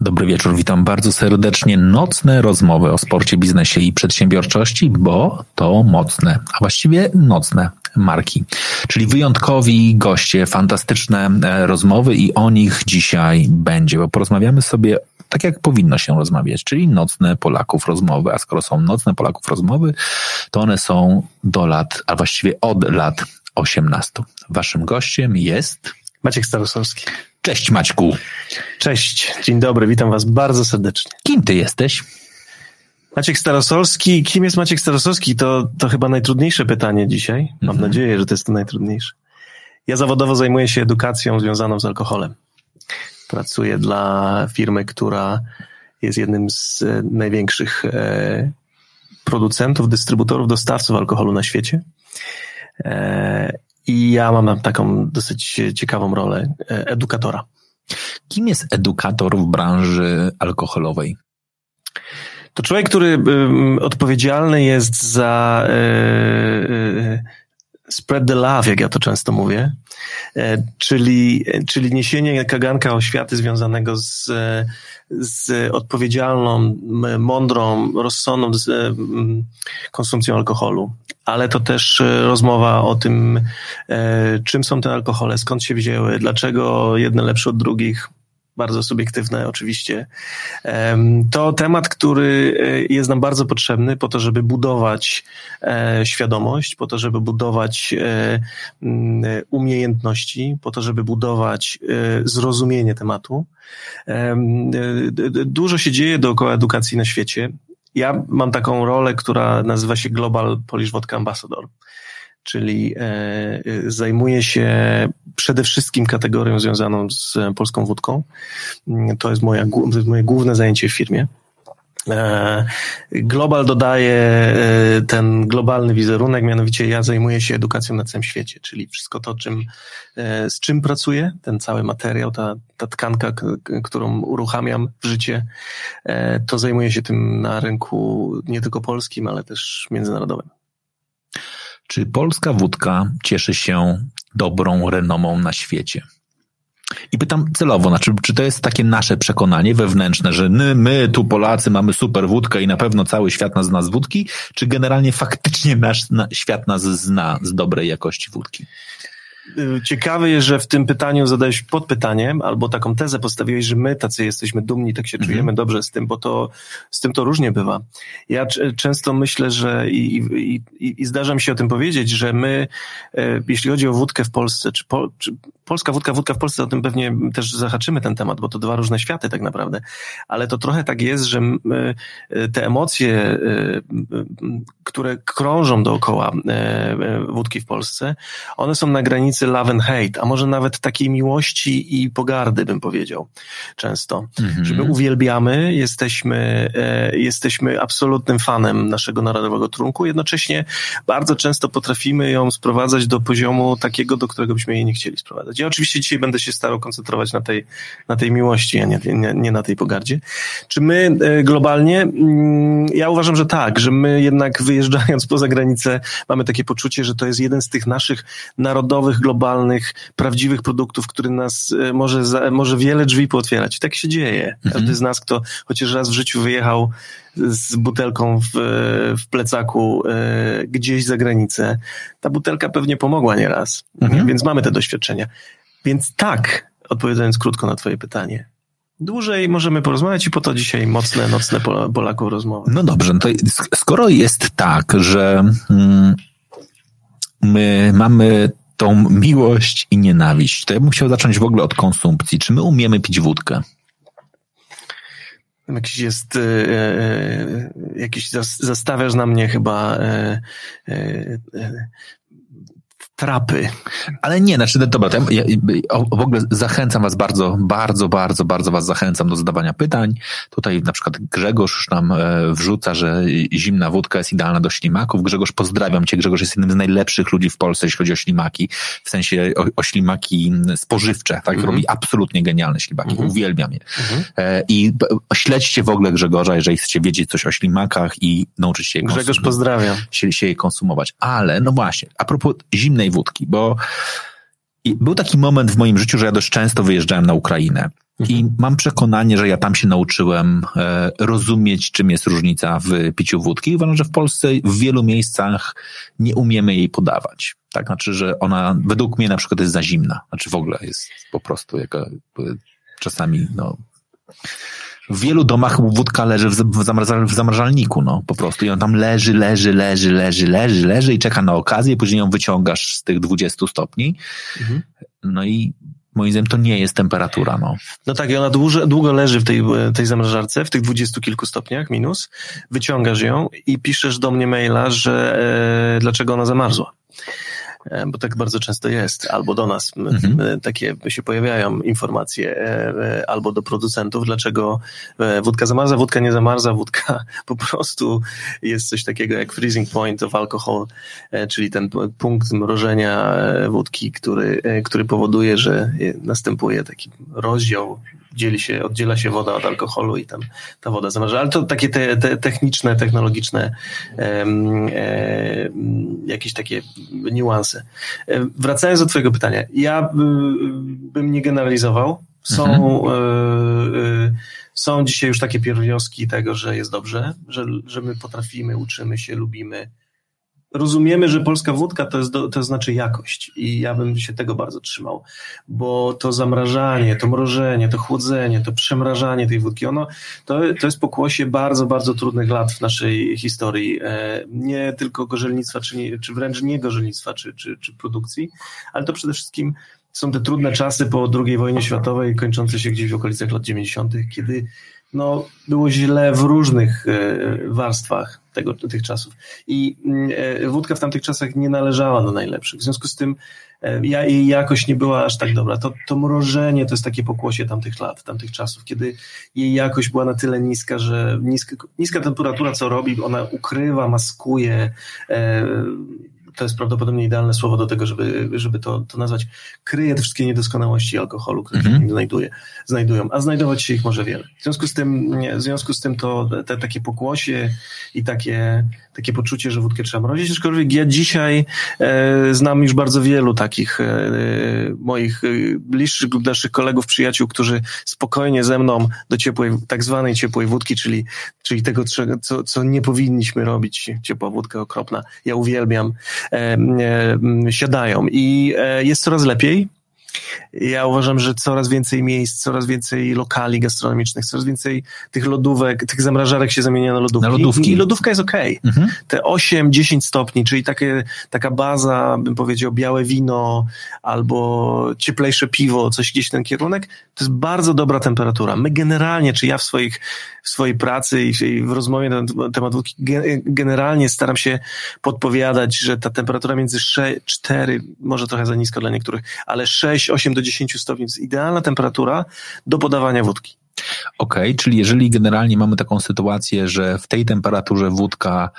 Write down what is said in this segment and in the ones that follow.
Dobry wieczór, witam bardzo serdecznie. Nocne rozmowy o sporcie, biznesie i przedsiębiorczości, bo to mocne, a właściwie nocne marki. Czyli wyjątkowi goście, fantastyczne e, rozmowy i o nich dzisiaj będzie, bo porozmawiamy sobie tak jak powinno się rozmawiać, czyli nocne Polaków rozmowy, a skoro są nocne Polaków rozmowy, to one są do lat, a właściwie od lat 18. Waszym gościem jest Maciek Starosowski. Cześć Maćku. Cześć, dzień dobry, witam was bardzo serdecznie. Kim ty jesteś? Maciek Starosowski. Kim jest Maciek Starosowski? To, to chyba najtrudniejsze pytanie dzisiaj. Mam Mhm. nadzieję, że to jest to najtrudniejsze. Ja zawodowo zajmuję się edukacją związaną z alkoholem. Pracuję dla firmy, która jest jednym z e, największych e, producentów, dystrybutorów, dostawców alkoholu na świecie. E, I ja mam taką dosyć ciekawą rolę e, edukatora. Kim jest edukator w branży alkoholowej? To człowiek, który odpowiedzialny jest za y, y, spread the love, jak ja to często mówię, e, czyli, czyli niesienie kaganka oświaty związanego z, z odpowiedzialną, mądrą, rozsądną konsumpcją alkoholu. Ale to też rozmowa o tym, e, czym są te alkohole, skąd się wzięły, dlaczego jedne lepsze od drugich, bardzo subiektywne oczywiście. To temat, który e, jest nam bardzo potrzebny po to, żeby budować e, świadomość, po to, żeby budować e, umiejętności, po to, żeby budować zrozumienie tematu. Dużo się dzieje dookoła edukacji na świecie. Ja mam taką rolę, która nazywa się Global Polish Vodka Ambassador czyli e, e, zajmuję się przede wszystkim kategorią związaną z polską wódką. Mm, To jest, moja, to jest moje główne zajęcie w firmie. E, Global dodaje ten globalny wizerunek, mianowicie ja zajmuję się edukacją na całym świecie, czyli wszystko to, czym, z czym pracuję, ten cały materiał, ta, ta tkanka, którą uruchamiam w życie, to zajmuję się tym na rynku nie tylko polskim, ale też międzynarodowym. Czy polska wódka cieszy się dobrą renomą na świecie? I pytam celowo, znaczy, czy to jest takie nasze przekonanie wewnętrzne, że my, my tu Polacy mamy super wódkę i na pewno cały świat nas zna z wódki, czy generalnie faktycznie nasz na, świat nas zna z dobrej jakości wódki? Ciekawe jest, że w tym pytaniu zadałeś podpytaniem, albo taką tezę postawiłeś, że my tacy jesteśmy dumni, tak się Mhm. czujemy dobrze z tym, bo to z tym to różnie bywa. Ja często myślę, że i, i, i, i zdarza mi się o tym powiedzieć, że my, e, jeśli chodzi o wódkę w Polsce, czy, po, czy polska wódka, wódka w Polsce, o tym pewnie też zahaczymy ten temat, bo to dwa różne światy tak naprawdę, ale to trochę tak jest, że e, te emocje, e, które krążą dookoła e, wódki w Polsce, one są na granicy love and hate, a może nawet takiej miłości i pogardy, bym powiedział, często. Mhm. Że my uwielbiamy, jesteśmy, e, jesteśmy absolutnym fanem naszego narodowego trunku, jednocześnie bardzo często potrafimy ją sprowadzać do poziomu takiego, do którego byśmy jej nie chcieli sprowadzać. Ja oczywiście dzisiaj będę się starał koncentrować na tej, na tej miłości, a nie, nie, nie na tej pogardzie. Czy my e, globalnie? Mm, Ja uważam, że tak, że my jednak wyjeżdżając poza granicę mamy takie poczucie, że to jest jeden z tych naszych narodowych, globalnych, prawdziwych produktów, który nas e, może, za, może wiele drzwi pootwierać. I tak się dzieje. Każdy z nas, kto chociaż raz w życiu wyjechał z butelką w, w plecaku e, gdzieś za granicę, ta butelka pewnie pomogła nieraz. Mhm. Więc mamy te doświadczenia. Więc tak, odpowiadając krótko na twoje pytanie, dłużej możemy porozmawiać i po to dzisiaj mocne, nocne Pol- Polaków rozmowy. No dobrze, no to sk- skoro jest tak, że mm, my mamy tą miłość i nienawiść, to ja bym chciał zacząć w ogóle od konsumpcji. Czy my umiemy pić wódkę? Jakiś jest, e, e, jakiś zas, zastawiasz na mnie chyba e, e, e, trapy. Ale nie, znaczy, dobra, to ja, ja, w ogóle zachęcam was bardzo, bardzo, bardzo, bardzo was zachęcam do zadawania pytań. Tutaj na przykład Grzegorz już nam e, wrzuca, że zimna wódka jest idealna do ślimaków. Grzegorz, pozdrawiam cię. Grzegorz jest jednym z najlepszych ludzi w Polsce, jeśli chodzi o ślimaki, w sensie o, o ślimaki spożywcze, tak? Mhm. Robi absolutnie genialne ślimaki. Mhm. Uwielbiam je. Mhm. E, I śledźcie w ogóle Grzegorza, jeżeli chcecie wiedzieć coś o ślimakach i nauczyć się je Grzegorz, pozdrawiam. Się, się je konsumować. Ale, no właśnie, a propos zimnej wódki, bo był taki moment w moim życiu, że ja dość często wyjeżdżałem na Ukrainę. I mhm. mam przekonanie, że ja tam się nauczyłem e, rozumieć, czym jest różnica w piciu wódki. Uważam, że w Polsce w wielu miejscach nie umiemy jej podawać. Tak, znaczy, że ona według mnie na przykład jest za zimna. Znaczy w ogóle jest po prostu jaka czasami, no, w wielu domach wódka leży w, zamrażal, w zamrażalniku, no po prostu. I on tam leży, leży, leży, leży, leży, leży i czeka na okazję, później ją wyciągasz z tych 20 stopni. Mhm. No i moim zdaniem to nie jest temperatura, no. No tak, i ona długo, długo leży w tej, tej zamrażarce, w tych dwudziestu kilku stopniach minus, wyciągasz ją i piszesz do mnie maila, że e, dlaczego ona zamarzła. E, bo tak bardzo często jest, albo do nas mhm. takie się pojawiają informacje, e, albo do producentów, dlaczego e, wódka zamarza, wódka nie zamarza, wódka po prostu jest coś takiego jak freezing point of alcohol, czyli ten punkt mrożenia wódki, który, który powoduje, że następuje taki rozdział dzieli się, oddziela się woda od alkoholu i tam ta woda zamarza. Ale to takie te, te techniczne, technologiczne um, jakieś takie niuanse. Wracając do twojego pytania. Ja y, bym nie generalizował. Są, mhm. y, y, są dzisiaj już takie pierwioski tego, że jest dobrze, że, że my potrafimy, uczymy się, lubimy rozumiemy, że polska wódka to, jest do, to znaczy jakość i ja bym się tego bardzo trzymał, bo to zamrażanie, to mrożenie, to chłodzenie, to przemrażanie tej wódki, ono, to, to jest pokłosie bardzo, bardzo trudnych lat w naszej historii, e, nie tylko gorzelnictwa, czy, nie, czy wręcz nie gorzelnictwa, czy, czy, czy produkcji, ale to przede wszystkim są te trudne czasy po II wojnie światowej, kończące się gdzieś w okolicach lat 90., kiedy no, było źle w różnych e, warstwach tego, tych czasów. I mm, e, wódka w tamtych czasach nie należała do najlepszych. W związku z tym e, ja, jej jakość nie była aż tak dobra. To, to mrożenie to jest takie pokłosie tamtych lat, tamtych czasów, kiedy jej jakość była na tyle niska, że niska, niska temperatura co robi, ona ukrywa, maskuje, to jest prawdopodobnie idealne słowo do tego, żeby, żeby to, to nazwać, kryje te wszystkie niedoskonałości alkoholu, które się w nim znajduje, znajdują, a znajdować się ich może wiele. W związku z tym, w związku z tym to te, takie pokłosie i takie, takie poczucie, że wódkę trzeba mrozić, aczkolwiek ja dzisiaj e, znam już bardzo wielu takich e, moich e, bliższych lub dalszych kolegów, przyjaciół, którzy spokojnie ze mną do ciepłej, tak zwanej ciepłej wódki, czyli, czyli tego, co, co nie powinniśmy robić, ciepła wódka okropna, ja uwielbiam, siadają i e, jest coraz lepiej. Ja uważam, że coraz więcej miejsc, coraz więcej lokali gastronomicznych, coraz więcej tych lodówek, tych zamrażarek się zamienia na lodówki. Na lodówki. I lodówka jest okej. Okay. Mhm. Te 8-10 stopni, czyli takie, taka baza, bym powiedział, białe wino albo cieplejsze piwo, coś gdzieś ten kierunek, to jest bardzo dobra temperatura. My generalnie, czy ja w swoich, w swojej pracy i w rozmowie na temat wódki, generalnie staram się podpowiadać, że ta temperatura między 6, 4, może trochę za nisko dla niektórych, ale 6, 8 do 10 stopni to jest idealna temperatura do podawania wódki. Okej, okay, czyli jeżeli generalnie mamy taką sytuację, że w tej temperaturze wódka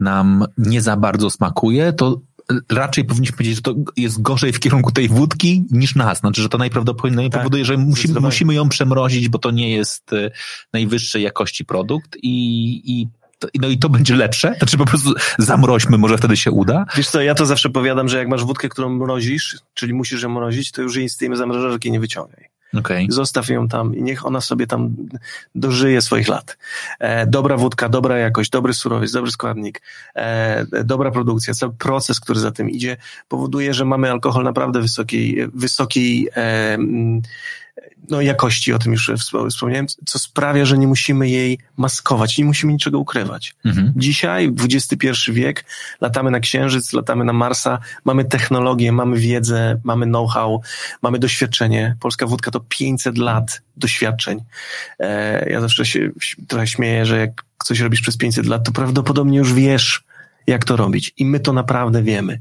nam nie za bardzo smakuje, to raczej powinniśmy powiedzieć, że to jest gorzej w kierunku tej wódki niż nas. Znaczy, że to najprawdopodobniej tak, powoduje, że musimy, musimy ją przemrozić, bo to nie jest e, najwyższej jakości produkt i, i no i to będzie lepsze? Znaczy po prostu zamroźmy, może wtedy się uda? Wiesz co, ja to zawsze powiadam, że jak masz wódkę, którą mrozisz, czyli musisz ją mrozić, to już jej z tej zamrażarki nie wyciągaj. Okay. Zostaw ją tam i niech ona sobie tam dożyje swoich lat. E, dobra wódka, dobra jakość, dobry surowiec, dobry składnik, e, dobra produkcja, cały proces, który za tym idzie, powoduje, że mamy alkohol naprawdę wysokiej, wysokiej e, no, jakości, o tym już wspomniałem, co sprawia, że nie musimy jej maskować, nie musimy niczego ukrywać. Mhm. Dzisiaj, XXI wiek, latamy na Księżyc, latamy na Marsa, mamy technologię, mamy wiedzę, mamy know-how, mamy doświadczenie. Polska wódka to 500 lat doświadczeń. E, ja zawsze się trochę śmieję, że jak coś robisz przez 500 lat, to prawdopodobnie już wiesz, jak to robić. I my to naprawdę wiemy.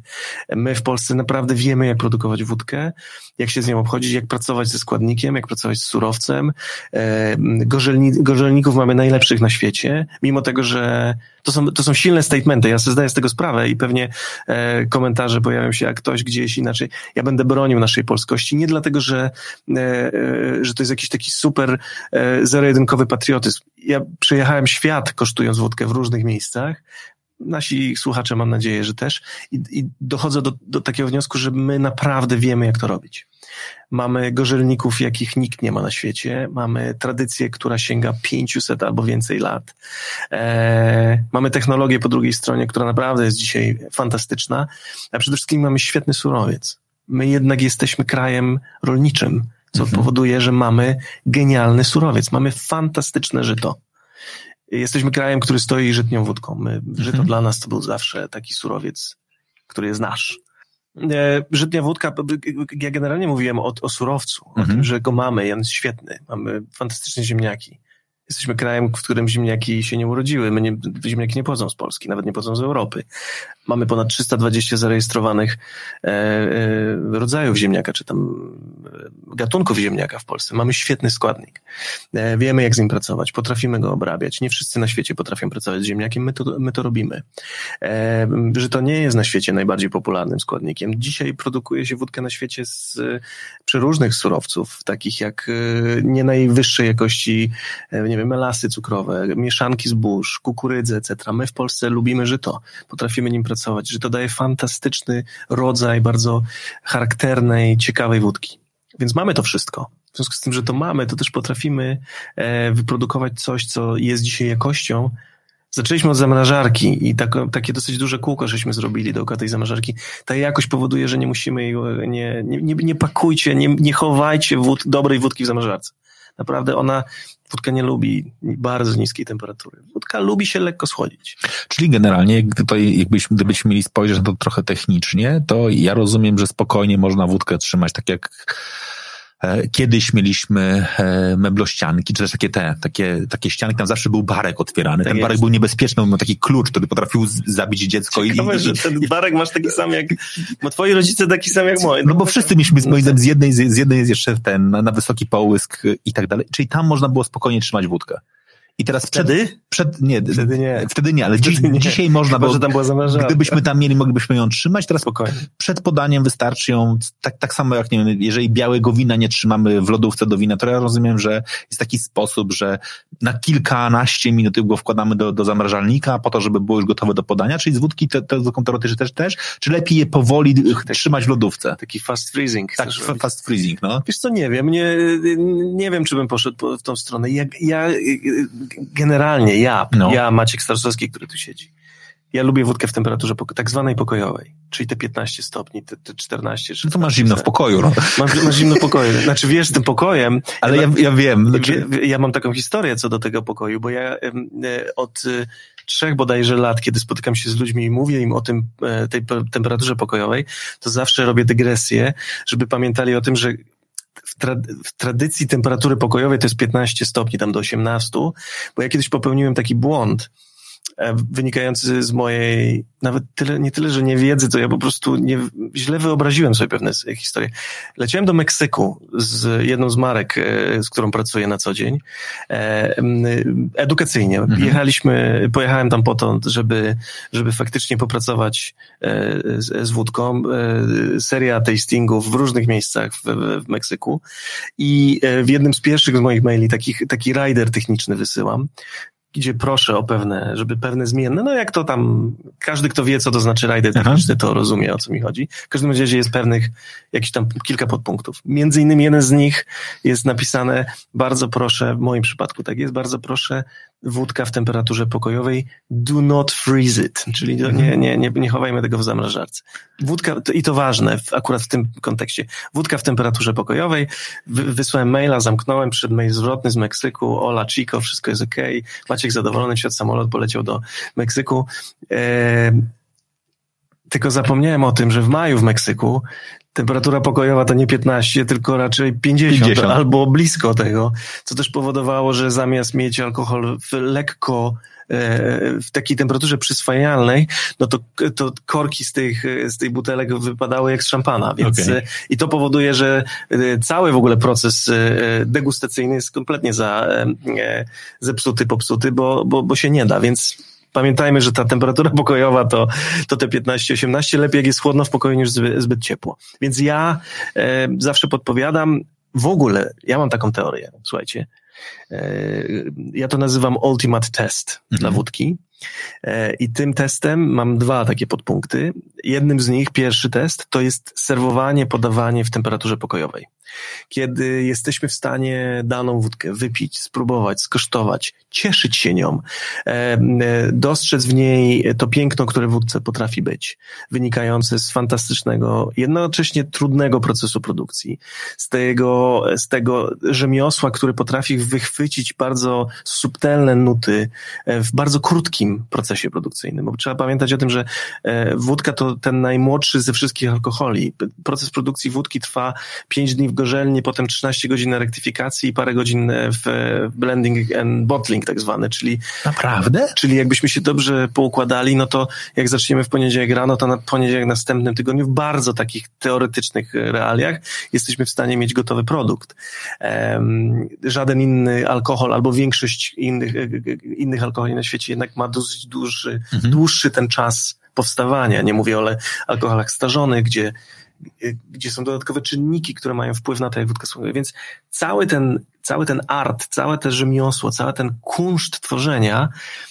My w Polsce naprawdę wiemy, jak produkować wódkę, jak się z nią obchodzić, jak pracować ze składnikiem, jak pracować z surowcem. E, gorzelni, gorzelników mamy najlepszych na świecie, mimo tego, że to są, to są silne statementy. Ja sobie zdaję z tego sprawę i pewnie e, komentarze pojawią się, jak ktoś gdzieś inaczej. Ja będę bronił naszej polskości, nie dlatego, że, e, że to jest jakiś taki super zero-jedynkowy patriotyzm. Ja przejechałem świat kosztując wódkę w różnych miejscach, nasi słuchacze mam nadzieję, że też i, i dochodzę do, do takiego wniosku, że my naprawdę wiemy, jak to robić. Mamy gorzelników, jakich nikt nie ma na świecie. Mamy tradycję, która sięga 500 albo więcej lat. Eee, mamy technologię po drugiej stronie, która naprawdę jest dzisiaj fantastyczna. A przede wszystkim mamy świetny surowiec. My jednak jesteśmy krajem rolniczym, co mhm. powoduje, że mamy genialny surowiec. Mamy fantastyczne żyto. Jesteśmy krajem, który stoi żytnią wódką. My, żyto mhm. dla nas to był zawsze taki surowiec, który jest nasz. E, żytnia wódka, ja generalnie mówiłem o, o surowcu, mhm. o tym, że go mamy, on jest świetny. Mamy fantastyczne ziemniaki. Jesteśmy krajem, w którym ziemniaki się nie urodziły. My nie, ziemniaki nie pochodzą z Polski, nawet nie pochodzą z Europy. Mamy ponad 320 zarejestrowanych e, e, rodzajów ziemniaka, czy tam e, gatunków ziemniaka w Polsce. Mamy świetny składnik. E, wiemy, jak z nim pracować. Potrafimy go obrabiać. Nie wszyscy na świecie potrafią pracować z ziemniakiem. My to, my to robimy. E, że to nie jest na świecie najbardziej popularnym składnikiem. Dzisiaj produkuje się wódkę na świecie z przeróżnych surowców, takich jak e, nie najwyższej jakości, nie wiem, melasy cukrowe, mieszanki zbóż, kukurydzy, etc. My w Polsce lubimy żyto. Potrafimy nim pracować pracować, że to daje fantastyczny rodzaj bardzo charakternej, ciekawej wódki. Więc mamy to wszystko. W związku z tym, że to mamy, to też potrafimy e, wyprodukować coś, co jest dzisiaj jakością. Zaczęliśmy od zamrażarki i tak, takie dosyć duże kółko żeśmy zrobili dookoła tej zamrażarki. Ta jakość powoduje, że nie musimy nie, nie, nie, nie pakujcie, nie, nie chowajcie wód, dobrej wódki w zamrażarce. Naprawdę ona Wódka nie lubi bardzo niskiej temperatury. Wódka lubi się lekko schłodzić. Czyli generalnie, tutaj jakbyśmy, gdybyśmy mieli spojrzeć na to trochę technicznie, to ja rozumiem, że spokojnie można wódkę trzymać tak jak kiedyś mieliśmy e, meblościanki, czy też takie te, takie, takie ścianki, tam zawsze był barek otwierany. Tak ten jest. barek był niebezpieczny, miał taki klucz, który potrafił zabić dziecko. Ciekawe, i, że ten barek masz taki sam jak, bo twoi rodzice taki sam jak moi. No bo wszyscy mieliśmy z, z jednej, z jednej jest jeszcze ten, na, na wysoki połysk i tak dalej. Czyli tam można było spokojnie trzymać wódkę. I teraz wtedy? Przed, przed, nie, wtedy nie. Wtedy nie, ale wtedy nie. dzisiaj można, bo tam była gdybyśmy tam mieli, moglibyśmy ją trzymać. Teraz Spokojnie. przed podaniem wystarczy ją, tak, tak samo jak, nie wiem, jeżeli białego wina nie trzymamy w lodówce do wina, to ja rozumiem, że jest taki sposób, że na kilkanaście minut go wkładamy do, do zamrażalnika po to, żeby było już gotowe do podania, czyli z wódki te, te, teoretycznie też, też, czy lepiej je powoli taki, trzymać w lodówce? Taki fast freezing. Tak, fast freezing, no. Wiesz co, nie wiem, nie, nie wiem, czy bym poszedł w tą stronę. Ja, ja generalnie ja, no. ja Maciek Starszewski, który tu siedzi, ja lubię wódkę w temperaturze tak zwanej pokojowej, czyli te 15 stopni, te, te 14. No to masz zimno w pokoju. No. Masz, masz zimno w pokoju. Znaczy wiesz, tym pokojem... Ale ja, ja wiem. Znaczy... Ja mam taką historię co do tego pokoju, bo ja e, od e, trzech bodajże lat, kiedy spotykam się z ludźmi i mówię im o tym, e, tej temperaturze pokojowej, to zawsze robię dygresję, żeby pamiętali o tym, że tra w, tradycji temperatury pokojowej to jest 15 stopni, tam do 18, bo ja kiedyś popełniłem taki błąd, wynikający z mojej, nawet tyle, nie tyle, że nie wiedzy, to ja po prostu nie, źle wyobraziłem sobie pewne historie. Leciałem do Meksyku z jedną z marek, e, z którą pracuję na co dzień, e, edukacyjnie. Mhm. Jechaliśmy, pojechałem tam po to, żeby, żeby faktycznie popracować z, z wódką. Seria tastingów w różnych miejscach w, w Meksyku i w jednym z pierwszych z moich maili takich, taki rider techniczny wysyłam, gdzie proszę o pewne, żeby pewne zmienne, no jak to tam, każdy kto wie, co to znaczy rider techniczny, to rozumie, o co mi chodzi. W każdym razie jest pewnych, jakiś tam kilka podpunktów. Między innymi jeden z nich jest napisane, bardzo proszę, w moim przypadku tak jest, bardzo proszę, wódka w temperaturze pokojowej, do not freeze it, czyli nie, nie, nie, nie chowajmy tego w zamrażarce. Wódka, i to ważne akurat w tym kontekście, wódka w temperaturze pokojowej, wysłałem maila, zamknąłem, przyszedł mail zwrotny z Meksyku, ola chico, wszystko jest okej, okay. Maciek zadowolony, świat samolot poleciał do Meksyku. E, tylko zapomniałem o tym, że w maju w Meksyku temperatura pokojowa to nie 15, tylko raczej 50, 50. albo blisko tego, co też powodowało, że zamiast mieć alkohol w lekko e, w takiej temperaturze przyswajalnej, no to, to korki z tych, z tych butelek wypadały jak z szampana, więc Okej. e, i to powoduje, że e, cały w ogóle proces degustacyjny jest kompletnie za, zepsuty, popsuty, bo, bo, bo się nie da, więc pamiętajmy, że ta temperatura pokojowa to, to te 15-18, lepiej jak jest chłodno w pokoju niż zbyt, zbyt ciepło. Więc ja e, zawsze podpowiadam, w ogóle, ja mam taką teorię, słuchajcie, e, ja to nazywam ultimate test dla wódki. E, I tym testem mam dwa takie podpunkty. Jednym z nich, pierwszy test, to jest serwowanie, podawanie w temperaturze pokojowej. Kiedy jesteśmy w stanie daną wódkę wypić, spróbować, skosztować, cieszyć się nią, e, e, dostrzec w niej to piękno, które wódce potrafi być, wynikające z fantastycznego, jednocześnie trudnego procesu produkcji, z tego, z tego rzemiosła, które potrafi wychwycić bardzo subtelne nuty e, w bardzo krótkim procesie produkcyjnym. Bo trzeba pamiętać o tym, że wódka to ten najmłodszy ze wszystkich alkoholi. Proces produkcji wódki trwa 5 dni w gorzelni, potem 13 godzin na rektyfikacji i parę godzin w blending and bottling tak zwany, czyli Naprawdę? Czyli jakbyśmy się dobrze poukładali, no to jak zaczniemy w poniedziałek rano, to na poniedziałek następnym tygodniu w bardzo takich teoretycznych realiach jesteśmy w stanie mieć gotowy produkt. Żaden inny alkohol albo większość innych, innych alkoholi na świecie jednak ma dosyć dłuższy, Mhm. dłuższy ten czas powstawania. Nie mówię o alkoholach starzonych, gdzie gdzie są dodatkowe czynniki, które mają wpływ na jak wódka smakuje. Więc cały ten, cały ten art, całe te rzemiosło, cały ten kunszt tworzenia,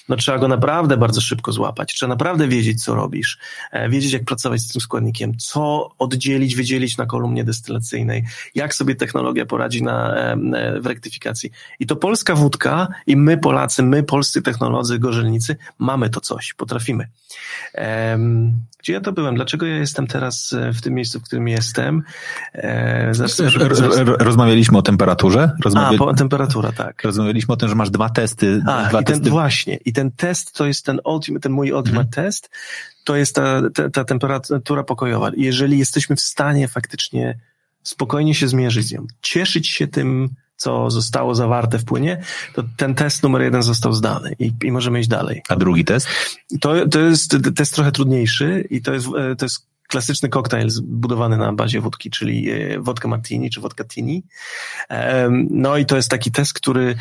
no trzeba go naprawdę bardzo szybko złapać. Trzeba naprawdę wiedzieć, co robisz, e, wiedzieć, jak pracować z tym składnikiem, co oddzielić, wydzielić na kolumnie destylacyjnej, jak sobie technologia poradzi na, e, w rektyfikacji. I to polska wódka i my Polacy, my polscy technolodzy, gorzelnicy, mamy to coś, potrafimy. Gdzie ja to byłem? Dlaczego ja jestem teraz e, w tym miejscu, w którym jestem? E, zaraz, Rozmawialiśmy o temperaturze. Rozmawia... A, po, temperatura, tak. Rozmawialiśmy o tym, że masz dwa testy. A, dwa i ten, testy. właśnie. I ten test to jest ten ultimate, ten mój ultimate Mhm. test, to jest ta, ta, ta temperatura pokojowa. Jeżeli jesteśmy w stanie faktycznie spokojnie się zmierzyć z nią, cieszyć się tym, co zostało zawarte w płynie, to ten test numer jeden został zdany i, i możemy iść dalej. A drugi test? To, to jest test trochę trudniejszy i to jest, to jest klasyczny koktajl zbudowany na bazie wódki, czyli e, wodka martini czy wodka tini. No i to jest taki test, który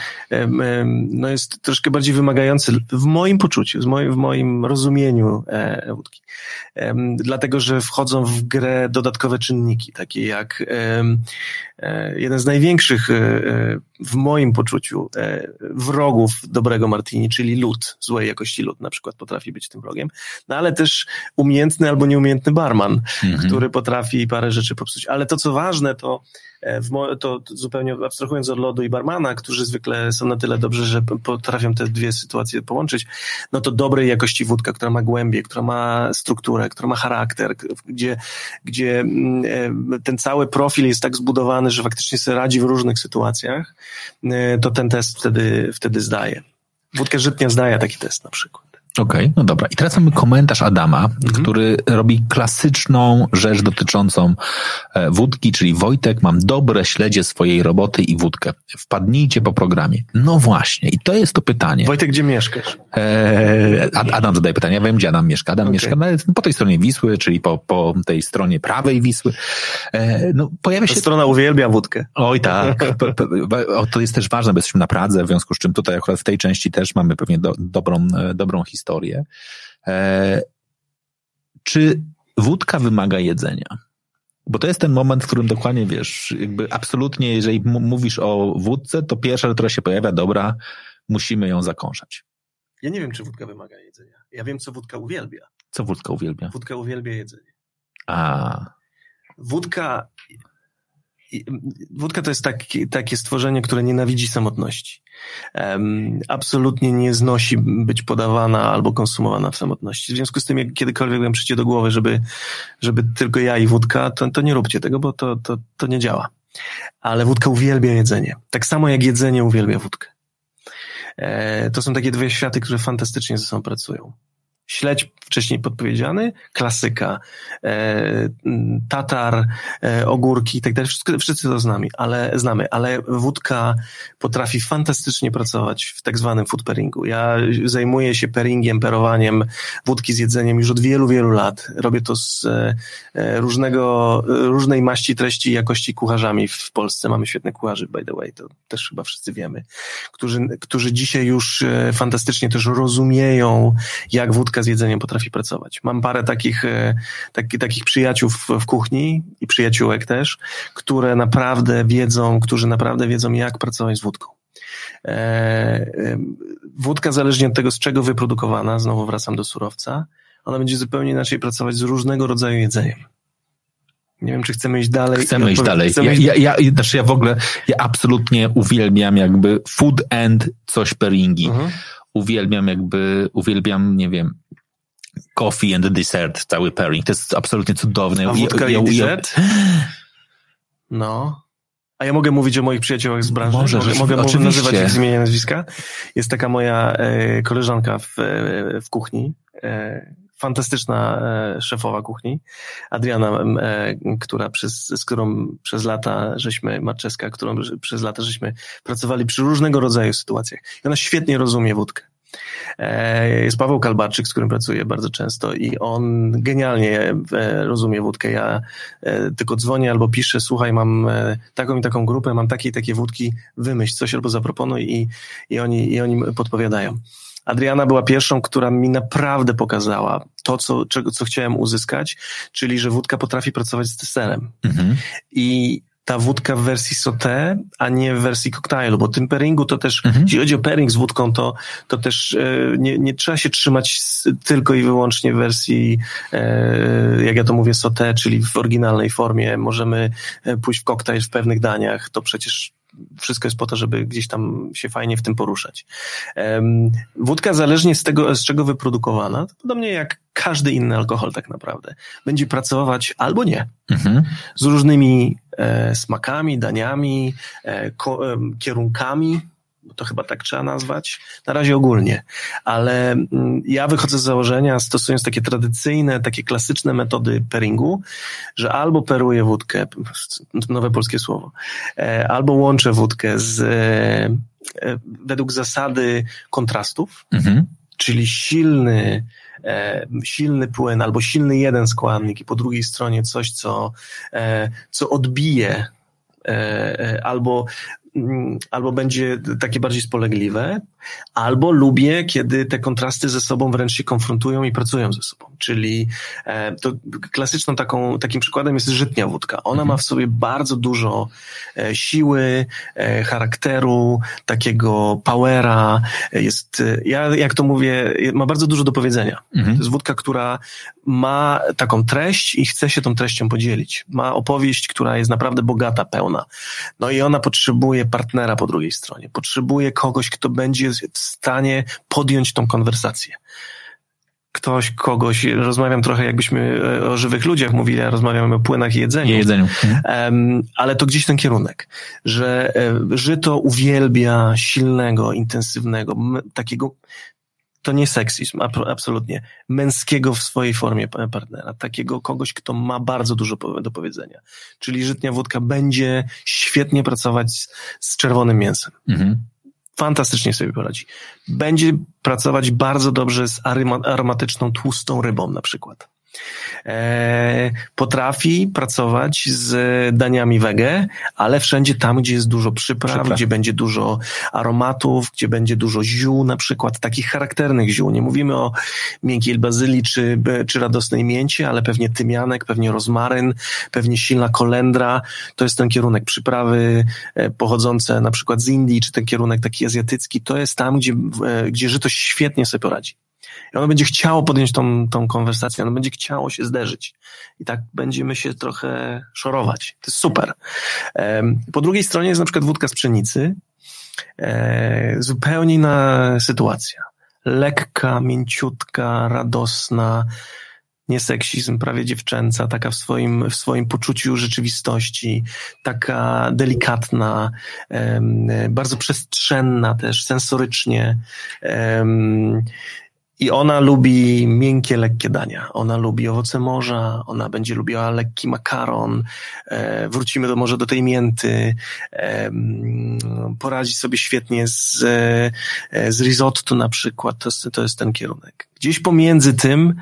no jest troszkę bardziej wymagający w moim poczuciu, w moim rozumieniu e, wódki. Dlatego, że wchodzą w grę dodatkowe czynniki, takie jak e, jeden z największych w moim poczuciu wrogów dobrego martini, czyli lód, złej jakości lód na przykład potrafi być tym wrogiem, no ale też umiejętny albo nieumiejętny barman, mhm. który potrafi parę rzeczy popsuć. Ale to, co ważne, to, to, to zupełnie abstrahując od lodu i barmana, którzy zwykle są na tyle dobrzy, że potrafią te dwie sytuacje połączyć, no to dobrej jakości wódka, która ma głębię, która ma strukturę, która ma charakter, gdzie, gdzie ten cały profil jest tak zbudowany, że faktycznie sobie radzi w różnych sytuacjach, to ten test wtedy, wtedy zdaje. Wódka żytnia zdaje taki test na przykład. Okej, okay, no dobra. I teraz mamy komentarz Adama, Mhm. który robi klasyczną rzecz dotyczącą e, wódki, czyli Wojtek, mam dobre śledzie swojej roboty i wódkę. Wpadnijcie po programie. No właśnie, i to jest to pytanie. Wojtek, gdzie mieszkasz? E, Adam zadaje pytanie, ja wiem, gdzie Adam mieszka. Adam okay. mieszka no, po tej stronie Wisły, czyli po, po tej stronie prawej Wisły. E, no, pojawia się... Ta strona uwielbia wódkę. Oj tak, to jest też ważne, bo jesteśmy na Pradze, w związku z czym tutaj akurat w tej części też mamy pewnie do, dobrą, dobrą historię historię. E, czy wódka wymaga jedzenia? Bo to jest ten moment, w którym dokładnie wiesz, jakby absolutnie, jeżeli mówisz o wódce, to pierwsza, która się pojawia, dobra, musimy ją zakąszać. Ja nie wiem, czy wódka wymaga jedzenia. Ja wiem, co wódka uwielbia. Co wódka uwielbia? Wódka uwielbia jedzenie. A. Wódka Wódka to jest taki, takie stworzenie, które nienawidzi samotności. Um, absolutnie nie znosi być podawana albo konsumowana w samotności. W związku z tym, jak kiedykolwiek wam przyjdzie do głowy, żeby, żeby tylko ja i wódka, to, to nie róbcie tego, bo to, to, to nie działa. Ale wódka uwielbia jedzenie. Tak samo jak jedzenie uwielbia wódkę. E, to są takie dwie światy, które fantastycznie ze sobą pracują. Śledź wcześniej podpowiedziany, klasyka, e, tatar, e, ogórki i tak dalej, wszyscy, to znamy, ale, znamy, ale wódka potrafi fantastycznie pracować w tak zwanym food pairingu. Ja zajmuję się pairingiem, perowaniem wódki z jedzeniem już od wielu, wielu lat. Robię to z e, e różnego, różnej maści, treści i jakości kucharzami w Polsce. Mamy świetne kucharzy, by the way, to też chyba wszyscy wiemy, którzy, którzy dzisiaj już e, fantastycznie też rozumieją, jak wódka z jedzeniem potrafi pracować. Mam parę takich, e, taki, takich przyjaciół w, w kuchni i przyjaciółek też, które naprawdę wiedzą, którzy naprawdę wiedzą, jak pracować z wódką. E, e, wódka, zależnie od tego, z czego wyprodukowana, znowu wracam do surowca, ona będzie zupełnie inaczej pracować z różnego rodzaju jedzeniem. Nie wiem, czy chcemy iść dalej. Chcemy iść dalej. Chcemy ja, iść... Ja, ja, znaczy ja w ogóle, ja absolutnie uwielbiam jakby food and coś pairingi. Uh-huh. Uwielbiam jakby, uwielbiam, nie wiem, coffee and dessert, cały pairing. To jest absolutnie cudowne. A wódka ja, i dessert? No. A ja mogę mówić o moich przyjaciołach z branży? Możesz, mogę, mogę nazywać ich z imienia nazwiska? Jest taka moja e, koleżanka w, e, w kuchni, e, fantastyczna e, szefowa kuchni, Adriana, e, która przez, z którą przez lata żeśmy, Marczeska, którą przez lata żeśmy pracowali przy różnego rodzaju sytuacjach. I ona świetnie rozumie wódkę. E, jest Paweł Kalbarczyk, z którym pracuję bardzo często i on genialnie e, rozumie wódkę. Ja e, tylko dzwonię albo piszę, słuchaj, mam taką i taką grupę, mam takie i takie wódki, wymyśl coś albo zaproponuj i, i, oni, i oni podpowiadają. Adriana była pierwszą, która mi naprawdę pokazała to, co, czego, co chciałem uzyskać, czyli że wódka potrafi pracować z deserem. Mhm. I ta wódka w wersji sauté, a nie w wersji koktajlu, bo tym pairingu to też, mhm. jeśli chodzi o pairing z wódką, to, to też e, nie, nie trzeba się trzymać tylko i wyłącznie w wersji, e, jak ja to mówię, sauté, czyli w oryginalnej formie. Możemy e, pójść w koktajl w pewnych daniach, to przecież wszystko jest po to, żeby gdzieś tam się fajnie w tym poruszać. Wódka zależnie z tego, z czego wyprodukowana, to podobnie jak każdy inny alkohol tak naprawdę, będzie pracować albo nie. Mhm. Z różnymi e, smakami, daniami, e, kierunkami, to chyba tak trzeba nazwać, na razie ogólnie, ale mm, ja wychodzę z założenia, stosując takie tradycyjne, takie klasyczne metody pairingu, że albo peruję wódkę, nowe polskie słowo, e, albo łączę wódkę z, e, e, według zasady kontrastów, mhm. czyli silny, silny płyn albo silny jeden składnik i po drugiej stronie coś, co, co odbije albo albo będzie takie bardziej spolegliwe, albo lubię, kiedy te kontrasty ze sobą wręcz się konfrontują i pracują ze sobą. Czyli e, to klasyczną taką, takim przykładem jest żytnia wódka. Ona mhm. ma w sobie bardzo dużo e, siły, e, charakteru, takiego powera. Jest, ja jak to mówię, ma bardzo dużo do powiedzenia. Mhm. To jest wódka, która ma taką treść i chce się tą treścią podzielić. Ma opowieść, która jest naprawdę bogata, pełna. No i ona potrzebuje partnera po drugiej stronie. Potrzebuje kogoś, kto będzie w stanie podjąć tą konwersację ktoś, kogoś, rozmawiam trochę jakbyśmy e, o żywych ludziach mówili, a rozmawiamy o płynach i jedzeniu. I jedzeniu. Um, ale to gdzieś ten kierunek, że e, żyto uwielbia silnego, intensywnego, takiego to nie seksizm, absolutnie, męskiego w swojej formie partnera, takiego kogoś, kto ma bardzo dużo do powiedzenia. Czyli żytnia wódka będzie świetnie pracować z, z czerwonym mięsem. Mhm. Fantastycznie sobie poradzi. Będzie pracować bardzo dobrze z aromatyczną, tłustą rybą na przykład. E, potrafi pracować z daniami wege, ale wszędzie tam, gdzie jest dużo przypraw, Przypraw. gdzie będzie dużo aromatów, gdzie będzie dużo ziół, na przykład takich charakternych ziół. Nie mówimy o miękkiej bazylii czy, czy radosnej mięcie, ale pewnie tymianek, pewnie rozmaryn, pewnie silna kolendra. To jest ten kierunek przyprawy e, pochodzące na przykład z Indii, czy ten kierunek taki azjatycki. To jest tam, gdzie, e, gdzie żyto świetnie sobie poradzi. I ono będzie chciało podjąć tą, tą konwersację, ono będzie chciało się zderzyć. I tak będziemy się trochę szorować. To jest super. Po drugiej stronie jest na przykład wódka z pszenicy. E, zupełnie inna sytuacja. Lekka, mięciutka, radosna, nie seksizm, prawie dziewczęca, taka w swoim, w swoim poczuciu rzeczywistości, taka delikatna, bardzo przestrzenna też, sensorycznie I ona lubi miękkie, lekkie dania. Ona lubi owoce morza, ona będzie lubiła lekki makaron. E, wrócimy do, może do tej mięty. E, poradzi sobie świetnie z, e, z risotto na przykład. To jest, to jest ten kierunek. Gdzieś pomiędzy tym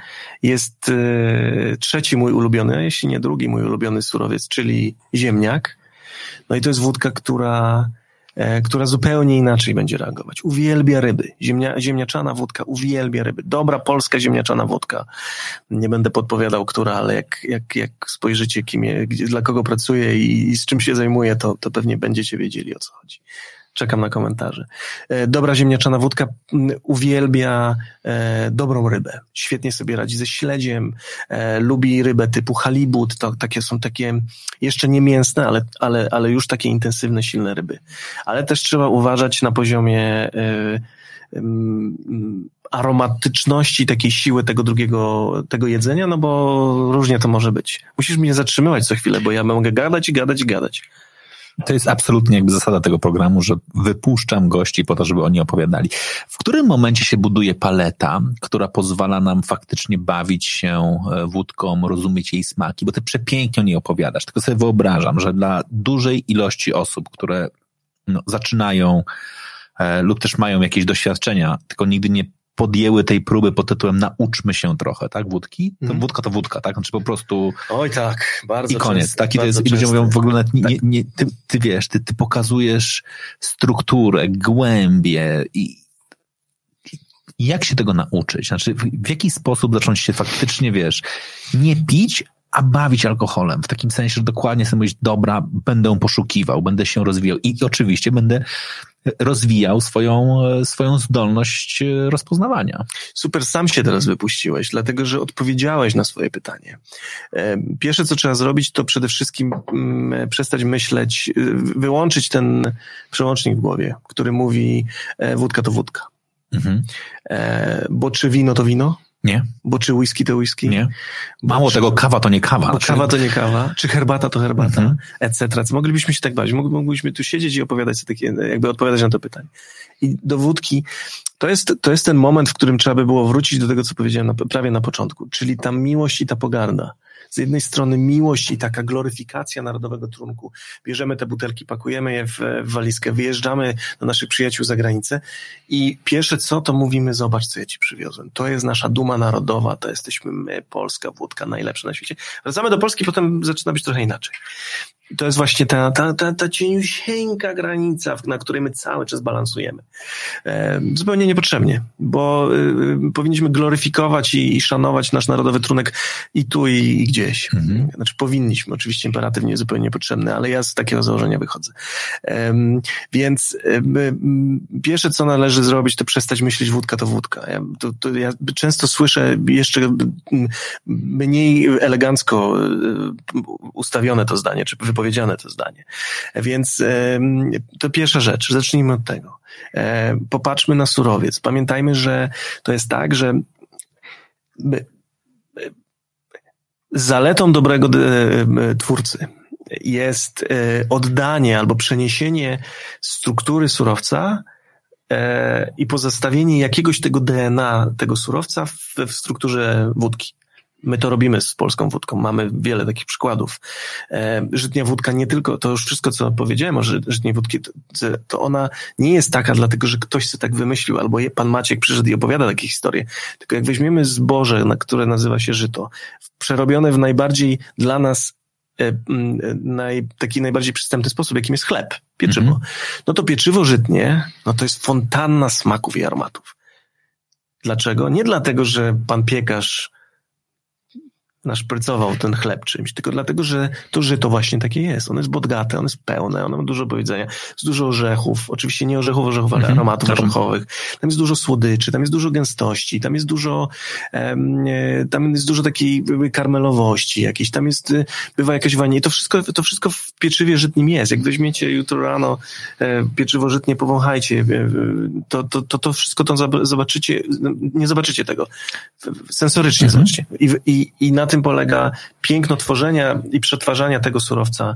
jest e, trzeci mój ulubiony, a jeśli nie drugi mój ulubiony surowiec, czyli ziemniak. No i to jest wódka, która E, która zupełnie inaczej będzie reagować. Uwielbia ryby. Ziemnia, ziemniaczana wódka uwielbia ryby. Dobra polska ziemniaczana wódka. Nie będę podpowiadał, która, ale jak, jak, jak spojrzycie, kim je, dla kogo pracuję i, i z czym się zajmuję, to, to pewnie będziecie wiedzieli, o co chodzi. Czekam na komentarze. E, dobra ziemniaczana wódka uwielbia e, dobrą rybę. Świetnie sobie radzi ze śledziem. E, lubi rybę typu halibut. To takie są takie jeszcze nie mięsne, ale, ale, ale już takie intensywne, silne ryby. Ale też trzeba uważać na poziomie aromatyczności, takiej siły tego drugiego, tego jedzenia, no bo różnie to może być. Musisz mnie zatrzymywać co chwilę, bo ja mogę gadać i gadać i gadać. To jest absolutnie jakby zasada tego programu, że wypuszczam gości po to, żeby oni opowiadali. W którym momencie się buduje paleta, która pozwala nam faktycznie bawić się e, wódką, rozumieć jej smaki, bo ty przepięknie o niej opowiadasz. Tylko sobie wyobrażam, że dla dużej ilości osób, które no, zaczynają e, lub też mają jakieś doświadczenia, tylko nigdy nie podjęły tej próby pod tytułem nauczmy się trochę, tak, wódki? To mm. Wódka to wódka, tak? Znaczy po prostu... Oj tak, bardzo I koniec. Często, Taki to jest, i ludzie mówią w ogóle, nie, nie, nie, ty, ty wiesz, ty, ty pokazujesz strukturę, głębie i, i jak się tego nauczyć? Znaczy, w, w jaki sposób zacząć się faktycznie, wiesz, nie pić, a bawić alkoholem. W takim sensie, że dokładnie sobie mówić, dobra, będę poszukiwał, będę się rozwijał i, oczywiście będę rozwijał swoją, swoją zdolność e, rozpoznawania. Super, sam się teraz wypuściłeś, dlatego że odpowiedziałeś na swoje pytanie. E, pierwsze, co trzeba zrobić, to przede wszystkim mm, przestać myśleć, e, wyłączyć ten przełącznik w głowie, który mówi wódka to wódka. Mhm. Bo czy wino to wino? Nie. Bo czy whisky to whisky? Nie. Mało czy, tego, kawa to nie kawa. Bo kawa to nie kawa. Czy herbata to herbata, mhm. etc. Moglibyśmy się tak bawić. Moglibyśmy tu siedzieć i opowiadać sobie takie, jakby odpowiadać na to pytanie. I do wódki, to jest, to jest ten moment, w którym trzeba by było wrócić do tego, co powiedziałem na, prawie na początku, czyli ta miłość i ta pogarda z jednej strony miłość i taka gloryfikacja narodowego trunku. Bierzemy te butelki, pakujemy je w, w walizkę, wyjeżdżamy do naszych przyjaciół za granicę i pierwsze co, to mówimy, zobacz, co ja ci przywiozłem. To jest nasza duma narodowa, to jesteśmy my, Polska, wódka najlepsza na świecie. Wracamy do Polski, potem zaczyna być trochę inaczej to jest właśnie ta, ta, ta, ta cieniusieńka granica, na której my cały czas balansujemy. Zupełnie niepotrzebnie, bo y, powinniśmy gloryfikować i, i, szanować nasz narodowy trunek i tu, i, i gdzieś. Mhm. Znaczy powinniśmy, oczywiście imperatyw nie jest zupełnie niepotrzebny, ale ja z takiego założenia wychodzę. Więc e, pierwsze, co należy zrobić, to przestać myśleć wódka to wódka. Ja, to, to ja często słyszę jeszcze mniej elegancko ustawione to zdanie, czy wypowiedziane to zdanie. Więc to pierwsza rzecz, zacznijmy od tego. Popatrzmy na surowiec. Pamiętajmy, że to jest tak, że zaletą dobrego twórcy jest e, oddanie albo przeniesienie struktury surowca e, i pozostawienie jakiegoś tego DNA tego surowca w, w strukturze wódki. My to robimy z polską wódką. Mamy wiele takich przykładów. E, żytnia wódka nie tylko, to już wszystko, co powiedziałem o żytniej wódki, to, ona nie jest taka dlatego, że ktoś sobie tak wymyślił, albo pan Maciek przyszedł i opowiada takie historie. Tylko jak weźmiemy zboże, na które nazywa się żyto, przerobione w najbardziej dla nas e, naj, taki najbardziej przystępny sposób, jakim jest chleb, pieczywo. Mm -hmm. No to pieczywo żytnie, no to jest fontanna smaków i aromatów. Dlaczego? Nie dlatego, że pan piekarz naszprycował ten chleb czymś, tylko dlatego, że to żyto właśnie takie jest. Ono jest bogate, ono jest pełne, ono ma dużo powiedzenia. Jest dużo orzechów, oczywiście nie orzechów, orzechów, ale mhm. aromatów orzechowych. Tam jest dużo słodyczy, tam jest dużo gęstości, tam jest dużo, um, tam jest dużo takiej karmelowości jakiejś, tam jest, y, bywa jakaś wanie. To wszystko, to wszystko w pieczywie żytnim jest. Jak weźmiecie jutro rano e, pieczywo żytnie, powąchajcie, e, to, to, to, to wszystko to zobaczycie, nie zobaczycie tego. Sensorycznie mhm. zobaczycie. I, i, i na tym polega piękno tworzenia i przetwarzania tego surowca,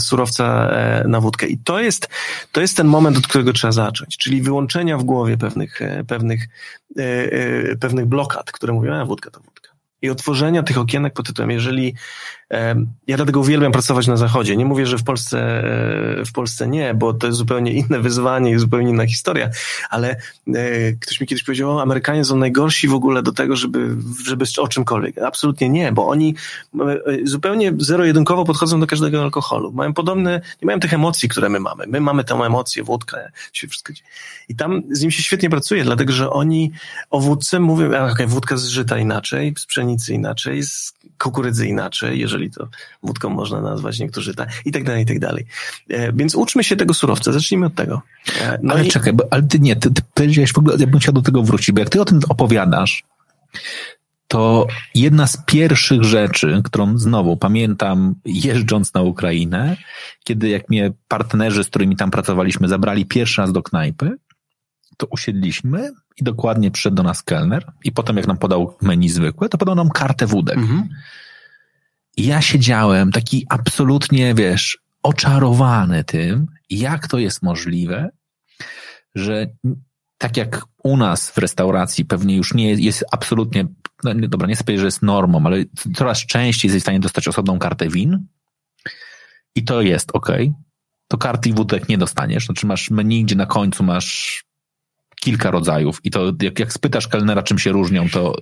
surowca na wódkę. I to jest, to jest ten moment, od którego trzeba zacząć, czyli wyłączenia w głowie pewnych, pewnych, pewnych blokad, które mówią, a wódka to wódka i otworzenia tych okienek pod tytułem, jeżeli ja dlatego uwielbiam pracować na Zachodzie. Nie mówię, że w Polsce, e, w Polsce nie, bo to jest zupełnie inne wyzwanie i zupełnie inna historia, ale e, ktoś mi kiedyś powiedział, o, Amerykanie są najgorsi w ogóle do tego, żeby, żeby o czymkolwiek. Absolutnie nie, bo oni e, zupełnie zero-jedynkowo podchodzą do każdego alkoholu. Mają podobne, nie mają tych emocji, które my mamy. My mamy tę emocję, wódkę, się wszystko I tam z nim się świetnie pracuje, dlatego, że oni o wódce mówią, a okay, wódka zżyta inaczej, z pszenicy inaczej, z kukurydzy inaczej, jeżeli to wódką można nazwać, niektórzy tak, i tak dalej, i tak dalej. E, więc uczmy się tego surowca, zacznijmy od tego. E, no ale i... czekaj, bo, ale ty nie, ty, ty powiedziałeś w ogóle, ja bym chciał do tego wrócić, bo jak ty o tym opowiadasz, to jedna z pierwszych rzeczy, którą znowu pamiętam jeżdżąc na Ukrainę, kiedy jak mnie partnerzy, z którymi tam pracowaliśmy, zabrali pierwszy raz do knajpy, to usiedliśmy i dokładnie przyszedł do nas kelner i potem jak nam podał menu zwykłe, to podał nam kartę wódek. Mhm. I ja siedziałem taki absolutnie, wiesz, oczarowany tym, jak to jest możliwe, że tak jak u nas w restauracji pewnie już nie jest, jest absolutnie, no, dobra, nie chcę że jest normą, ale coraz częściej jesteś w stanie dostać osobną kartę win i to jest ok. To karty wódek nie dostaniesz. Znaczy masz menu, gdzie na końcu masz kilka rodzajów i to jak, jak spytasz kelnera, czym się różnią, to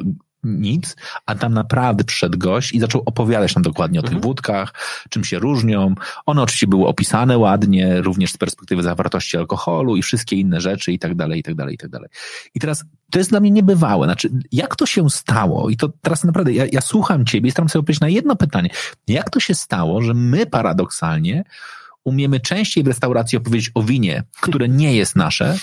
nic, a tam naprawdę przyszedł gość i zaczął opowiadać nam dokładnie o mhm. tych wódkach, czym się różnią. One oczywiście były opisane ładnie, również z perspektywy zawartości alkoholu i wszystkie inne rzeczy i tak dalej, i tak dalej, i tak dalej. I teraz to jest dla mnie niebywałe. Znaczy, jak to się stało? I to teraz naprawdę, ja, ja słucham ciebie i staram sobie odpowiedzieć na jedno pytanie. Jak to się stało, że my paradoksalnie umiemy częściej w restauracji opowiedzieć o winie, które nie jest nasze,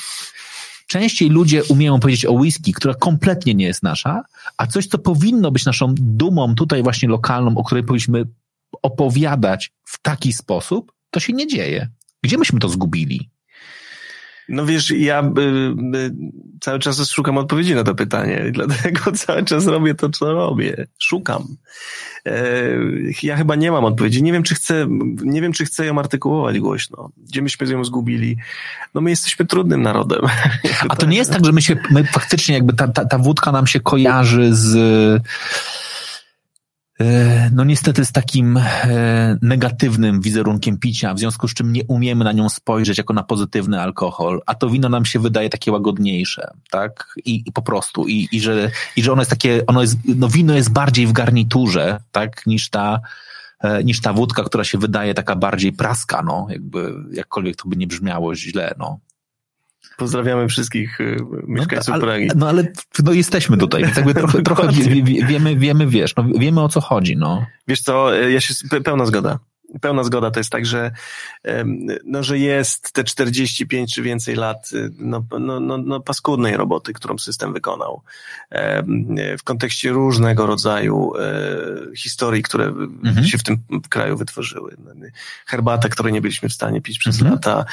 Częściej ludzie umieją powiedzieć o whisky, która kompletnie nie jest nasza, a coś, co powinno być naszą dumą tutaj właśnie lokalną, o której powinniśmy opowiadać w taki sposób, to się nie dzieje. Gdzie myśmy to zgubili? No wiesz, ja y, y, cały czas szukam odpowiedzi na to pytanie dlatego cały czas robię to, co robię. Szukam. E, ja chyba nie mam odpowiedzi. Nie wiem, czy chcę, nie wiem, czy chcę ją artykułować głośno. Gdzie myśmy ją zgubili? No my jesteśmy trudnym narodem. A to nie jest tak, że my się, my faktycznie jakby ta, ta, ta wódka nam się kojarzy z no niestety z takim e, negatywnym wizerunkiem picia, w związku z czym nie umiemy na nią spojrzeć jako na pozytywny alkohol, a to wino nam się wydaje takie łagodniejsze, tak? I, i po prostu, i, i, że, i że ono jest takie, ono jest, no wino jest bardziej w garniturze, tak, niż ta, e, niż ta wódka, która się wydaje taka bardziej praska, no, jakby, jakkolwiek to by nie brzmiało źle, no. Pozdrawiamy wszystkich y, mieszkańców no, ale, Pragi. No ale no, jesteśmy tutaj, więc jakby trochę, trochę wie, wie, wiemy, wiemy, wiesz, no, wiemy o co chodzi, no. Wiesz co, ja się, pełna zgoda pełna zgoda to jest tak, że, no, że jest te 45 czy więcej lat no, no, no, no paskudnej roboty, którą system wykonał w kontekście różnego rodzaju e, historii, które mhm. się w tym kraju wytworzyły. Herbata, której nie byliśmy w stanie pić przez mhm. lata,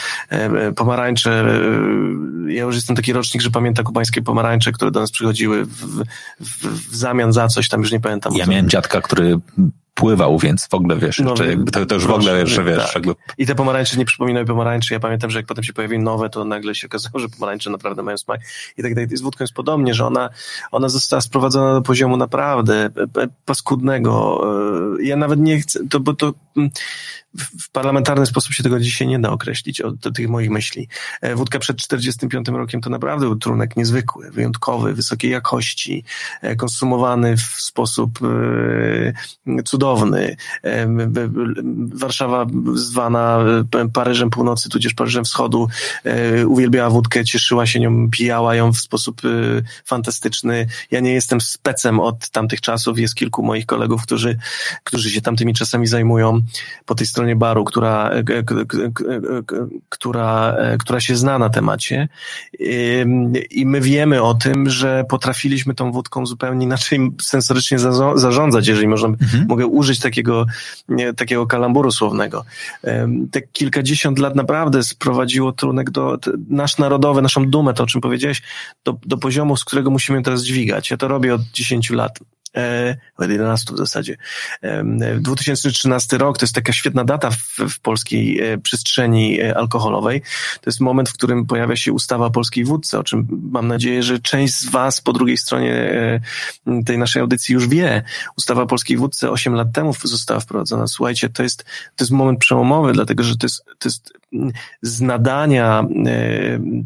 pomarańcze, e, ja już jestem taki rocznik, że pamiętam kubańskie pomarańcze, które do nas przychodziły w, w, w zamian za coś, tam już nie pamiętam. Ja miałem dziadka, który pływał, więc w ogóle wiesz, no, jakby to, to już proszę, w ogóle wiesz, że wiesz. Tak. Jakby... I te pomarańcze nie przypominają pomarańczy. Ja pamiętam, że jak potem się pojawiły nowe, to nagle się okazało, że pomarańcze naprawdę mają smak. I tak dalej. Z wódką jest podobnie, że ona, ona została sprowadzona do poziomu naprawdę paskudnego. E, ja nawet nie chcę, to, bo to mm, w parlamentarny sposób się tego dzisiaj nie da określić, od tych moich myśli. E, wódka przed 45 rokiem to naprawdę był trunek niezwykły, wyjątkowy, wysokiej jakości, e, konsumowany w sposób cudowny. Warszawa zwana Paryżem Północy, tudzież Paryżem Wschodu, uwielbiała wódkę, cieszyła się nią, pijała ją w sposób fantastyczny. Ja nie jestem specem od tamtych czasów, jest kilku moich kolegów, którzy, którzy się tamtymi czasami zajmują po tej stronie baru, która, która, która się zna na temacie i my wiemy o tym, że potrafiliśmy tą wódką zupełnie inaczej sensorycznie zarządzać, jeżeli można, mhm. mogę użyć takiego, takiego kalamburu słownego. Te kilkadziesiąt lat naprawdę sprowadziło trunek do, nasz narodowy, naszą dumę, to o czym powiedziałeś, do, do poziomu, z którego musimy teraz dźwigać. Ja to robię od dziesięciu lat od 11 w zasadzie. 2013 rok to jest taka świetna data w, w polskiej e, przestrzeni e, alkoholowej. To jest moment, w którym pojawia się ustawa o polskiej wódce, o czym mam nadzieję, że część z Was po drugiej stronie e, tej naszej audycji już wie. Ustawa o polskiej wódce 8 lat temu została wprowadzona. Słuchajcie, to jest, to jest moment przełomowy, dlatego że to jest, to jest z nadania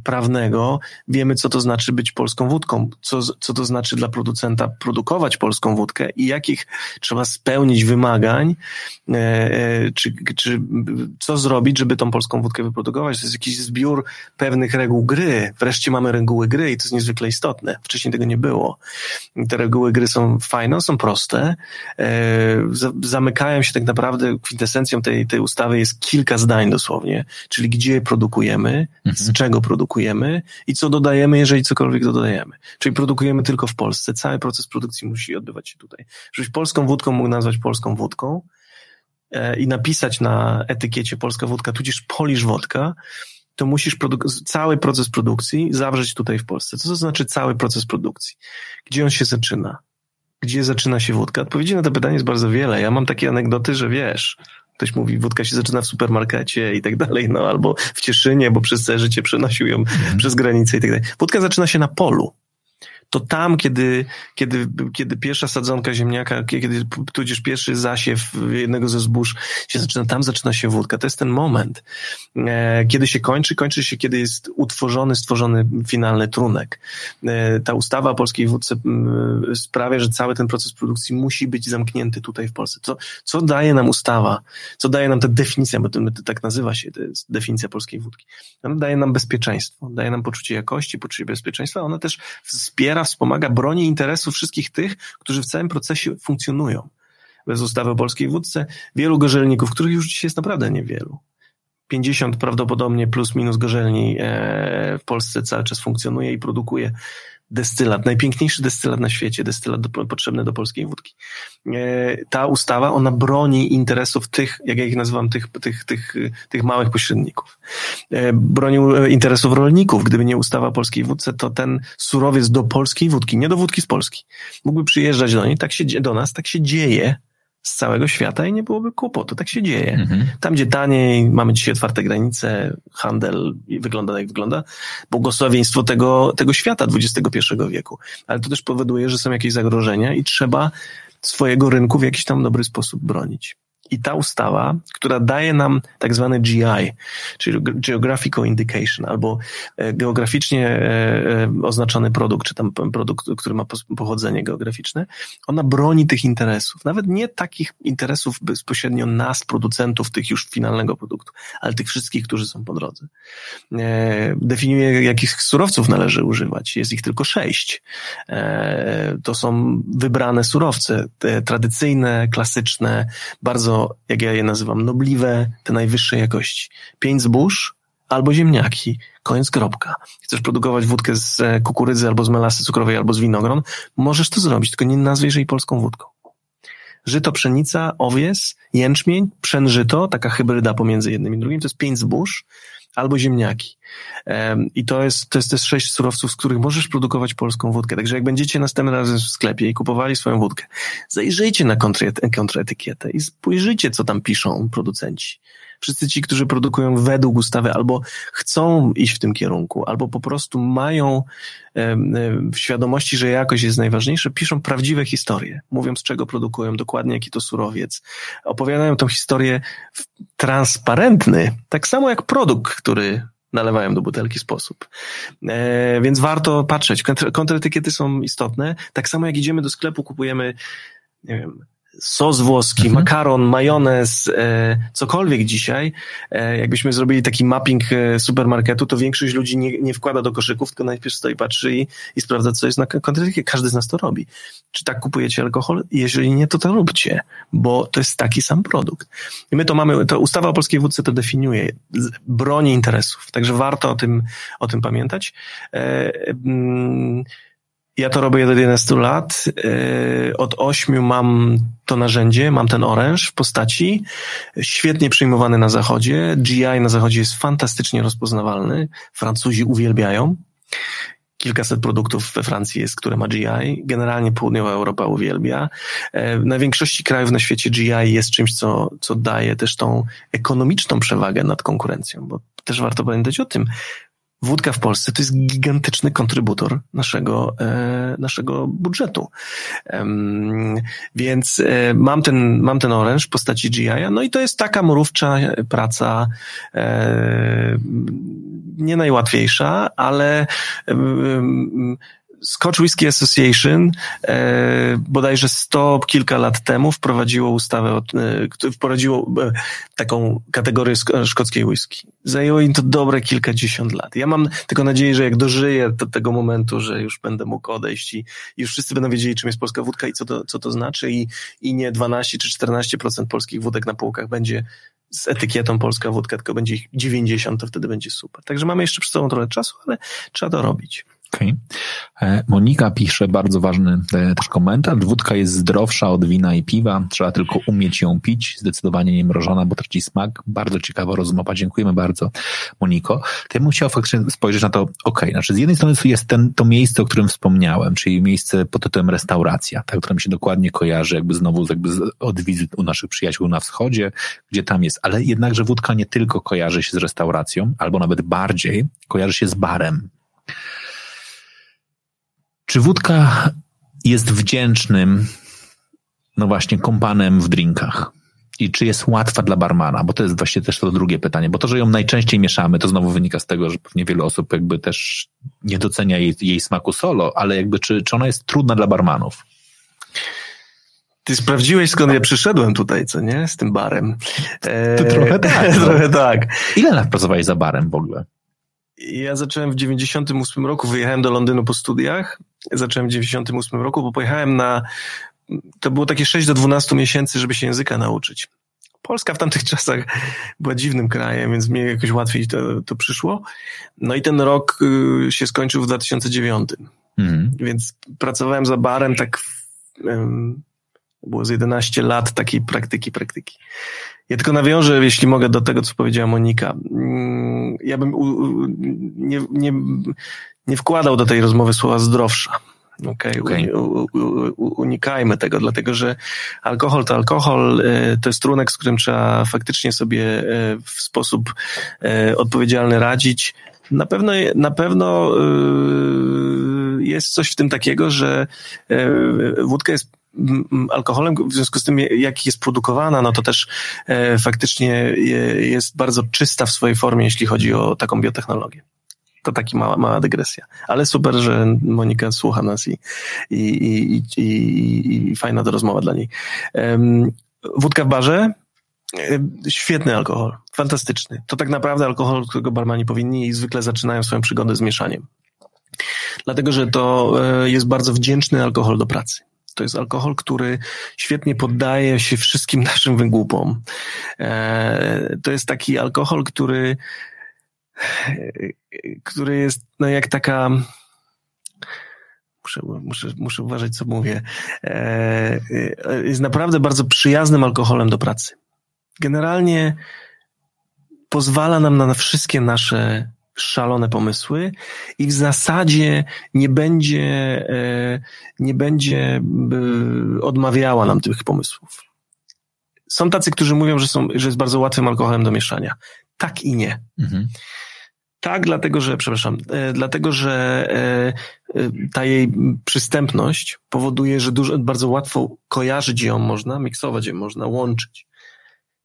prawnego wiemy, co to znaczy być polską wódką, co, co to znaczy dla producenta produkować polską wódkę i jakich trzeba spełnić wymagań, e, e, czy, czy co zrobić, żeby tą polską wódkę wyprodukować. To jest jakiś zbiór pewnych reguł gry. Wreszcie mamy reguły gry i to jest niezwykle istotne. Wcześniej tego nie było. Te reguły gry są fajne, są proste. E, zamykają się tak naprawdę, kwintesencją tej, tej ustawy jest kilka zdań dosłownie, czyli gdzie produkujemy, mhm. z czego produkujemy i co dodajemy, jeżeli cokolwiek dodajemy. Czyli produkujemy tylko w Polsce. Cały proces produkcji musi odbywać się tutaj. Żebyś polską wódką mógł nazwać polską wódką e, i napisać na etykiecie polska wódka, tudzież polisz wodka, to musisz cały proces produkcji zawrzeć tutaj w Polsce. Co to znaczy cały proces produkcji? Gdzie on się zaczyna? Gdzie zaczyna się wódka? Odpowiedzi na to pytanie jest bardzo wiele. Ja mam takie anegdoty, że wiesz, ktoś mówi, wódka się zaczyna w supermarkecie i tak dalej, no albo w Cieszynie, bo przez całe życie przenosił ją mm. przez granicę i tak dalej. Wódka zaczyna się na polu to tam, kiedy, kiedy, kiedy pierwsza sadzonka ziemniaka, kiedy tudzież pierwszy zasiew jednego ze zbóż się zaczyna, tam zaczyna się wódka. To jest ten moment. E, kiedy się kończy? Kończy się, kiedy jest utworzony, stworzony finalny trunek. E, ta ustawa o polskiej wódce sprawia, że cały ten proces produkcji musi być zamknięty tutaj w Polsce. Co, co daje nam ustawa? Co daje nam ta definicja, bo to, tak nazywa się, to jest definicja polskiej wódki. Ona daje nam bezpieczeństwo, daje nam poczucie jakości, poczucie bezpieczeństwa. Ona też wspiera wspomaga, broni interesów wszystkich tych, którzy w całym procesie funkcjonują. Bez ustawy o polskiej wódce wielu gorzelników, których już dzisiaj jest naprawdę niewielu. 50 prawdopodobnie plus minus gorzelni e, w Polsce cały czas funkcjonuje i produkuje destylat, najpiękniejszy destylat na świecie, destylat do, potrzebny do polskiej wódki. E, ta ustawa, ona broni interesów tych, jak ja ich nazywam, tych, tych, tych, tych małych pośredników. E, bronił interesów rolników. Gdyby nie ustawa o polskiej wódce, to ten surowiec do polskiej wódki, nie do wódki z Polski, mógłby przyjeżdżać do niej, tak się, do nas, tak się dzieje z całego świata i nie byłoby kłopotu. Tak się dzieje. Mhm. Tam, gdzie taniej, mamy dzisiaj otwarte granice, handel wygląda jak wygląda, błogosławieństwo tego, tego świata XXI wieku. Ale to też powoduje, że są jakieś zagrożenia i trzeba swojego rynku w jakiś tam dobry sposób bronić. I ta ustawa, która daje nam tak zwany GI, czyli Geographical Indication, albo e, geograficznie e, e, oznaczony produkt, czy tam produkt, który ma pochodzenie geograficzne, ona broni tych interesów. Nawet nie takich interesów bezpośrednio nas, producentów tych już finalnego produktu, ale tych wszystkich, którzy są po drodze. Definiuje, jakich surowców należy używać. Jest ich tylko sześć. To są wybrane surowce, tradycyjne, klasyczne, bardzo jak ja je nazywam, nobliwe, te najwyższej jakości. Pięć zbóż albo ziemniaki. Koniec kropka. Chcesz produkować wódkę z e, kukurydzy albo z melasy cukrowej albo z winogron? Możesz to zrobić, tylko nie nazwiesz jej polską wódką. Żyto, pszenica, owies, jęczmień, pszenżyto, taka hybryda pomiędzy jednym i drugim, to jest pięć zbóż albo ziemniaki. I to jest, to jest te sześć surowców, z których możesz produkować polską wódkę. Także jak będziecie następnym razem w sklepie i kupowali swoją wódkę, zajrzyjcie na kontraetykietę i spojrzyjcie, co tam piszą producenci wszyscy ci, którzy produkują według ustawy, albo chcą iść w tym kierunku, albo po prostu mają w świadomości, że jakość jest najważniejsza, piszą prawdziwe historie. Mówią, z czego produkują, dokładnie jaki to surowiec. Opowiadają tą historię w transparentny, tak samo jak produkt, który nalewają do butelki sposób. E, więc warto patrzeć. Kontraetykiety są istotne. Tak samo jak idziemy do sklepu, kupujemy nie wiem, sos włoski, mhm. makaron, majonez, e, cokolwiek dzisiaj, e, jakbyśmy zrobili taki mapping e, supermarketu, to większość ludzi nie, nie wkłada do koszyków, tylko najpierw stoi, patrzy i, i sprawdza, co jest na kontratykie. Każdy z nas to robi. Czy tak kupujecie alkohol? Jeżeli nie, to to róbcie, bo to jest taki sam produkt. I my to mamy, to ustawa o polskiej wódce to definiuje, broni interesów, także warto o tym, o tym pamiętać. E, mm, ja to robię od 11 lat. Y, od 8 mam to narzędzie, mam ten oręż w postaci. Świetnie przyjmowany na zachodzie. GI na zachodzie jest fantastycznie rozpoznawalny. Francuzi uwielbiają. kilkaset produktów we Francji jest, które ma GI. Generalnie południowa Europa uwielbia. E, na większości krajów na świecie GI jest czymś, co, co daje też tą ekonomiczną przewagę nad konkurencją, bo też warto pamiętać o tym. Wódka w Polsce to jest gigantyczny kontrybutor naszego, e, naszego budżetu. więc e, mam ten, mam ten oręż w postaci GI, no i to jest taka mrówcza praca, nie najłatwiejsza, ale Scotch Whisky Association e, bodajże sto kilka lat temu wprowadziło ustawę, e, wprowadziło e, taką kategorię szkockiej whisky. Zajęło im to dobre kilkadziesiąt lat. Ja mam tylko nadzieję, że jak dożyję do tego momentu, że już będę mógł odejść i już wszyscy będą wiedzieli, czym jest polska wódka i co to, co to znaczy i, i nie 12 czy 14% polskich wódek na półkach będzie z etykietą polska wódka, tylko będzie ich 90, to wtedy będzie super. Także mamy jeszcze przed sobą trochę czasu, ale trzeba to robić. Okay. E, Monika pisze bardzo ważny e, też komentarz. Wódka jest zdrowsza od wina i piwa. Trzeba tylko umieć ją pić. Zdecydowanie nie mrożona, bo traci smak. Bardzo ciekawa rozmowa. Dziękujemy bardzo, Moniko. Ja bym chciał faktycznie spojrzeć na to, okej, znaczy z jednej strony jest ten, to miejsce, o którym wspomniałem, czyli miejsce pod tytułem restauracja, tak, które mi się dokładnie kojarzy jakby znowu jakby od wizyt u naszych przyjaciół na wschodzie, gdzie tam jest, ale jednakże wódka nie tylko kojarzy się z restauracją, albo nawet bardziej kojarzy się z barem. Czy wódka jest wdzięcznym, no właśnie, kompanem w drinkach? I czy jest łatwa dla barmana? Bo to jest właśnie też to drugie pytanie. Bo to, że ją najczęściej mieszamy, to znowu wynika z tego, że pewnie wiele osób jakby też nie docenia jej, jej smaku solo, ale jakby czy, czy ona jest trudna dla barmanów? Ty sprawdziłeś, skąd ja przyszedłem tutaj, co nie? Z tym barem. To trochę tak. No. trochę tak. Ile lat pracowałeś za barem w ogóle? Ja zacząłem w 98 roku, wyjechałem do Londynu po studiach. Zacząłem w 98 roku, bo pojechałem na, to było takie 6 do 12 miesięcy, żeby się języka nauczyć. Polska w tamtych czasach była dziwnym krajem, więc mnie jakoś łatwiej to, to przyszło. No i ten rok y, się skończył w 2009. Mhm. Więc pracowałem za barem tak, było z 11 lat takiej praktyki, praktyki. Ja tylko nawiążę, jeśli mogę, do tego, co powiedziała Monika. Mm, ja bym nie, nie, nie wkładał do tej rozmowy słowa zdrowsza. Okay, okay. unikajmy tego, dlatego że alkohol to alkohol, e, to jest trunek, z którym trzeba faktycznie sobie e, w sposób e, odpowiedzialny radzić. Na pewno, na pewno jest coś w tym takiego, że wódka jest alkoholem, w związku z tym, jak jest produkowana, no to też faktycznie jest bardzo czysta w swojej formie, jeśli chodzi o taką biotechnologię. To taki mała, mała dygresja. Ale super, że Monika słucha nas i, i, i, i, i fajna to rozmowa dla niej. Wódka w barze, Świetny alkohol, fantastyczny. To tak naprawdę alkohol, którego barmani powinni i zwykle zaczynają swoją przygodę z mieszaniem. Dlatego, że to e, jest bardzo wdzięczny alkohol do pracy. To jest alkohol, który świetnie poddaje się wszystkim naszym wygłupom. E, to jest taki alkohol, który, który jest no jak taka. Muszę, muszę, muszę uważać, co mówię. E, jest naprawdę bardzo przyjaznym alkoholem do pracy. Generalnie pozwala nam na wszystkie nasze szalone pomysły i w zasadzie nie będzie, e, nie będzie odmawiała nam tych pomysłów. Są tacy, którzy mówią, że, są, że jest bardzo łatwym alkoholem do mieszania. Tak i nie. Mhm. Tak, dlatego że, przepraszam, e, dlatego że ta jej przystępność powoduje, że dużo, bardzo łatwo kojarzyć ją można, miksować ją można, łączyć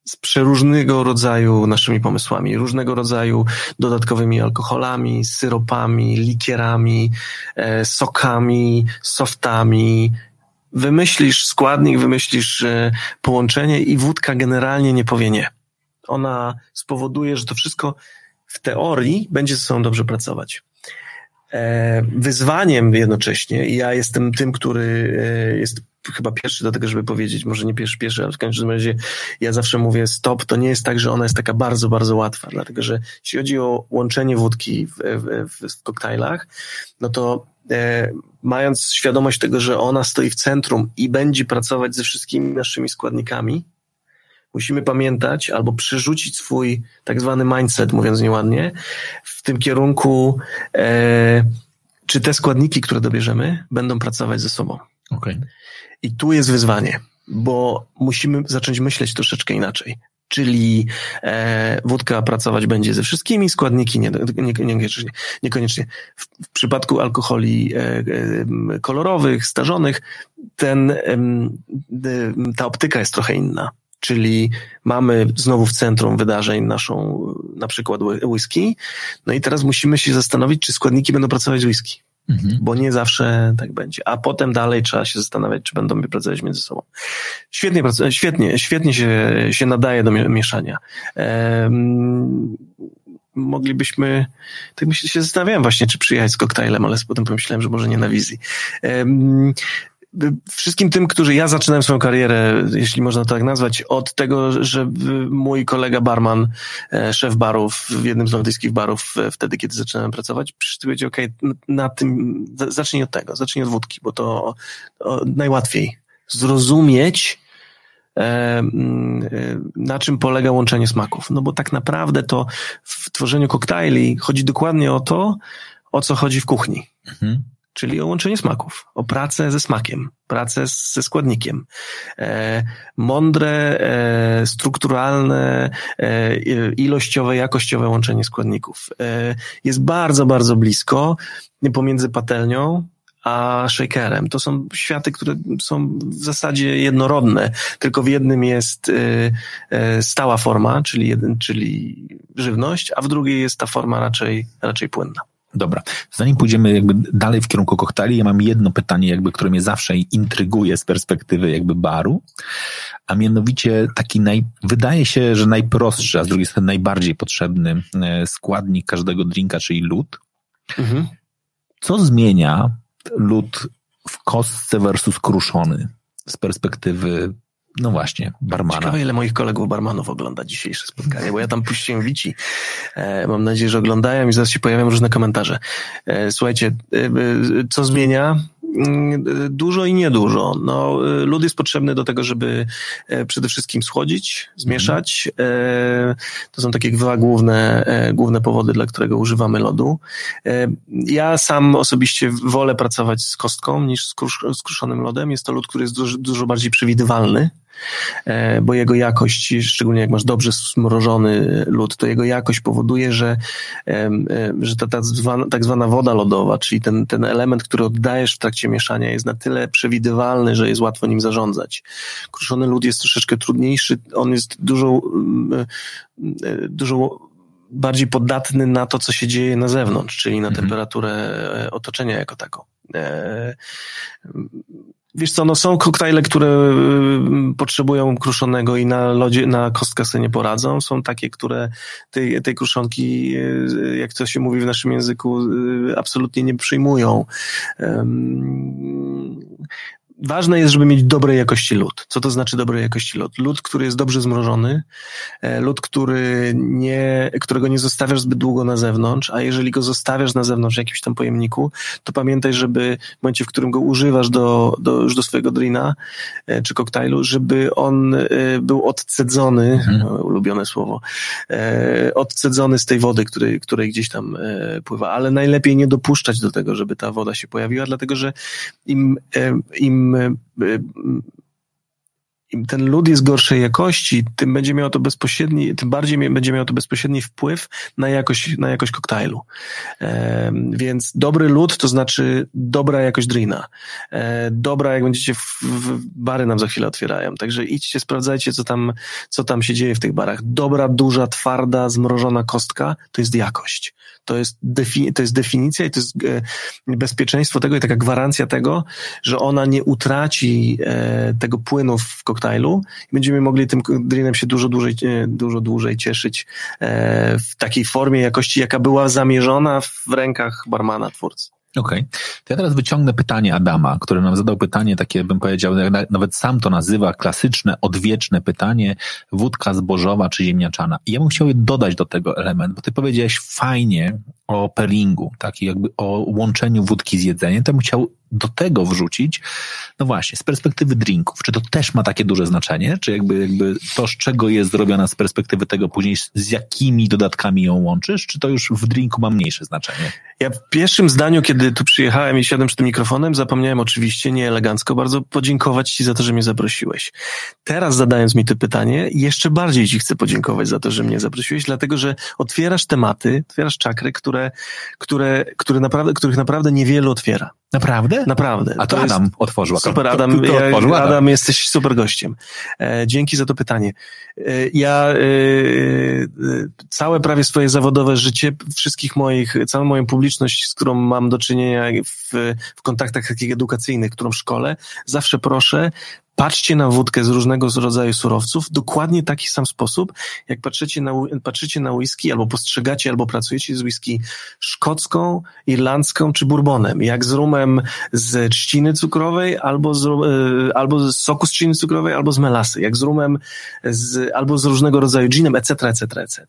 z przeróżnego rodzaju naszymi pomysłami, różnego rodzaju dodatkowymi alkoholami, syropami, likierami, e, sokami, softami. Wymyślisz składnik, wymyślisz e, połączenie i wódka generalnie nie powie nie. Ona spowoduje, że to wszystko w teorii będzie ze sobą dobrze pracować. E, wyzwaniem jednocześnie, ja jestem tym, który jest chyba pierwszy do tego, żeby powiedzieć, może nie pierwszy, pierwszy, ale w każdym razie ja zawsze mówię stop, to nie jest tak, że ona jest taka bardzo, bardzo łatwa, dlatego że jeśli chodzi o łączenie wódki w, w, w koktajlach, no to e, mając świadomość tego, że ona stoi w centrum i będzie pracować ze wszystkimi naszymi składnikami, musimy pamiętać albo przerzucić swój tak zwany mindset, mówiąc nieładnie, w tym kierunku e, czy te składniki, które dobierzemy, będą pracować ze sobą. Okay. I tu jest wyzwanie, bo musimy zacząć myśleć troszeczkę inaczej. Czyli e, wódka pracować będzie ze wszystkimi, składniki nie, nie, niekoniecznie. niekoniecznie. W, w przypadku alkoholi e, e, kolorowych, starzonych, ten, e, ta optyka jest trochę inna. Czyli mamy znowu w centrum wydarzeń naszą, na przykład whisky. No i teraz musimy się zastanowić, czy składniki będą pracować z whisky. Mhm. Bo nie zawsze tak będzie. A potem dalej trzeba się zastanawiać, czy będą pracować między sobą. Świetnie, świetnie, świetnie się, się nadaje do mieszania. Um, moglibyśmy, tak myślę, się zastanawiałem właśnie, czy przyjechać z koktajlem, ale potem pomyślałem, że może nie na wizji. Um, wszystkim tym, którzy ja zaczynałem swoją karierę, jeśli można tak nazwać, od tego, że mój kolega barman, e, szef barów w jednym z londyńskich barów, e, wtedy, kiedy zaczynałem pracować, powiedział, okej, okay, na tym, zacznij od tego, zacznij od wódki, bo to najłatwiej zrozumieć, e, na czym polega łączenie smaków. No bo tak naprawdę to w tworzeniu koktajli chodzi dokładnie o to, o co chodzi w kuchni. Mhm czyli o łączenie smaków, o pracę ze smakiem, pracę ze składnikiem. E, mądre, e, strukturalne, e, ilościowe, jakościowe łączenie składników. E, jest bardzo, bardzo blisko pomiędzy patelnią a shakerem. To są światy, które są w zasadzie jednorodne, tylko w jednym jest e, e, stała forma, czyli, jeden, czyli żywność, a w drugiej jest ta forma raczej, raczej płynna. Dobra. Zanim pójdziemy jakby dalej w kierunku koktajli, ja mam jedno pytanie, jakby, które mnie zawsze intryguje z perspektywy jakby baru, a mianowicie taki naj, wydaje się, że najprostszy, a z drugiej strony najbardziej potrzebny e, składnik każdego drinka, czyli lód. Mhm. Co zmienia lód w kostce versus kruszony z perspektywy no właśnie, barmana. Ciekawe, ile moich kolegów barmanów ogląda dzisiejsze spotkanie, bo ja tam puściłem wici. E, mam nadzieję, że oglądają i zaraz się pojawią różne komentarze. E, słuchajcie, e, co zmienia? Mm, dużo i niedużo. No, lód jest potrzebny do tego, żeby przede wszystkim schłodzić, zmieszać. To są takie dwa główne, główne powody, dla którego używamy lodu. Ja sam osobiście wolę pracować z kostką niż z, kruszonym lodem. Jest to lód, który jest dużo, dużo bardziej przewidywalny. E, bo jego jakość, szczególnie jak masz dobrze smrożony lód, to jego jakość powoduje, że, że ta tak zwana, tak zwana woda lodowa, czyli ten, ten element, który oddajesz w trakcie mieszania jest na tyle przewidywalny, że jest łatwo nim zarządzać. Kruszony lód jest troszeczkę trudniejszy, on jest dużo, e, dużo bardziej podatny na to, co się dzieje na zewnątrz, czyli na mhm. temperaturę e, otoczenia jako taką. Wiesz co, no są koktajle, które y, potrzebują kruszonego i na lodzie, na kostkach sobie nie poradzą. Są takie, które tej, tej kruszonki, y, jak to się mówi w naszym języku, y, absolutnie nie przyjmują ważne jest, żeby mieć dobrej jakości lód. Co to znaczy dobrej jakości lód? Lód, który jest dobrze zmrożony, e, lód, który nie, którego nie zostawiasz zbyt długo na zewnątrz, a jeżeli go zostawiasz na zewnątrz w jakimś tam pojemniku, to pamiętaj, żeby w momencie, w którym go używasz do, do, już do swojego drina e, czy koktajlu, żeby on e, był odcedzony, mhm. ulubione słowo, odcedzony z tej wody, której, której gdzieś tam pływa, ale najlepiej nie dopuszczać do tego, żeby ta woda się pojawiła, dlatego że im, im im ten lód jest gorszej jakości, tym będzie miało to bezpośredni, tym bardziej będzie miało to bezpośredni wpływ na jakość, na jakość koktajlu. Więc dobry lód to znaczy dobra jakość drina. E, dobra, jak będziecie w, w, bary nam za chwilę otwierają. Także idźcie, sprawdzajcie, co tam, co tam się dzieje w tych barach. Dobra, duża, twarda, zmrożona kostka to jest jakość. To jest, defi, to jest definicja i to jest e, bezpieczeństwo tego i taka gwarancja tego, że ona nie utraci e, tego płynu w koktajlu i będziemy mogli tym drinem się dużo dłużej, e, dużo dłużej cieszyć w takiej formie jakości, jaka była zamierzona w rękach barmana, twórcy. Okej. Okay. To ja teraz wyciągnę pytanie Adama, który nam zadał pytanie takie, bym powiedział, nawet sam to nazywa klasyczne, odwieczne pytanie, wódka zbożowa czy ziemniaczana. I ja bym chciał dodać do tego element, bo ty powiedziałeś fajnie o pairingu, tak, jakby o łączeniu wódki z jedzeniem, to bym chciał do tego wrzucić, no właśnie, z perspektywy drinków, czy to też ma takie duże znaczenie? Czy jakby, jakby to, z czego jest zrobiona z perspektywy tego później, z jakimi dodatkami ją łączysz, czy to już w drinku ma mniejsze znaczenie? Ja w pierwszym zdaniu, kiedy tu przyjechałem i siadłem przed tym mikrofonem, zapomniałem oczywiście, nie elegancko, bardzo podziękować Ci za to, że mnie zaprosiłeś. Teraz zadając mi to pytanie, jeszcze bardziej Ci chcę podziękować za to, że mnie zaprosiłeś, dlatego, że otwierasz tematy, otwierasz czakry, które, które, które naprawdę, których naprawdę niewiele otwiera. Naprawdę? Naprawdę. A to, to Adam otworzył. Super, Adam, to, to otworzył Adam. Adam, jesteś super gościem. E, dzięki za to pytanie. E, ja e, e, całe prawie swoje zawodowe życie, wszystkich moich, całą moją publiczność, z którą mam do czynienia w, w kontaktach takich edukacyjnych, którą szkole, zawsze proszę, Patrzcie na wódkę z różnego rodzaju surowców dokładnie taki sam sposób, jak patrzycie na, patrzycie na whisky, albo postrzegacie, albo pracujecie z whisky szkocką, irlandzką czy bourbonem, jak z rumem z trzciny cukrowej, albo z, e, albo z soku z trzciny cukrowej, albo z melasy, jak z rumem z, albo z różnego rodzaju ginem, etc., etc., etc.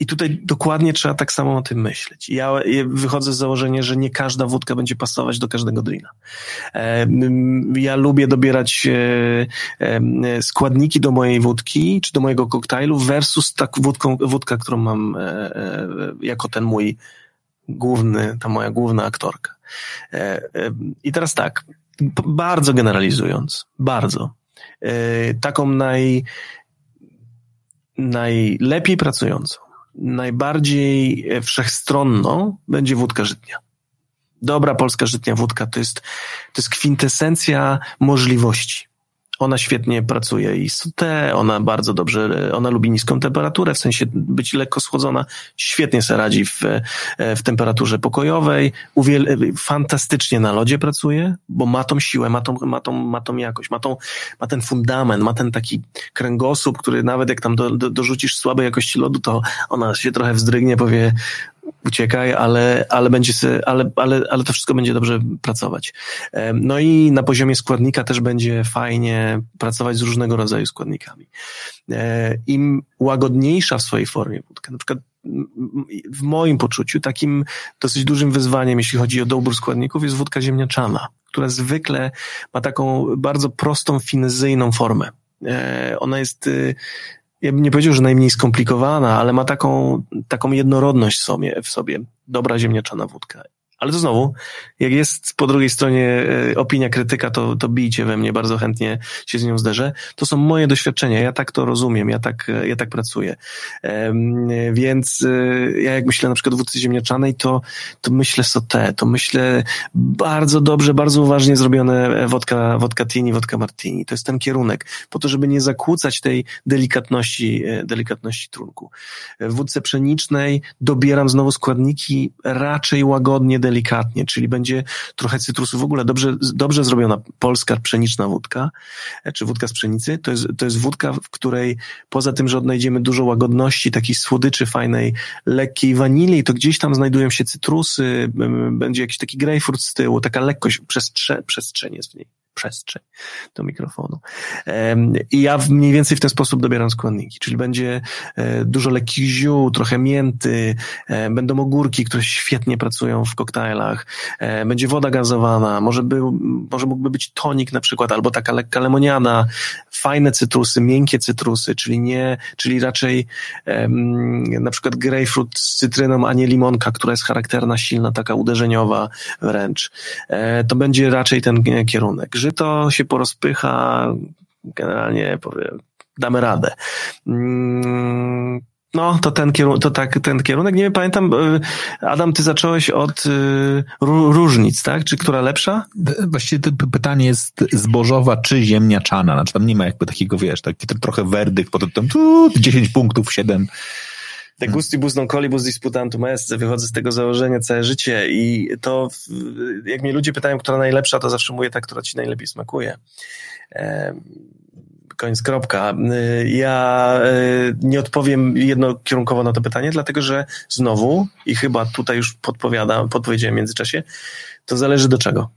I tutaj dokładnie trzeba tak samo o tym myśleć. Ja wychodzę z założenia, że nie każda wódka będzie pasować do każdego drina. Ja lubię dobierać e, e, składniki do mojej wódki, czy do mojego koktajlu versus tak wódką, wódka, którą mam e, jako ten mój główny, ta moja główna aktorka. I teraz tak, bardzo generalizując, bardzo, taką naj, najlepiej pracującą, najbardziej wszechstronną będzie wódka żytnia. Dobra polska żytnia wódka to jest, to jest kwintesencja możliwości. Ona świetnie pracuje i sauté, ona bardzo dobrze, ona lubi niską temperaturę, w sensie być lekko schłodzona, świetnie sobie radzi w, w temperaturze pokojowej, uwiel, fantastycznie na lodzie pracuje, bo ma tą siłę, ma tą, ma tą, ma tą jakość, ma, tą, ma ten fundament, ma ten taki kręgosłup, który nawet jak tam do, do, dorzucisz słabej jakości lodu, to ona się trochę wzdrygnie, powie, uciekaj, ale, ale będzie, ale, ale, ale to wszystko będzie dobrze pracować. No i na poziomie składnika też będzie fajnie pracować z różnego rodzaju składnikami. E, Im łagodniejsza w swojej formie wódka, na przykład w moim poczuciu takim dosyć dużym wyzwaniem, jeśli chodzi o dobór składników, jest wódka ziemniaczana, która zwykle ma taką bardzo prostą, finezyjną formę. E, ona jest y, ja bym nie powiedział, że najmniej skomplikowana, ale ma taką, taką jednorodność w sobie, w sobie. Dobra ziemniaczana wódka. Ale to znowu, jak jest po drugiej stronie e, opinia krytyka, to, to bijcie we mnie, bardzo chętnie się z nią zderzę. To są moje doświadczenia, ja tak to rozumiem, ja tak, e, ja tak pracuję. Więc e, ja jak myślę na przykład o wódce ziemniaczanej, to, to myślę sote, to myślę bardzo dobrze, bardzo uważnie zrobione wodka, wodka tini, wodka martini. To jest ten kierunek, po to, żeby nie zakłócać tej delikatności, delikatności trunku. W wódce pszenicznej dobieram znowu składniki raczej łagodnie, delikatnie, czyli będzie trochę cytrusu. W ogóle dobrze, dobrze zrobiona polska pszeniczna wódka, e, czy wódka z pszenicy, to jest, to jest wódka, w której poza tym, że odnajdziemy dużo łagodności, takiej słodyczy fajnej, lekkiej wanilii, to gdzieś tam znajdują się cytrusy, będzie jakiś taki grejpfrut z tyłu, taka lekkość, przestrze, przestrzeń jest w niej przestrzeń do mikrofonu. I ja mniej więcej w ten sposób dobieram składniki, czyli będzie e, dużo lekkich ziół, trochę mięty, e, będą ogórki, które świetnie pracują w koktajlach, e, będzie woda gazowana, może, by, może mógłby być tonik na przykład, albo taka lekka lemoniada, fajne cytrusy, miękkie cytrusy, czyli nie, czyli raczej na przykład grapefruit z cytryną, a nie limonka, która jest charakterna, silna, taka uderzeniowa wręcz. To będzie raczej ten kierunek żyto się porozpycha, generalnie powiem, damy radę. Mm, no, to ten kierunek, to tak, ten kierunek. Nie wiem, pamiętam, e, Adam, ty zacząłeś od y, różnic, tak? Czy która lepsza? Właściwie to pytanie jest zbożowa czy ziemniaczana. Znaczy tam nie ma jakby takiego, wiesz, taki trochę werdykt, potem tam tu 10 punktów, 7. De gustibus non colibus disputantum est, wychodzę z tego założenia całe życie i to, jak mnie ludzie pytają, która najlepsza, to zawsze mówię ta, która ci najlepiej smakuje. Koniec, kropka. Ja e, nie odpowiem jednokierunkowo na to pytanie, dlatego że znowu, i chyba tutaj już podpowiadam, podpowiedziałem w międzyczasie, to zależy do czego.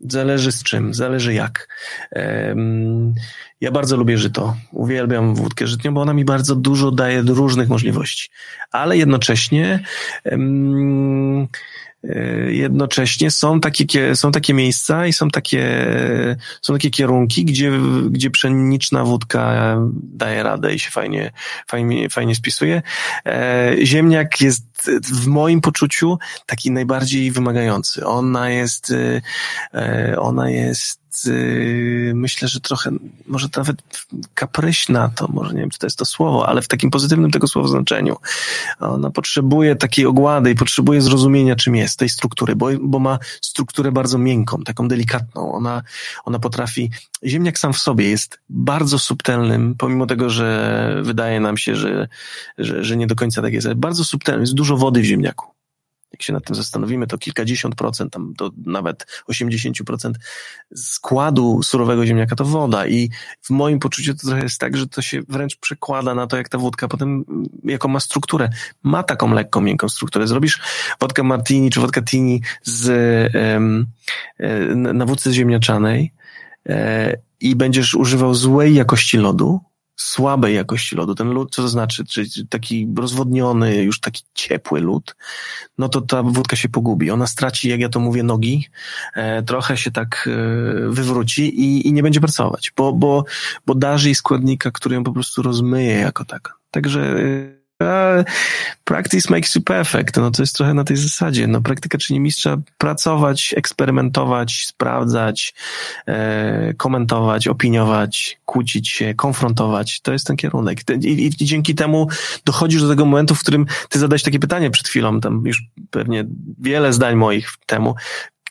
Zależy z czym, zależy jak. Ja bardzo lubię żyto. Uwielbiam wódkę żytnią, bo ona mi bardzo dużo daje różnych możliwości. Ale jednocześnie jednocześnie są takie, są takie miejsca i są takie, są takie kierunki, gdzie, gdzie pszeniczna wódka daje radę i się fajnie, fajnie, fajnie spisuje. Ziemniak jest w moim poczuciu taki najbardziej wymagający. Ona jest, ona jest Y, myślę, że trochę, może nawet kapryśna, to może nie wiem, czy to jest to słowo, ale w takim pozytywnym tego słowa znaczeniu. Ona potrzebuje takiej ogłady i potrzebuje zrozumienia, czym jest tej struktury, bo, bo ma strukturę bardzo miękką, taką delikatną. Ona, ona potrafi, ziemniak sam w sobie jest bardzo subtelnym, pomimo tego, że wydaje nam się, że, że, że nie do końca tak jest, ale bardzo subtelnym, jest dużo wody w ziemniaku jak się nad tym zastanowimy, to kilkadziesiąt procent, tam do nawet 80 procent składu surowego ziemniaka to woda i w moim poczuciu to trochę jest tak, że to się wręcz przekłada na to, jak ta wódka potem, jaką ma strukturę. Ma taką lekką, miękką strukturę. Zrobisz wodkę martini czy wodkę tini z, um, na wódce ziemniaczanej e, i będziesz używał złej jakości lodu, słabej jakości lodu, ten lód, co to znaczy, czyli taki rozwodniony, już taki ciepły lód, no to ta wódka się pogubi. Ona straci, jak ja to mówię, nogi, e, trochę się tak e, wywróci i, i nie będzie pracować, bo, bo, bo darzy jej składnika, który ją po prostu rozmyje jako tak. Także practice makes you perfect. No to jest trochę na tej zasadzie. No praktyka czyni mistrza pracować, eksperymentować, sprawdzać, e, komentować, opiniować, kłócić się, konfrontować. To jest ten kierunek. I, i, I, dzięki temu dochodzisz do tego momentu, w którym ty zadałeś takie pytanie przed chwilą, tam już pewnie wiele zdań moich temu,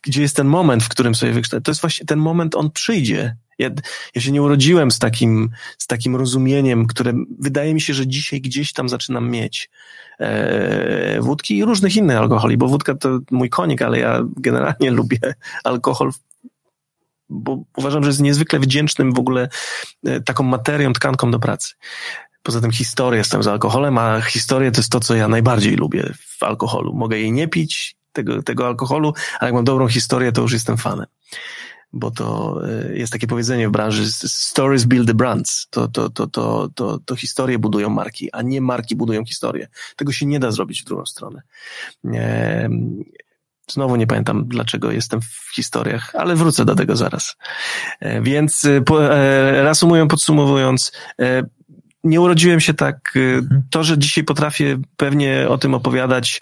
gdzie jest ten moment, w którym sobie wykształcę. To jest właśnie ten moment, on przyjdzie ja, ja się nie urodziłem z takim, z takim rozumieniem, które wydaje mi się, że dzisiaj gdzieś tam zaczynam mieć. E, wódki i różnych innych alkoholi, bo wódka to mój konik, ale ja generalnie lubię alkohol bo uważam, że jest niezwykle wdzięcznym w ogóle e, taką materią, tkanką do pracy. Poza tym historię jestem z alkoholem, a historię to jest to, co ja najbardziej lubię w alkoholu. Mogę jej nie pić, tego, tego alkoholu, ale jak mam dobrą historię, to już jestem fanem bo to e, jest takie powiedzenie w branży stories build the brands. To, to, to, to, to, to historie budują marki, a nie marki budują historię. Tego się nie da zrobić w drugą stronę. Znowu nie pamiętam, dlaczego jestem w historiach, ale wrócę do tego zaraz. E, więc e, reasumując, podsumowując, nie urodziłem się tak. Mhm. To, że dzisiaj potrafię pewnie o tym opowiadać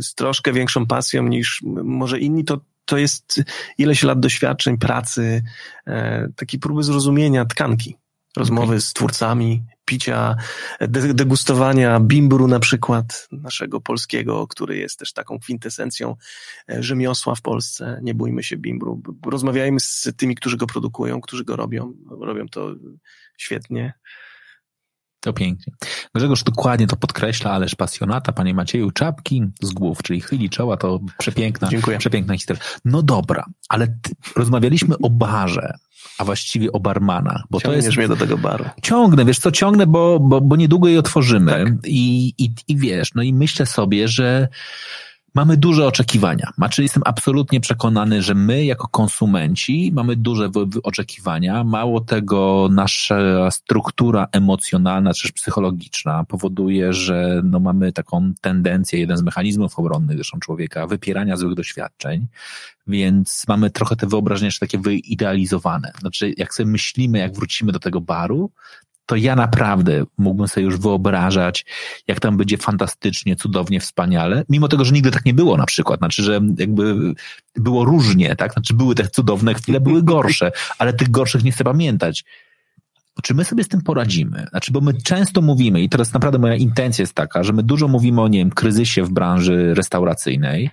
z troszkę większą pasją niż może inni, to to jest ileś lat doświadczeń, pracy, e, takiej próby zrozumienia tkanki, rozmowy okay. z twórcami, picia, degustowania bimbru na przykład, naszego polskiego, który jest też taką kwintesencją e, rzemiosła w Polsce. Nie bójmy się bimbru. Rozmawiajmy z tymi, którzy go produkują, którzy go robią. Robią to świetnie. To pięknie. Grzegorz dokładnie to podkreśla, ależ pasjonata, panie Macieju, czapki z głów, czyli chyli czoła, to przepiękna, Dziękuję. przepiękna historia. No dobra, ale rozmawialiśmy o barze, a właściwie o barmanach. Bo Ciągniesz to jest, mnie do tego baru. Ciągnę, wiesz co, ciągnę, bo, bo, bo niedługo je otworzymy. Tak. I, i, I wiesz, no i myślę sobie, że mamy duże oczekiwania. Znaczy jestem absolutnie przekonany, że my jako konsumenci mamy duże oczekiwania. Mało tego, nasza struktura emocjonalna czy psychologiczna powoduje, że no mamy taką tendencję, jeden z mechanizmów obronnych zresztą człowieka, wypierania złych doświadczeń, więc mamy trochę te wyobrażenia jeszcze takie wyidealizowane. Znaczy, jak sobie myślimy, jak wrócimy do tego baru, to ja naprawdę mógłbym sobie już wyobrażać, jak tam będzie fantastycznie, cudownie, wspaniale, mimo tego, że nigdy tak nie było na przykład, znaczy, że jakby było różnie, tak, znaczy były te cudowne chwile, były gorsze, ale tych gorszych nie chcę pamiętać. Czy my sobie z tym poradzimy? Znaczy, bo my często mówimy, i teraz naprawdę moja intencja jest taka, że my dużo mówimy o, nie wiem, kryzysie w branży restauracyjnej,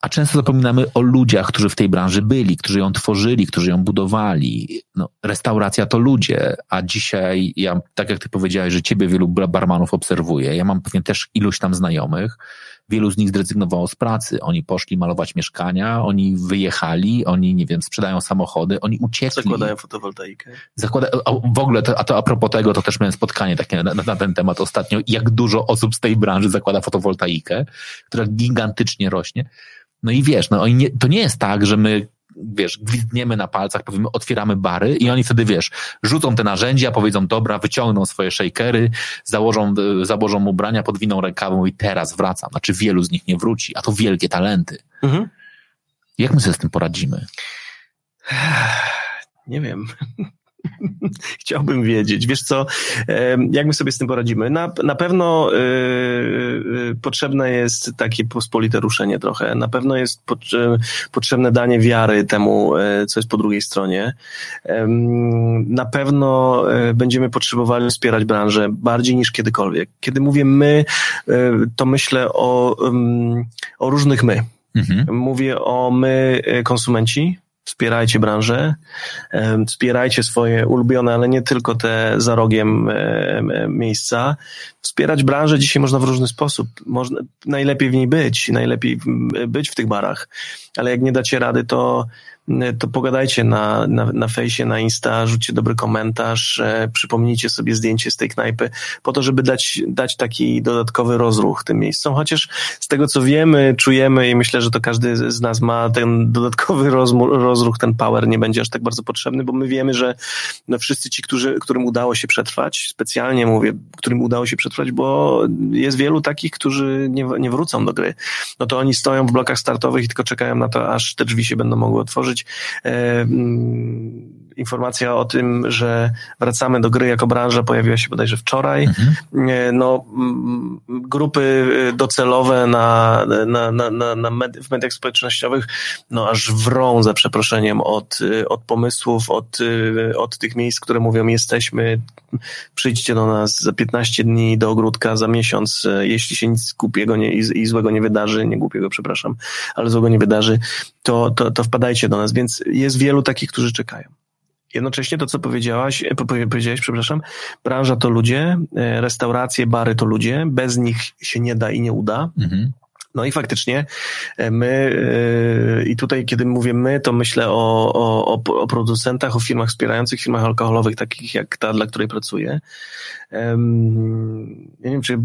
a często zapominamy o ludziach, którzy w tej branży byli, którzy ją tworzyli, którzy ją budowali. No, restauracja to ludzie, a dzisiaj ja, tak jak ty powiedziałeś, że ciebie wielu barmanów obserwuję, ja mam pewnie też iluś tam znajomych, wielu z nich zrezygnowało z pracy, oni poszli malować mieszkania, oni wyjechali, oni, nie wiem, sprzedają samochody, oni uciekli. Zakładają fotowoltaikę. Zakłada, w ogóle, to, a to a propos tego, to też miałem spotkanie takie na, na ten temat ostatnio, jak dużo osób z tej branży zakłada fotowoltaikę, która gigantycznie rośnie. No i wiesz, no nie, to nie jest tak, że my wiesz, gwizdniemy na palcach, powiemy, otwieramy bary i oni wtedy, wiesz, rzucą te narzędzia, powiedzą, dobra, wyciągną swoje shakery, założą, założą ubrania, podwiną rękawą i teraz wracam. Znaczy wielu z nich nie wróci, a to wielkie talenty. Mhm. Jak my sobie z tym poradzimy? Nie wiem. Chciałbym wiedzieć. Wiesz co, jak my sobie z tym poradzimy? Na, na pewno yy, potrzebne jest takie pospolite ruszenie trochę. Na pewno jest potrzebne danie wiary temu, co jest po drugiej stronie. Na pewno będziemy potrzebowali wspierać branżę bardziej niż kiedykolwiek. Kiedy mówię my, to myślę o, o różnych my. Mhm. Mówię o my, konsumenci, wspierajcie branżę, wspierajcie swoje ulubione, ale nie tylko te za rogiem miejsca. Wspierać branżę dzisiaj można w różny sposób. Można, najlepiej w niej być, najlepiej być w tych barach, ale jak nie dacie rady, to to pogadajcie na, na, na fejsie, na Insta, rzućcie dobry komentarz, e, przypomnijcie sobie zdjęcie z tej knajpy, po to, żeby dać, dać taki dodatkowy rozruch tym miejscom. Chociaż z tego, co wiemy, czujemy i myślę, że to każdy z nas ma ten dodatkowy rozruch, ten power nie będzie aż tak bardzo potrzebny, bo my wiemy, że no wszyscy ci, którzy, którym udało się przetrwać, specjalnie mówię, którym udało się przetrwać, bo jest wielu takich, którzy nie, nie wrócą do gry. No to oni stoją w blokach startowych i tylko czekają na to, aż te drzwi się będą mogły otworzyć E, mm, informacja o tym, że wracamy do gry jako branża pojawiła się bodajże wczoraj. Mhm. No, mm, grupy docelowe na, na, na, na, na med w mediach społecznościowych no aż wrą za przeproszeniem od, od pomysłów, od, od tych miejsc, które mówią jesteśmy, przyjdźcie do nas za 15 dni do ogródka, za miesiąc, jeśli się nic głupiego nie, i, i złego nie wydarzy, nie głupiego, przepraszam, ale złego nie wydarzy, to, to, to wpadajcie do nas, więc jest wielu takich, którzy czekają. Jednocześnie to, co powiedziałaś, e, powiedziałeś, przepraszam, branża to ludzie, e, restauracje, bary to ludzie, bez nich się nie da i nie uda. Mhm. No i faktycznie e, my, i tutaj kiedy mówię my, to myślę o, o, o producentach, o firmach wspierających, firmach alkoholowych, takich jak ta, dla której pracuję. Ja nie wiem, czy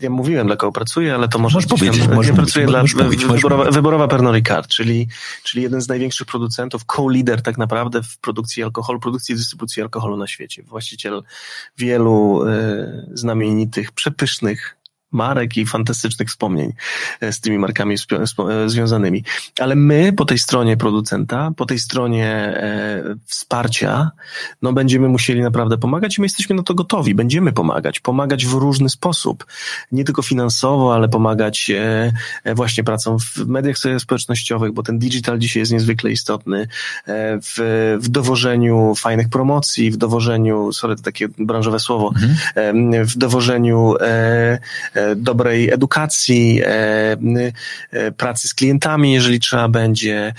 ja mówiłem, dla kogo pracuję, ale to może możesz powiedzieć. Tam, ja pracuję dla mówić, wyborowa, wyborowa Pernod Ricard, czyli, czyli jeden z największych producentów, co-leader tak naprawdę w produkcji alkoholu, produkcji i dystrybucji alkoholu na świecie. Właściciel wielu e, znamienitych, przepysznych marek i fantastycznych wspomnień e, z tymi markami e, związanymi. Ale my po tej stronie producenta, po tej stronie e, wsparcia, no będziemy musieli naprawdę pomagać i my jesteśmy na to gotowi. Będziemy pomagać. Pomagać w różny sposób. Nie tylko finansowo, ale pomagać e, e właśnie pracą w mediach społecznościowych, bo ten digital dzisiaj jest niezwykle istotny. E, w, w dowożeniu fajnych promocji, w dowożeniu, sorry, to takie branżowe słowo, mhm. w dowożeniu dobrej edukacji, e, e, pracy z klientami, jeżeli trzeba będzie,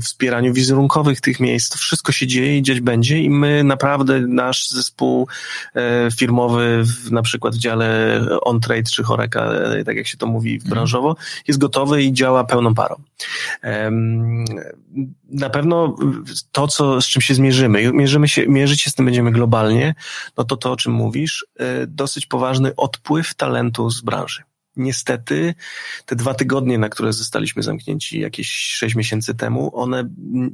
wspieraniu wizerunkowych tych miejsc. To wszystko się dzieje i dziać będzie i my naprawdę, nasz zespół firmowy, na przykład w dziale on-trade czy choreka, tak jak się to mówi mhm. branżowo, jest gotowy i działa pełną parą. Na pewno to, co, z czym się zmierzymy, mierzymy się, mierzyć się z tym będziemy globalnie, no to to, o czym mówisz, dosyć poważny odpływ talentu talentu z branży. Niestety te dwa tygodnie, na które zostaliśmy zamknięci jakieś sześć miesięcy temu, one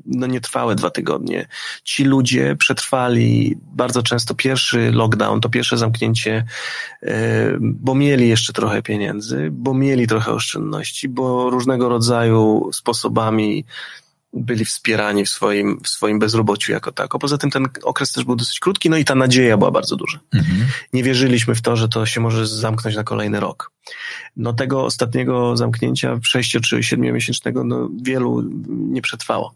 no, nie trwały dwa tygodnie. Ci ludzie przetrwali bardzo często pierwszy lockdown, to pierwsze zamknięcie, e, bo mieli jeszcze trochę pieniędzy, bo mieli trochę oszczędności, bo różnego rodzaju sposobami byli wspierani w swoim, w swoim bezrobociu jako tako. Poza tym ten okres też był dosyć krótki, no i ta nadzieja była bardzo duża. Mhm. Nie wierzyliśmy w to, że to się może zamknąć na kolejny rok. No tego ostatniego zamknięcia, sześcio czy siedmiomiesięcznego, no wielu nie przetrwało.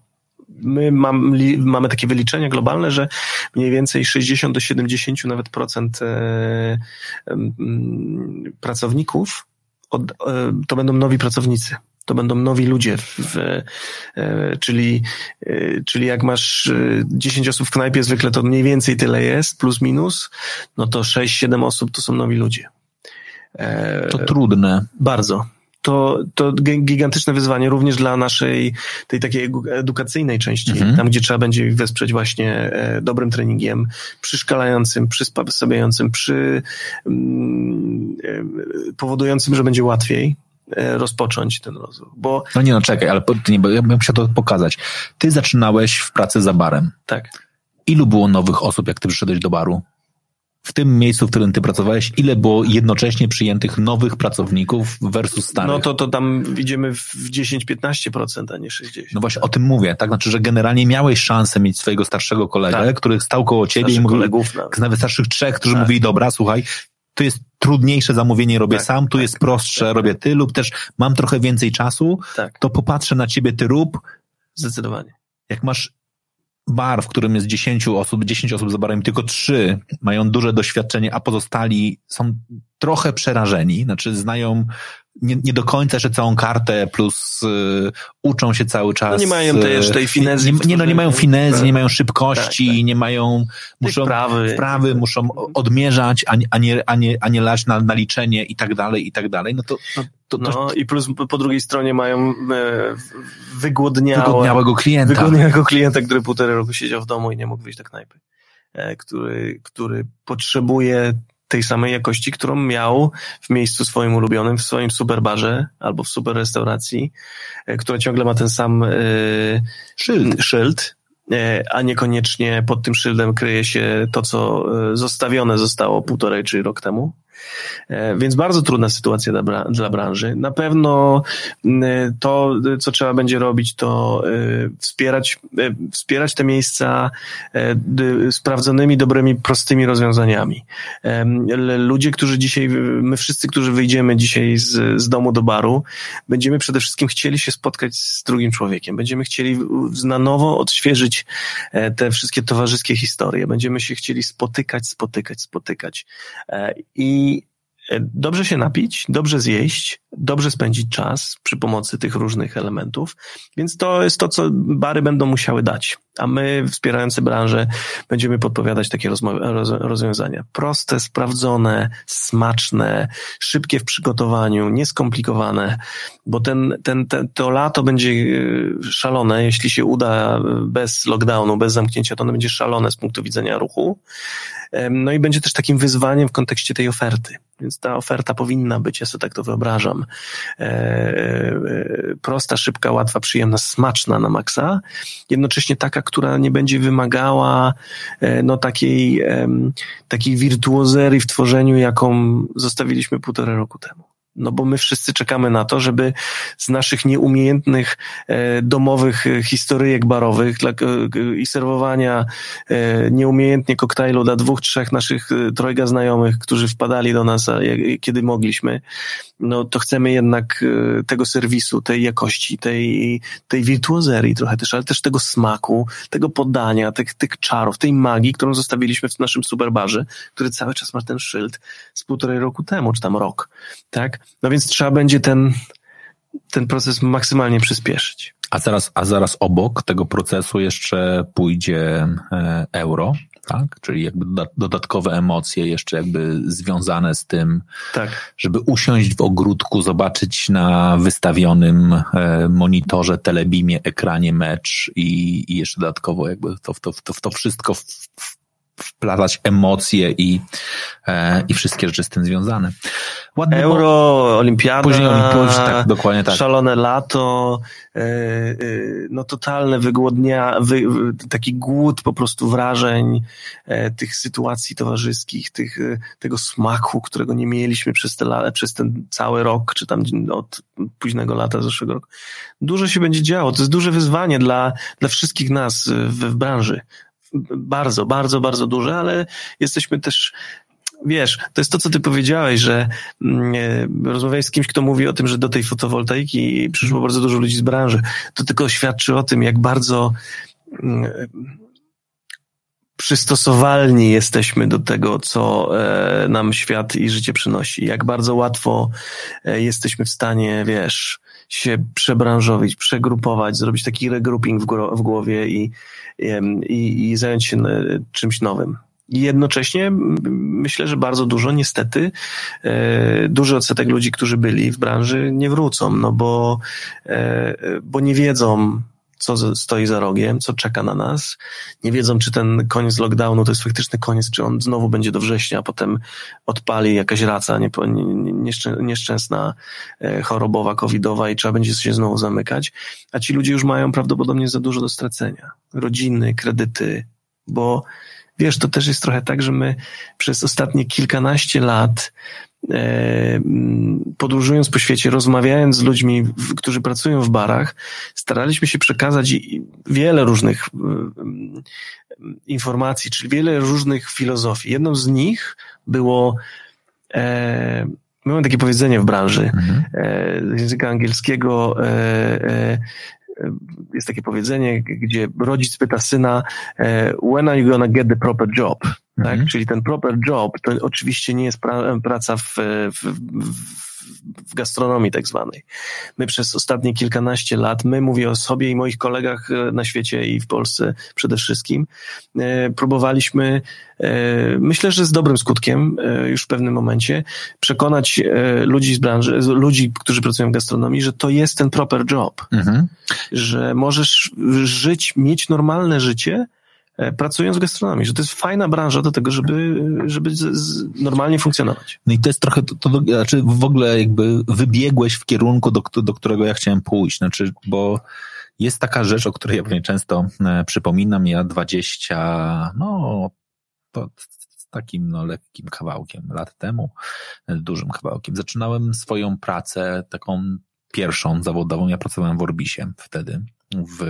My mam, li, mamy takie wyliczenia globalne, że mniej więcej 60 do 70 nawet procent e, pracowników od, e, to będą nowi pracownicy to będą nowi ludzie, w, w, e, czyli, e, czyli jak masz 10 e, osób w knajpie, zwykle to mniej więcej tyle jest, plus minus, no to 6-7 osób to są nowi ludzie. To trudne. Bardzo. To, to gigantyczne wyzwanie również dla naszej tej takiej edukacyjnej części, mhm. tam gdzie trzeba będzie wesprzeć właśnie dobrym treningiem, przyszkalającym, przysposabiającym, przy, mm, powodującym, że będzie łatwiej, rozpocząć ten rozruch. Bo, No nie no, czekaj, ale po, nie, bo ja bym chciał to pokazać. Ty zaczynałeś w pracy za barem. tak. Ilu było nowych osób, jak ty przyszedłeś do baru? W tym miejscu, w którym ty pracowałeś, ile było jednocześnie przyjętych nowych pracowników versus starych? No to, to tam idziemy w 10-15%, a nie 60%. No właśnie o tym mówię, tak? Znaczy, że generalnie miałeś szansę mieć swojego starszego kolegę, Tak. który stał koło ciebie i Naszych mówił, kolegów nawet. nawet starszych trzech, którzy Tak. mówili, dobra, słuchaj, tu jest trudniejsze zamówienie, robię Tak, sam, tu tak, jest prostsze, tak, robię ty, lub też mam trochę więcej czasu, Tak, to popatrzę na ciebie, ty rób. zdecydowanie. Jak masz bar, w którym jest 10 osób, 10 osób za barem, tylko trzy mają duże doświadczenie, a pozostali są trochę przerażeni, znaczy znają nie, nie do końca jeszcze całą kartę, plus y, uczą się cały czas. No nie mają też y, tej finezy Nie, nie, no, nie mają Tak. nie mają szybkości, Tak, tak. nie mają, muszą wprawy. wprawy, muszą odmierzać, a nie, a nie, a nie, a nie lać na, na liczenie i tak dalej, i tak dalej. No to, no, to, to No i plus po drugiej stronie mają e, wygłodniałe, wygodniałego klienta. wygodniałego klienta, który półtorej roku siedział w domu i nie mógł wyjść do knajpy. E, który, który potrzebuje tej samej jakości, którą miał w miejscu swoim ulubionym, w swoim superbarze albo w super restauracji, e, która ciągle ma ten sam e, Szyld. szyld, e, a niekoniecznie pod tym szyldem kryje się to, co zostawione zostało półtorej czy rok temu. E, Więc bardzo trudna sytuacja dla, dla branży. Na pewno to, co trzeba będzie robić, to e, wspierać, e, wspierać te miejsca sprawdzonymi, dobrymi, prostymi rozwiązaniami. Ludzie, którzy dzisiaj, my wszyscy, którzy wyjdziemy dzisiaj z, z domu do baru, będziemy przede wszystkim chcieli się spotkać z drugim człowiekiem. Będziemy chcieli na nowo odświeżyć te wszystkie towarzyskie historie. Będziemy się chcieli spotykać, spotykać, spotykać. I dobrze się napić, dobrze zjeść, dobrze spędzić czas przy pomocy tych różnych elementów. Więc to jest to, co bary będą musiały dać. A my, wspierający branżę, będziemy podpowiadać takie rozwiązania. Proste, sprawdzone, smaczne, szybkie w przygotowaniu, nieskomplikowane, bo ten, ten, ten, to lato będzie e, szalone, jeśli się uda bez lockdownu, bez zamknięcia, to ono będzie szalone z punktu widzenia ruchu. No i będzie też takim wyzwaniem w kontekście tej oferty. Więc ta oferta powinna być, ja sobie tak to wyobrażam, e, e, prosta, szybka, łatwa, przyjemna, smaczna na maksa, jednocześnie taka, która nie będzie wymagała e, no, takiej, takiej wirtuozerii w tworzeniu, jaką zostawiliśmy półtora roku temu. No bo my wszyscy czekamy na to, żeby z naszych nieumiejętnych domowych historyjek barowych dla, i serwowania nieumiejętnie koktajlu dla dwóch, trzech naszych trojga znajomych, którzy wpadali do nas, kiedy mogliśmy, no to chcemy jednak e, tego serwisu, tej jakości, tej, tej wirtuozerii trochę też, ale też tego smaku, tego podania, tych, tych czarów, tej magii, którą zostawiliśmy w naszym superbarze, który cały czas ma ten szyld z półtorej roku temu, czy tam rok, tak? No więc trzeba będzie ten, ten proces maksymalnie przyspieszyć. A zaraz, a zaraz obok tego procesu jeszcze pójdzie e, euro, tak? Czyli jakby doda- dodatkowe emocje jeszcze jakby związane z tym, Tak. żeby usiąść w ogródku, zobaczyć na wystawionym e, monitorze, telebimie, ekranie mecz i, i jeszcze dodatkowo jakby to, to, to, to wszystko w, w, wplatać emocje i, e, i wszystkie rzeczy z tym związane. Ładny Euro, olimpiada, Później olimpiada, tak, dokładnie tak. szalone lato, e, e, no totalne wygłodnia, wy, taki głód po prostu wrażeń, e, tych sytuacji towarzyskich, tych, e, tego smaku, którego nie mieliśmy przez, te, la- przez ten cały rok, czy tam od późnego lata zeszłego roku. Dużo się będzie działo. To jest duże wyzwanie dla, dla wszystkich nas w, w branży. Bardzo, bardzo, bardzo duże, ale jesteśmy też wiesz, to jest to, co ty powiedziałeś, że mm, e, rozmawiałeś z kimś, kto mówi o tym, że do tej fotowoltaiki przyszło bardzo dużo ludzi z branży. To tylko świadczy o tym, jak bardzo mm, e, przystosowalni jesteśmy do tego, co e, nam świat i życie przynosi. Jak bardzo łatwo jesteśmy w stanie, wiesz, się przebranżowić, przegrupować, zrobić taki regrouping w, w głowie i, i, i zająć się e, czymś nowym. I jednocześnie myślę, że bardzo dużo, niestety, e, duży odsetek ludzi, którzy byli w branży, nie wrócą, no bo, e, bo nie wiedzą, co stoi za rogiem, co czeka na nas. Nie wiedzą, czy ten koniec lockdownu to jest faktyczny koniec, czy on znowu będzie do września, a potem odpali jakaś raca nie, nie, nieszczęsna, e, chorobowa, covidowa i trzeba będzie się znowu zamykać. A ci ludzie już mają prawdopodobnie za dużo do stracenia. Rodziny, kredyty, bo wiesz, to też jest trochę tak, że my przez ostatnie kilkanaście lat podróżując po świecie, rozmawiając z ludźmi, którzy pracują w barach, staraliśmy się przekazać wiele różnych informacji, czyli wiele różnych filozofii. Jedną z nich było, e, my mamy takie powiedzenie w branży mhm. E, z języka angielskiego, jest takie powiedzenie, gdzie rodzic pyta syna, when are you gonna get the proper job? Tak? Mhm. Czyli ten proper job to oczywiście nie jest pra, praca w, w, w, w gastronomii tak zwanej. My przez ostatnie kilkanaście lat, my mówię o sobie i moich kolegach e, na świecie i w Polsce przede wszystkim, e, próbowaliśmy, e, myślę, że z dobrym skutkiem już w pewnym momencie, przekonać ludzi z branży, ludzi, którzy pracują w gastronomii, że to jest ten proper job. Mhm. Że możesz żyć, mieć normalne życie, pracując w gastronomii, że to jest fajna branża do tego, żeby, żeby z, z normalnie funkcjonować. No i to jest trochę, to, to, znaczy w ogóle jakby wybiegłeś w kierunku, do, do którego ja chciałem pójść, znaczy, bo jest taka rzecz, o której ja pewnie często e, przypominam, ja 20, no, to takim no, lekkim kawałkiem lat temu, e, dużym kawałkiem, zaczynałem swoją pracę taką pierwszą zawodową, ja pracowałem w Orbisie wtedy, w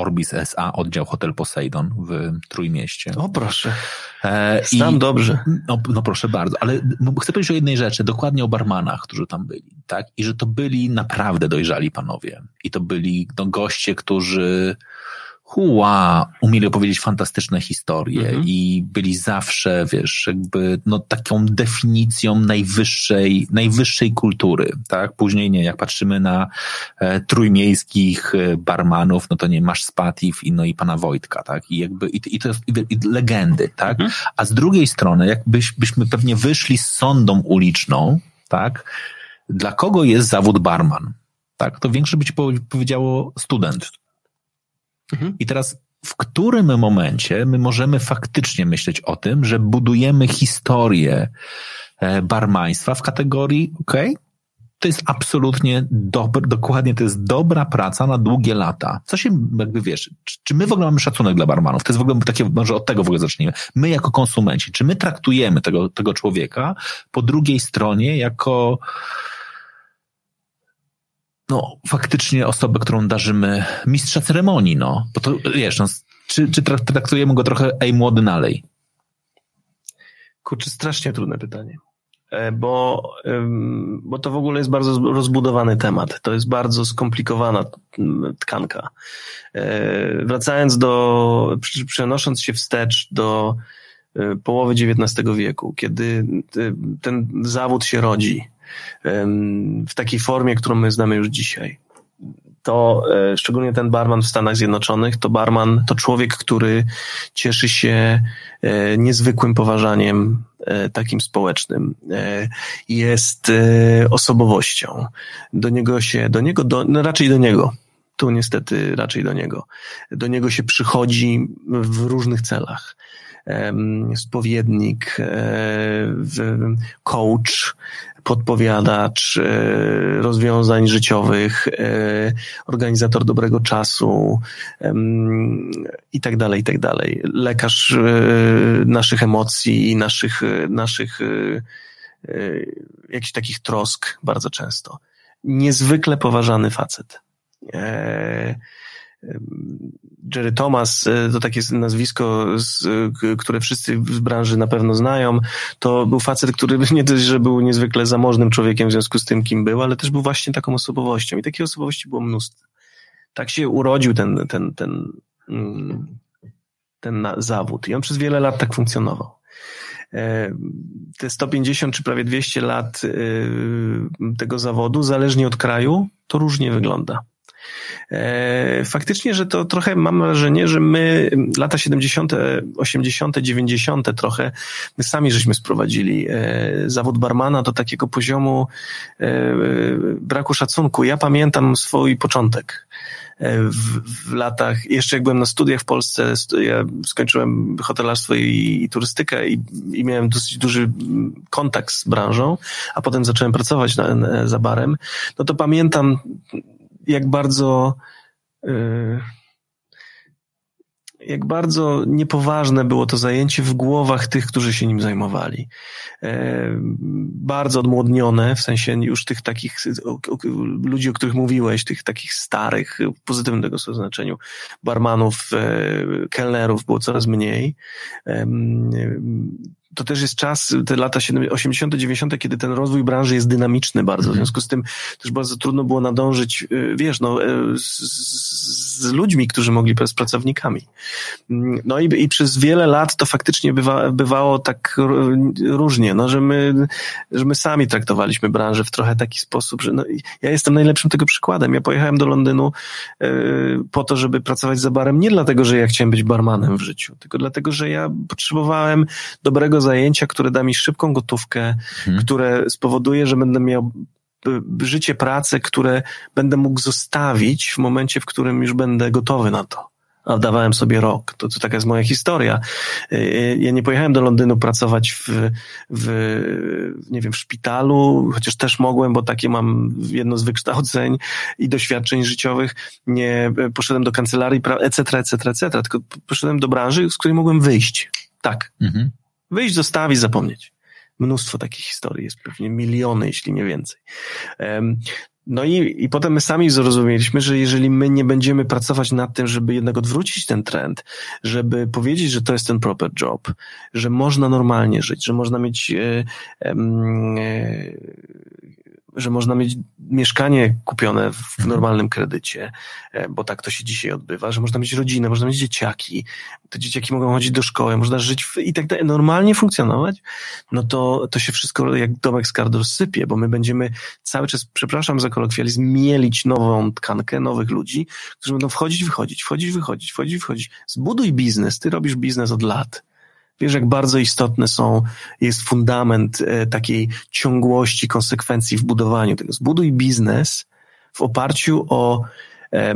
Orbis SA, oddział Hotel Poseidon w Trójmieście. O proszę. E, Znam dobrze. No, no proszę bardzo, ale chcę powiedzieć o jednej rzeczy, dokładnie o barmanach, którzy tam byli, tak? I że to byli naprawdę dojrzali panowie. I to byli no, goście, którzy hua, umieli opowiedzieć fantastyczne historie mhm. i byli zawsze, wiesz, jakby no taką definicją najwyższej, najwyższej kultury, tak? Później nie, jak patrzymy na e, trójmiejskich e, barmanów, no to nie, masz Spatif i no i pana Wojtka, tak? I jakby, i, i to jest i, i legendy, tak? Mhm. A z drugiej strony, jakbyśmy pewnie wyszli z sądą uliczną, tak? Dla kogo jest zawód barman? Tak? To większe by ci powiedziało student Mhm. I teraz w którym momencie my możemy faktycznie myśleć o tym, że budujemy historię e, barmaństwa w kategorii, ok, to jest absolutnie dobry, dokładnie to jest dobra praca na długie lata. Co się, jakby wiesz, czy, czy my w ogóle mamy szacunek dla barmanów? To jest w ogóle takie, może od tego w ogóle zacznijmy. My jako konsumenci, czy my traktujemy tego, tego człowieka po drugiej stronie jako, no, faktycznie osobę, którą darzymy mistrza ceremonii, no. Bo to, wiesz, no, czy, czy traktujemy go trochę, ej, młody, nalej? Kurczę, strasznie trudne pytanie. E, bo, bo to w ogóle jest bardzo rozbudowany temat. To jest bardzo skomplikowana tkanka. E, wracając do, przenosząc się wstecz do e, połowy XIX wieku, kiedy ten zawód się rodzi, w takiej formie, którą my znamy już dzisiaj. To e, szczególnie ten barman w Stanach Zjednoczonych, to barman, to człowiek, który cieszy się e, niezwykłym poważaniem e, takim społecznym. Jest osobowością. Do niego się, do niego, do, no raczej do niego, tu niestety raczej do niego. Do niego się przychodzi w różnych celach spowiednik, coach, podpowiadacz e, rozwiązań życiowych, e, organizator dobrego czasu i tak dalej, i tak dalej. Lekarz e, naszych emocji i naszych, naszych jakichś takich trosk bardzo często. Niezwykle poważany facet. Jerry Thomas, e, to takie nazwisko, które wszyscy w branży na pewno znają, to był facet, który nie dość, że był niezwykle zamożnym człowiekiem w związku z tym, kim był, ale też był właśnie taką osobowością i takiej osobowości było mnóstwo. Tak się urodził ten, ten, ten, mm, ten zawód i on przez wiele lat tak funkcjonował. E, te 150 czy prawie 200 lat e, tego zawodu, zależnie od kraju, to różnie wygląda. E, faktycznie, że to trochę mam wrażenie, że my lata 70., 80., 90. trochę, my sami żeśmy sprowadzili e, zawód barmana do takiego poziomu e, braku szacunku. Ja pamiętam swój początek w, w, latach, jeszcze jak byłem na studiach w Polsce, ja skończyłem hotelarstwo i, i turystykę i, i, miałem dosyć duży kontakt z branżą, a potem zacząłem pracować na, na, za barem, no to pamiętam jak bardzo yy, jak bardzo niepoważne było to zajęcie w głowach tych, którzy się nim zajmowali. E, bardzo odmłodnione, w sensie już tych takich ludzi, o których mówiłeś, tych takich starych, w pozytywnym tego znaczeniu, barmanów, e, kelnerów było coraz mniej to też jest czas, te lata 80., 90., kiedy ten rozwój branży jest dynamiczny bardzo. W mhm. związku z tym też bardzo trudno było nadążyć, y, wiesz, no, y, z, z ludźmi, którzy mogli, z pracownikami. Mm, no i, i przez wiele lat to faktycznie bywa, bywało tak różnie, no, że my, że my sami traktowaliśmy branżę w trochę taki sposób, że no, ja jestem najlepszym tego przykładem. Ja pojechałem do Londynu y, po to, żeby pracować za barem, nie dlatego, że ja chciałem być barmanem w życiu, tylko dlatego, że ja potrzebowałem dobrego zajęcia, które da mi szybką gotówkę, hmm. które spowoduje, że będę miał życie, pracę, które będę mógł zostawić w momencie, w którym już będę gotowy na to. A dawałem sobie rok. To, to taka jest moja historia. Y, ja nie pojechałem do Londynu pracować w, w, nie wiem, w szpitalu, chociaż też mogłem, bo takie mam jedno z wykształceń i doświadczeń życiowych. Nie poszedłem do kancelarii, etc., etc., etc., tylko poszedłem do branży, z której mogłem wyjść. Tak. Mhm. Wyjść, zostawić, zapomnieć. Mnóstwo takich historii jest, pewnie miliony, jeśli nie więcej. No i, i potem my sami zrozumieliśmy, że jeżeli my nie będziemy pracować nad tym, żeby jednak odwrócić ten trend, żeby powiedzieć, że to jest ten proper job, że można normalnie żyć, że można mieć e, e, że można mieć mieszkanie kupione w mhm. normalnym kredycie, e, bo tak to się dzisiaj odbywa, że można mieć rodzinę, można mieć dzieciaki, te dzieciaki mogą chodzić do szkoły, można żyć w, i tak dalej, normalnie funkcjonować, no to, to się wszystko jak domek z kart rozsypie, bo my będziemy cały czas, przepraszam za kolokwializm, mielić nową tkankę, nowych ludzi, którzy będą wchodzić, wychodzić, wchodzić, wychodzić, wchodzić, wychodzić. Zbuduj biznes, ty robisz biznes od lat Wiesz, jak bardzo istotne są, jest fundament e, takiej ciągłości, konsekwencji w budowaniu tego. Zbuduj biznes w oparciu o e,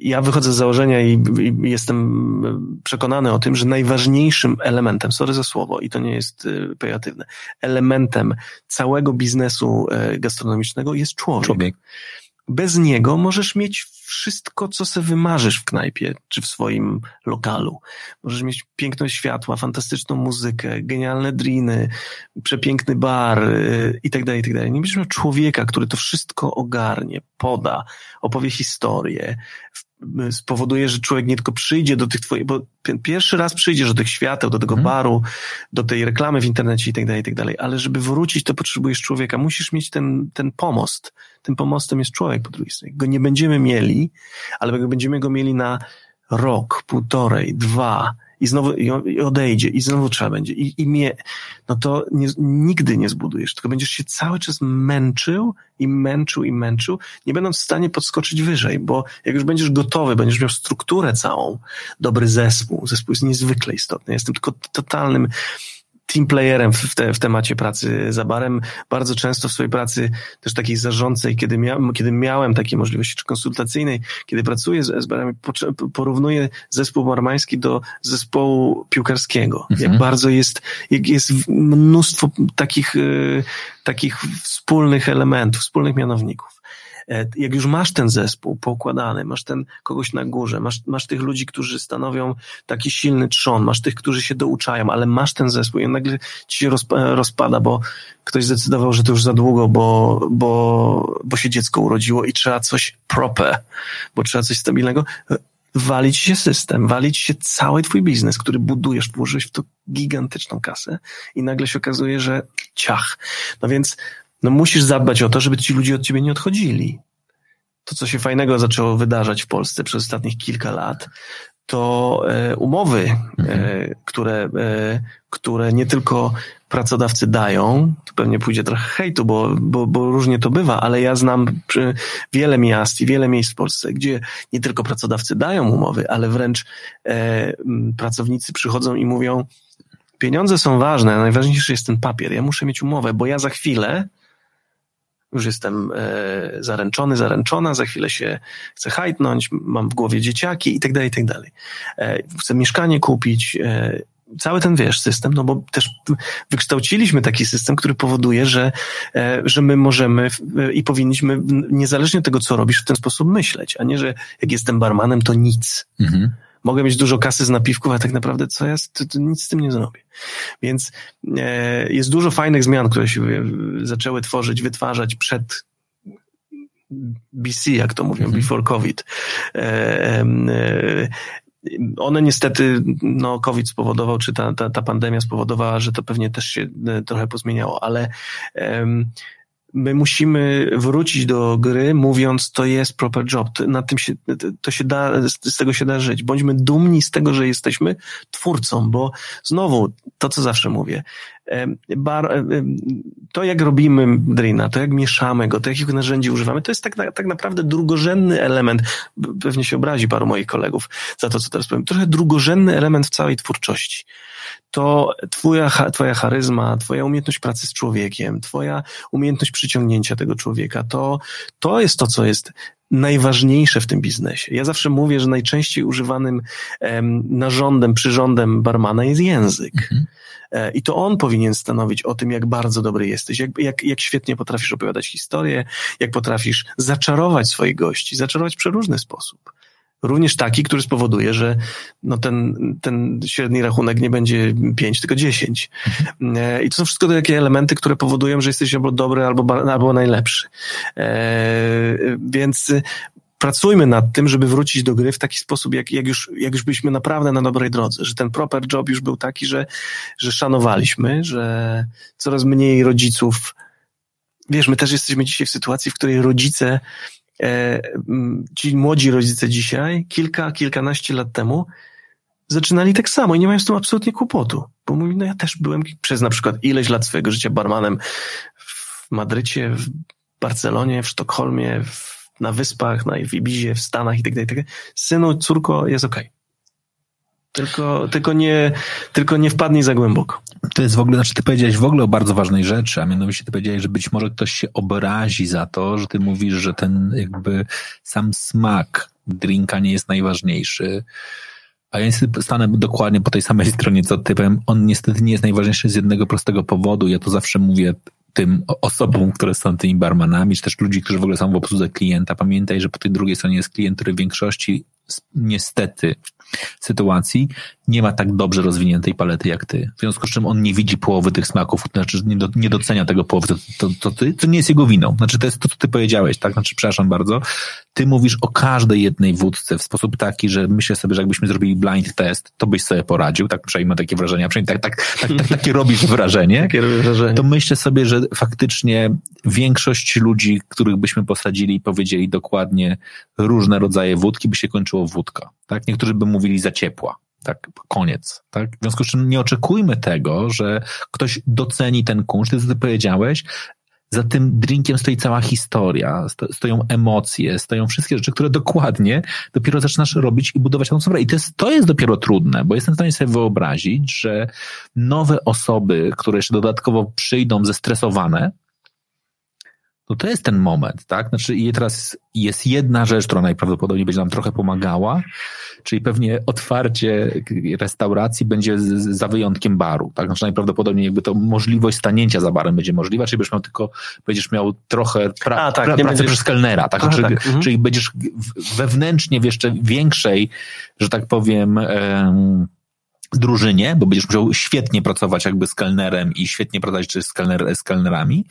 ja wychodzę z założenia i, jestem przekonany o tym, że najważniejszym elementem, sorry za słowo i to nie jest e, pejatywne, elementem całego biznesu gastronomicznego jest człowiek. człowiek. Bez niego możesz mieć wszystko, co sobie wymarzysz w knajpie, czy w swoim lokalu. Możesz mieć piękne światła, fantastyczną muzykę, genialne driny, przepiękny bar yy, i tak dalej, i tak dalej. Nie będziesz miał człowieka, który to wszystko ogarnie, poda, opowie historię, spowoduje, że człowiek nie tylko przyjdzie do tych twoich, bo pierwszy raz przyjdziesz do tych świateł, do tego hmm. baru, do tej reklamy w internecie i tak dalej, i tak dalej, ale żeby wrócić, to potrzebujesz człowieka. Musisz mieć ten, ten pomost. Tym pomostem jest człowiek po drugiej stronie. Go nie będziemy mieli, ale będziemy go mieli na rok, półtorej, dwa, i znowu i odejdzie i znowu trzeba będzie. I, i mnie, no to nie, nigdy nie zbudujesz, tylko będziesz się cały czas męczył i męczył i męczył, nie będąc w stanie podskoczyć wyżej, bo jak już będziesz gotowy, będziesz miał strukturę całą, dobry zespół, zespół jest niezwykle istotny, jestem tylko totalnym team playerem w, te, w temacie pracy za barem. Bardzo często w swojej pracy też takiej zarządcej, kiedy, mia, kiedy miałem takie możliwości, czy konsultacyjnej, kiedy pracuję z, z barem, porównuję zespół barmański do zespołu piłkarskiego. Mhm. Jak bardzo jest, jak jest mnóstwo takich, y, takich wspólnych elementów, wspólnych mianowników. E, jak już masz ten zespół poukładany, masz ten kogoś na górze, masz, masz tych ludzi, którzy stanowią taki silny trzon, masz tych, którzy się douczają, ale masz ten zespół i nagle ci się rozpada, bo ktoś zdecydował, że to już za długo, bo, bo, bo się dziecko urodziło i trzeba coś proper, bo trzeba coś stabilnego walić się system, walić się cały twój biznes, który budujesz, włożyłeś w to gigantyczną kasę i nagle się okazuje, że ciach. No więc no musisz zadbać o to, żeby ci ludzie od ciebie nie odchodzili. To, co się fajnego zaczęło wydarzać w Polsce przez ostatnich kilka lat, to e, umowy, mhm. które, które nie tylko pracodawcy dają, to pewnie pójdzie trochę hejtu, bo, bo, bo różnie to bywa, ale ja znam wiele miast i wiele miejsc w Polsce, gdzie nie tylko pracodawcy dają umowy, ale wręcz e, pracownicy przychodzą i mówią, pieniądze są ważne, najważniejszy jest ten papier, ja muszę mieć umowę, bo ja za chwilę już jestem e, zaręczony, zaręczona, za chwilę się chcę hajtnąć, mam w głowie dzieciaki i tak dalej, i tak dalej. E, chcę mieszkanie kupić, e, cały ten, wiesz, system, no bo też wykształciliśmy taki system, który powoduje, że, że my możemy i powinniśmy, niezależnie od tego, co robisz, w ten sposób myśleć, a nie, że jak jestem barmanem, to nic. Mhm. Mogę mieć dużo kasy z napiwków, a tak naprawdę co ja to, to nic z tym nie zrobię. Więc e, jest dużo fajnych zmian, które się zaczęły tworzyć, wytwarzać przed BC, jak to mówią, mhm. before COVID. E, e, one niestety, no, COVID spowodował, czy ta, ta, ta pandemia spowodowała, że to pewnie też się e, trochę pozmieniało, ale um, my musimy wrócić do gry, mówiąc, to jest proper job. Na tym się, to się da, z tego się da żyć. Bądźmy dumni z tego, że jesteśmy twórcą, bo znowu, to co zawsze mówię, bar, to jak robimy drina, to jak mieszamy go, to jakich narzędzi używamy, to jest tak, tak naprawdę drugorzędny element, pewnie się obrazi paru moich kolegów za to, co teraz powiem, trochę drugorzędny element w całej twórczości to twoja, twoja charyzma, twoja umiejętność pracy z człowiekiem, twoja umiejętność przyciągnięcia tego człowieka, to, to jest to, co jest najważniejsze w tym biznesie. Ja zawsze mówię, że najczęściej używanym em, narządem, przyrządem barmana jest język. Mhm. E, I to on powinien stanowić o tym, jak bardzo dobry jesteś, jak, jak, jak świetnie potrafisz opowiadać historię, jak potrafisz zaczarować swoich gości, zaczarować w przeróżny sposób. Również taki, który spowoduje, że no ten, ten średni rachunek nie będzie 5, tylko 10. E, I to są wszystko takie elementy, które powodują, że jesteś albo dobry, albo, albo najlepszy. E, więc pracujmy nad tym, żeby wrócić do gry w taki sposób, jak, jak, już, jak już byliśmy naprawdę na dobrej drodze, że ten proper job już był taki, że, że szanowaliśmy, że coraz mniej rodziców. Wiesz, my też jesteśmy dzisiaj w sytuacji, w której rodzice ci młodzi rodzice dzisiaj, kilka, kilkanaście lat temu, zaczynali tak samo i nie mają z tym absolutnie kłopotu. Bo mówi, no ja też byłem przez na przykład ileś lat swojego życia barmanem w Madrycie, w Barcelonie, w Sztokholmie, w, na Wyspach, na, w Ibizie, w Stanach i tak dalej. Tak Synu, córko, jest okej. Okay. Tylko, tylko, nie, tylko nie wpadnij za głęboko. To jest w ogóle, znaczy ty powiedziałeś w ogóle o bardzo ważnej rzeczy, a mianowicie ty powiedziałeś, że być może ktoś się obrazi za to, że ty mówisz, że ten jakby sam smak drinka nie jest najważniejszy. A ja niestety stanę dokładnie po tej samej stronie, co ty powiem. On niestety nie jest najważniejszy z jednego prostego powodu. Ja to zawsze mówię tym osobom, które są tymi barmanami, czy też ludzi, którzy w ogóle są w obsłudze klienta. Pamiętaj, że po tej drugiej stronie jest klient, który w większości niestety sytuacji nie ma tak dobrze rozwiniętej palety jak ty. W związku z czym on nie widzi połowy tych smaków, znaczy nie, do, nie docenia tego połowy, to, to, to, ty, to nie jest jego winą. Znaczy to jest to, co ty powiedziałeś, tak? Znaczy, przepraszam bardzo. Ty mówisz o każdej jednej wódce w sposób taki, że myślę sobie, że jakbyśmy zrobili blind test, to byś sobie poradził, tak przynajmniej mam takie wrażenie, przynajmniej tak, tak, tak, tak, takie robisz wrażenie. takie wrażenie. To myślę sobie, że faktycznie większość ludzi, których byśmy posadzili i powiedzieli dokładnie różne rodzaje wódki, by się kończyło wódka. Tak? Niektórzy by mówili za ciepła. Tak, koniec. Tak? W związku z czym nie oczekujmy tego, że ktoś doceni ten kunszt. Ty, powiedziałeś, za tym drinkiem stoi cała historia, stoją emocje, stoją wszystkie rzeczy, które dokładnie dopiero zaczynasz robić i budować atmosferę. I to jest, to jest dopiero trudne, bo jestem w stanie sobie wyobrazić, że nowe osoby, które jeszcze dodatkowo przyjdą zestresowane, no to jest ten moment, tak? Znaczy, i teraz jest jedna rzecz, która najprawdopodobniej będzie nam trochę pomagała, czyli pewnie otwarcie restauracji będzie za wyjątkiem baru, tak? Znaczy, najprawdopodobniej jakby to możliwość stanięcia za barem będzie możliwa, czyli będziesz miał tylko, będziesz miał trochę pra, A, tak, pra, pracy będziesz... przez kelnera, tak? Znaczy, tak. Mhm. Czyli będziesz wewnętrznie w jeszcze większej, że tak powiem, drużynie, bo będziesz musiał świetnie pracować jakby z kelnerem i świetnie pracować z, kelner, z kelnerami,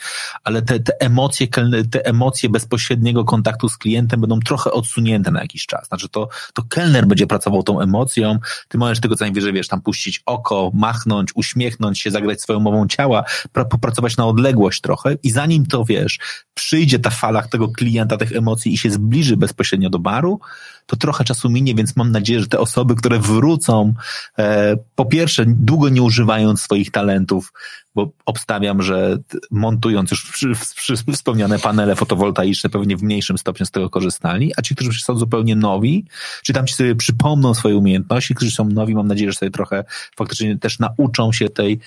ale te, te emocje, te emocje bezpośredniego kontaktu z klientem będą trochę odsunięte na jakiś czas. Znaczy to, to kelner będzie pracował tą emocją, ty możesz tego co najwyżej, wiesz, tam puścić oko, machnąć, uśmiechnąć się, zagrać swoją mową ciała, popracować na odległość trochę i zanim to, wiesz, przyjdzie ta fala tego klienta, tych emocji i się zbliży bezpośrednio do baru, to trochę czasu minie, więc mam nadzieję, że te osoby, które wrócą, e, po pierwsze, długo nie używając swoich talentów, bo obstawiam, że montując już przy, przy, wspomniane panele fotowoltaiczne, pewnie w mniejszym stopniu z tego korzystali, a ci, którzy są zupełnie nowi, czy tam ci sobie przypomną swoje umiejętności, którzy są nowi, mam nadzieję, że sobie trochę faktycznie też nauczą się tej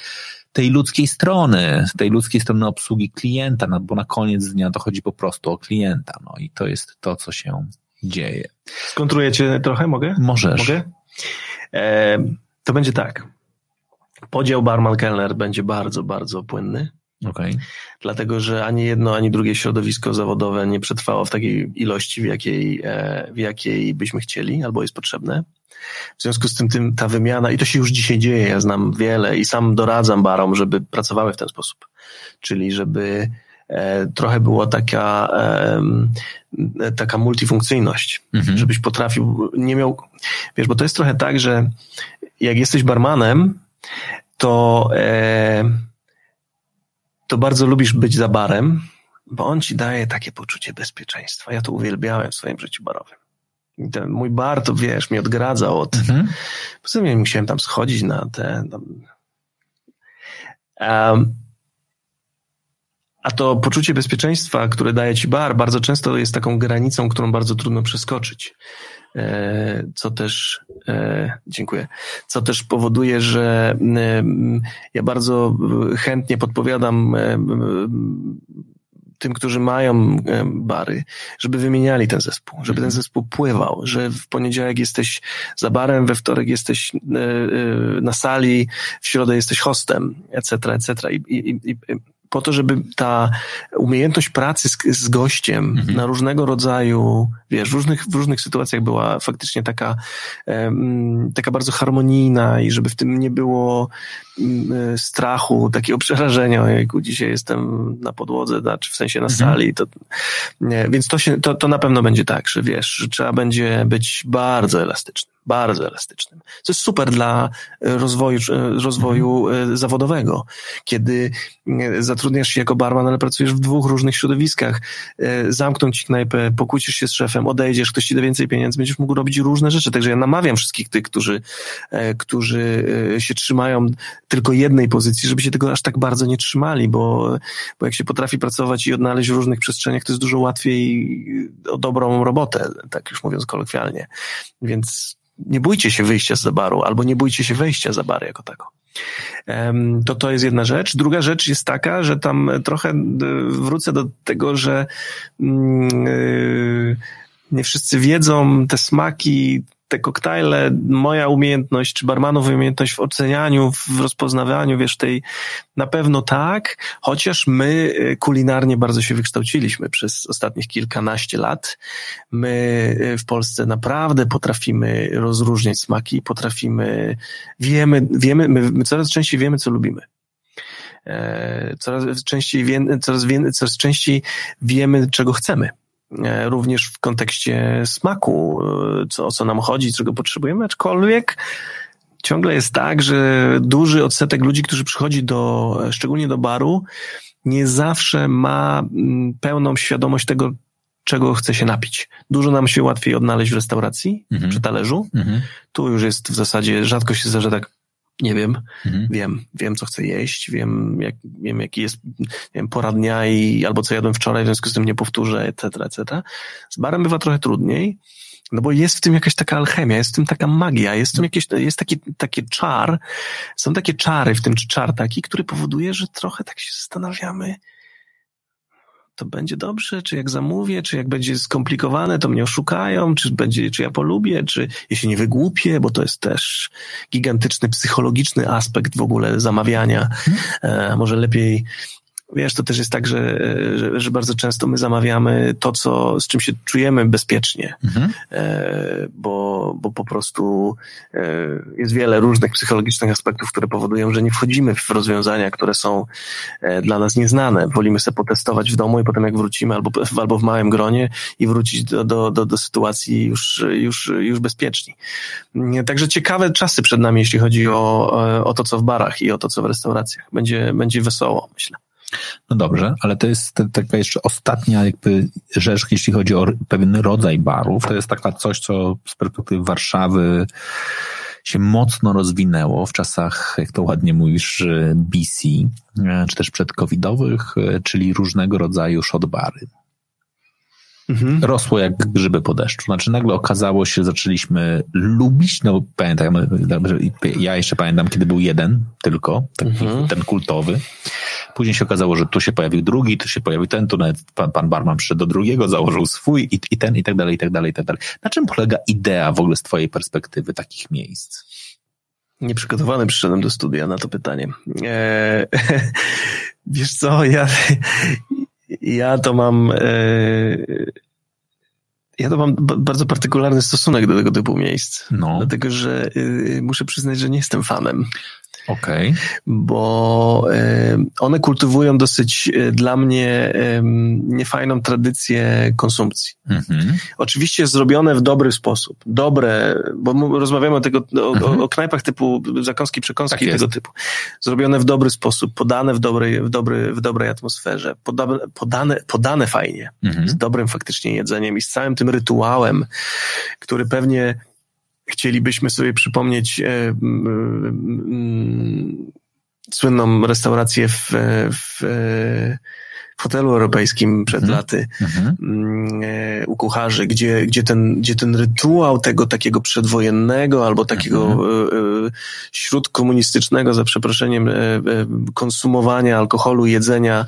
tej ludzkiej strony, tej ludzkiej strony obsługi klienta, no, bo na koniec dnia to chodzi po prostu o klienta, no i to jest to, co się dzieje. Skontrujecie trochę, mogę? Możesz. Mogę? E, to będzie tak. Podział barman-kelner będzie bardzo, bardzo płynny. Okay. Dlatego, że ani jedno, ani drugie środowisko zawodowe nie przetrwało w takiej ilości, w jakiej, e, w jakiej byśmy chcieli, albo jest potrzebne. W związku z tym, tym ta wymiana, i to się już dzisiaj dzieje, ja znam wiele i sam doradzam barom, żeby pracowały w ten sposób. Czyli żeby trochę było taka, e, taka multifunkcyjność, mhm. żebyś potrafił, nie miał, wiesz, bo to jest trochę tak, że jak jesteś barmanem, to, e, to bardzo lubisz być za barem, bo on ci daje takie poczucie bezpieczeństwa. Ja to uwielbiałem w swoim życiu barowym ten mój bar to wiesz, mnie odgradzał od. Mhm. Poza tym musiałem tam schodzić na te. Tam. Um, a to poczucie bezpieczeństwa, które daje ci bar, bardzo często jest taką granicą, którą bardzo trudno przeskoczyć. E, co też, e, dziękuję, co też powoduje, że e, ja bardzo chętnie podpowiadam tym, którzy mają e, bary, żeby wymieniali ten zespół, żeby ten mhm. zespół pływał, że w poniedziałek jesteś za barem, we wtorek jesteś e, e, na sali, w środę jesteś hostem, etc., etc. I, i, i po to, żeby ta umiejętność pracy z, z gościem mhm. na różnego rodzaju, wiesz, w różnych, w różnych sytuacjach była faktycznie taka, um, taka bardzo harmonijna i żeby w tym nie było strachu, takiego przerażenia, jak dzisiaj jestem na podłodze, znaczy w sensie na mhm. sali, to, nie, więc to się, to, to na pewno będzie tak, że wiesz, że trzeba będzie być bardzo elastyczny bardzo elastycznym. Co jest super dla rozwoju, rozwoju mhm. zawodowego, kiedy zatrudniasz się jako barman, ale pracujesz w dwóch różnych środowiskach, e, zamkną ci knajpę, pokłócisz się z szefem, odejdziesz, ktoś ci da więcej pieniędzy, będziesz mógł robić różne rzeczy. Także ja namawiam wszystkich tych, którzy, e, którzy e, się trzymają tylko jednej pozycji, żeby się tego aż tak bardzo nie trzymali, bo, bo jak się potrafi pracować i odnaleźć w różnych przestrzeniach, to jest dużo łatwiej o dobrą robotę, tak już mówiąc kolokwialnie. Więc nie bójcie się wyjścia z baru, albo nie bójcie się wejścia za bar jako tako. To to jest jedna rzecz. Druga rzecz jest taka, że tam trochę e, wrócę do tego, że mm, e, nie wszyscy wiedzą te smaki te koktajle, moja umiejętność, czy barmanów umiejętność w ocenianiu, w rozpoznawaniu, wiesz, tej na pewno tak, chociaż my y, kulinarnie bardzo się wykształciliśmy przez ostatnich kilkanaście lat. My y, w Polsce naprawdę potrafimy rozróżniać smaki, potrafimy, wiemy, wiemy, my, coraz częściej wiemy, co lubimy. E, coraz częściej, coraz, coraz częściej wiemy, czego chcemy. E, również w kontekście smaku, e, co, o co nam chodzi, czego potrzebujemy, aczkolwiek ciągle jest tak, że duży odsetek ludzi, którzy przychodzi do, szczególnie do baru, nie zawsze ma mm, pełną świadomość tego, czego chce się napić. Dużo nam się łatwiej odnaleźć w restauracji, mhm. przy talerzu. Mhm. Tu już jest w zasadzie, rzadko się zdarza tak, nie wiem, mhm. wiem, wiem, co chcę jeść, wiem, jak, wiem, jaki jest, wiem, pora dnia i albo co jadłem wczoraj, w związku z tym nie powtórzę, etc., etc. Z barem bywa trochę trudniej, no bo jest w tym jakaś taka alchemia, jest w tym taka magia, jest w tym jakieś, jest taki, taki czar, są takie czary w tym, czy czar taki, który powoduje, że trochę tak się zastanawiamy, to będzie dobrze, czy jak zamówię, czy jak będzie skomplikowane, to mnie oszukają, czy będzie, czy ja polubię, czy ja się nie wygłupię, bo to jest też gigantyczny psychologiczny aspekt w ogóle zamawiania. E, może lepiej Wiesz, to też jest tak, że, że, że, bardzo często my zamawiamy to, co, z czym się czujemy bezpiecznie, mhm. e, bo, bo po prostu e, jest wiele różnych psychologicznych aspektów, które powodują, że nie wchodzimy w rozwiązania, które są e, dla nas nieznane. Wolimy sobie potestować w domu i potem jak wrócimy albo, albo w małym gronie i wrócić do, do, do, do sytuacji już, już, już bezpieczni. Także ciekawe czasy przed nami, jeśli chodzi o, o to, co w barach i o to, co w restauracjach. Będzie, będzie wesoło, myślę. No dobrze, ale to jest taka jeszcze ostatnia jakby rzecz, jeśli chodzi o pewien rodzaj barów. To jest taka coś, co z perspektywy Warszawy się mocno rozwinęło w czasach, jak to ładnie mówisz, BC, e, czy też przedcovidowych, e, czyli różnego rodzaju shotbary. Mhm. Rosło jak grzyby po deszczu. Znaczy nagle okazało się, zaczęliśmy lubić, no pamiętam, ja jeszcze pamiętam, kiedy był jeden tylko, taki, mhm. ten kultowy. Później się okazało, że tu się pojawił drugi, tu się pojawił ten, tu nawet pan, pan barman przyszedł do drugiego, założył swój i, i ten, i tak dalej, i tak dalej, i tak dalej. Na czym polega idea w ogóle z twojej perspektywy takich miejsc? Nieprzygotowany przyszedłem do studia na to pytanie. Eee, wiesz co, ja, ja to mam. Eee, ja to mam bardzo partykularny stosunek do tego typu miejsc. No. Dlatego, że y, muszę przyznać, że nie jestem fanem. Okay. Bo one kultywują dosyć e, dla mnie niefajną tradycję konsumpcji. Mm-hmm. Oczywiście zrobione w dobry sposób. Dobre, bo rozmawiamy o, tego, o, mm-hmm. o knajpach typu zakąski, przekąski tak tego typu. Zrobione w dobry sposób, podane w dobrej, w dobry, w dobrej atmosferze, podane, podane, podane fajnie, mm-hmm. z dobrym faktycznie jedzeniem i z całym tym rytuałem, który pewnie chcielibyśmy sobie przypomnieć e, słynną restaurację w, w w hotelu europejskim przed mhm. laty mhm. Mm, e, u kucharzy, gdzie, gdzie, ten, gdzie ten rytuał tego takiego przedwojennego albo takiego mhm. e, śródkomunistycznego, za przeproszeniem, konsumowania alkoholu, jedzenia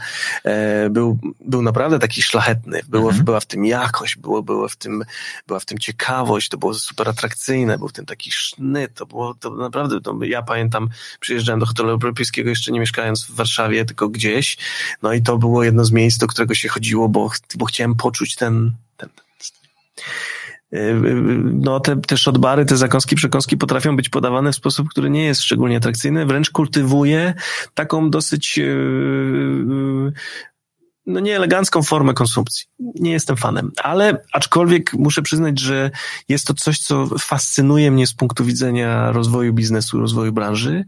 był, był naprawdę taki szlachetny. Było, Była w tym jakość, było, było w tym, była w tym ciekawość, to było super atrakcyjne, był w tym taki sznyt, to było to naprawdę, to ja pamiętam, przyjeżdżałem do hotelu europejskiego jeszcze nie mieszkając w Warszawie, tylko gdzieś, no i to było jedno z miejsc, do którego się chodziło, bo, bo chciałem poczuć ten, ten, y, y, no te, te shotbary, te zakąski, przekąski potrafią być podawane w sposób, który nie jest szczególnie atrakcyjny, wręcz kultywuje taką dosyć yy, no nieelegancką formę konsumpcji. Nie jestem fanem, ale aczkolwiek muszę przyznać, że jest to coś, co fascynuje mnie z punktu widzenia rozwoju biznesu, rozwoju branży,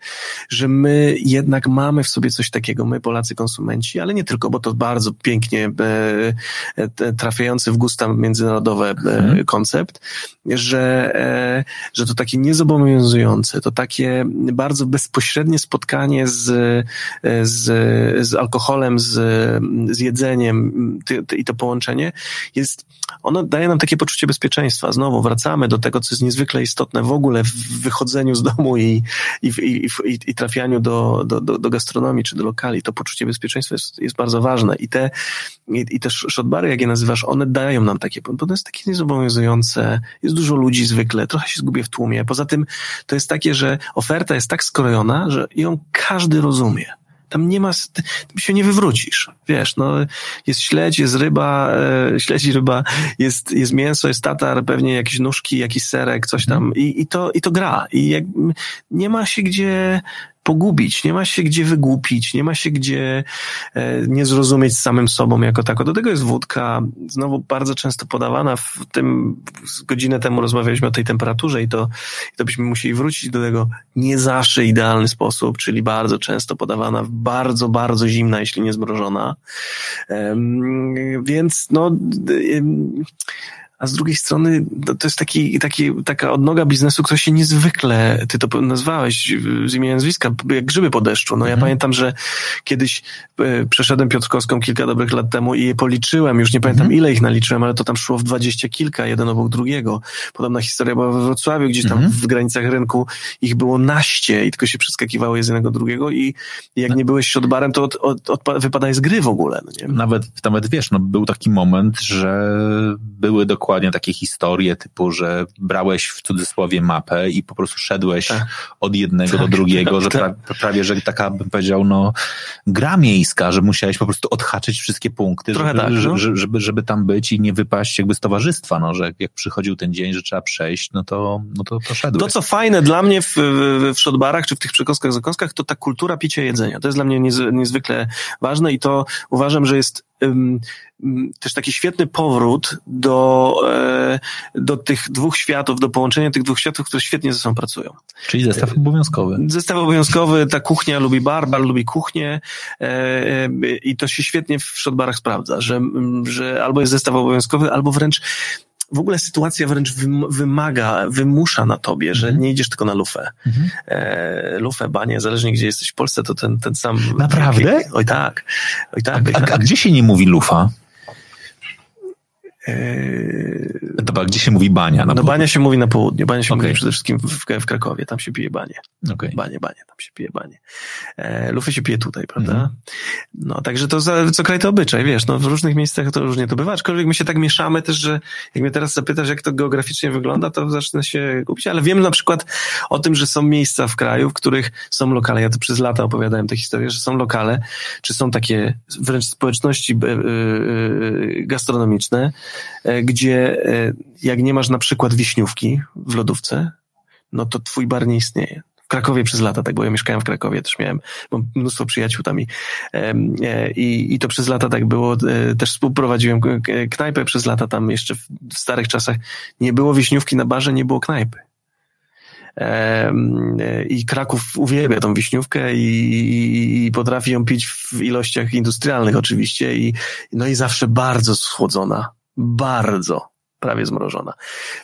że my jednak mamy w sobie coś takiego, my Polacy konsumenci, ale nie tylko, bo to bardzo pięknie e, e, trafiający w gusta międzynarodowe e, mhm. koncept, że, e, że to takie niezobowiązujące, to takie bardzo bezpośrednie spotkanie z, e, z, z alkoholem, z, z jedzeniem i to połączenie jest, ono daje nam takie poczucie bezpieczeństwa. Znowu wracamy do tego, co jest niezwykle istotne w ogóle w wychodzeniu z domu i, i, i, i, i trafianiu do, do, do, do gastronomii czy do lokali. To poczucie bezpieczeństwa jest, jest bardzo ważne i te, i, i te shotbary, jak je nazywasz, one dają nam takie, bo to jest takie niezobowiązujące, jest dużo ludzi zwykle, trochę się zgubię w tłumie. Poza tym to jest takie, że oferta jest tak skrojona, że ją każdy rozumie. Tam nie ma, tam się nie wywrócisz. Wiesz, no, jest śledź, jest ryba, e, śledź i ryba, jest, jest mięso, jest tatar, pewnie jakieś nóżki, jakiś serek, coś tam i, i to, i to gra. I jak, nie ma się gdzie pogubić, nie ma się gdzie wygłupić, nie ma się gdzie e, nie zrozumieć samym sobą jako tako. Do tego jest wódka, znowu bardzo często podawana w tym, godzinę temu rozmawialiśmy o tej temperaturze i to, i to byśmy musieli wrócić do tego nie zawsze idealny sposób, czyli bardzo często podawana bardzo, bardzo zimna, jeśli nie zmrożona. Więc no, a z drugiej strony to jest taki, taki, taka odnoga biznesu, która się niezwykle, ty to nazwałeś z imienia nazwiska, jak grzyby po deszczu. No ja mhm. pamiętam, że kiedyś e, przeszedłem Piotrkowską kilka dobrych lat temu i je policzyłem, już nie pamiętam mhm. ile ich naliczyłem, ale to tam szło w dwadzieścia kilka, jeden obok drugiego. Podobna historia była we Wrocławiu, gdzieś tam mhm. w granicach rynku ich było naście i tylko się przeskakiwało z jednego drugiego i, jak no. nie byłeś siodbarem, to od, od, od, wypadaj z gry w ogóle. No nie? Nawet, nawet wiesz, no był taki moment, że były dokładnie dokładnie takie historie typu, że brałeś w cudzysłowie mapę i po prostu szedłeś tak. od jednego tak, do drugiego, tak, że pra, prawie, że taka bym powiedział, no gra miejska, że musiałeś po prostu odhaczyć wszystkie punkty, żeby, tak, no. żeby, żeby, żeby, tam być i nie wypaść jakby z towarzystwa, no, że jak przychodził ten dzień, że trzeba przejść, no to, no to, to szedłeś. To, co fajne dla mnie w, w, w czy w tych przekąskach, zakąskach, to ta kultura picia jedzenia. To jest dla mnie niezwykle ważne i to uważam, że jest ym, też taki świetny powrót do, e, do tych dwóch światów, do połączenia tych dwóch światów, które świetnie ze sobą pracują. Czyli zestaw obowiązkowy. Zestaw obowiązkowy, ta kuchnia lubi bar, bar lubi kuchnię e, i to się świetnie w shotbarach sprawdza, że, że albo jest zestaw obowiązkowy, albo wręcz w ogóle sytuacja wręcz wymaga, wymusza na tobie, że mhm. nie idziesz tylko na lufę. Mhm. E, lufę, banie, zależnie gdzie jesteś w Polsce, to ten, ten sam... Naprawdę? Oj tak. Oj tak, a, tak. A, a gdzie się nie mówi lufa? Dobra, gdzie się mówi bania? Na no bania się mówi na południu. Bania się okay. mówi przede wszystkim w, w, Krakowie. Tam się pije banie. Okay. Banie, banie, tam się pije banie. E, lufy się pije tutaj, prawda? Mm -hmm. No, także to za, co kraj to obyczaj, wiesz, no w różnych miejscach to różnie to bywa, aczkolwiek my się tak mieszamy też, że jak mnie teraz zapytasz, jak to geograficznie wygląda, to zacznę się kupić, ale wiem na przykład o tym, że są miejsca w kraju, w których są lokale, ja to przez lata opowiadałem tę historię, że są lokale, czy są takie wręcz społeczności e, e, gastronomiczne, gdzie jak nie masz na przykład wiśniówki w lodówce, no to twój bar nie istnieje. W Krakowie przez lata, tak, bo ja mieszkałem w Krakowie, też miałem mnóstwo przyjaciół tam i, e, i, i to przez lata tak było. E, też współprowadziłem knajpę przez lata tam jeszcze w, w starych czasach. Nie było wiśniówki na barze, nie było knajpy. E, I Kraków uwielbia tą wiśniówkę i, i, i, potrafi ją pić w ilościach industrialnych oczywiście i no i zawsze bardzo schłodzona. Bardzo prawie zmrożona.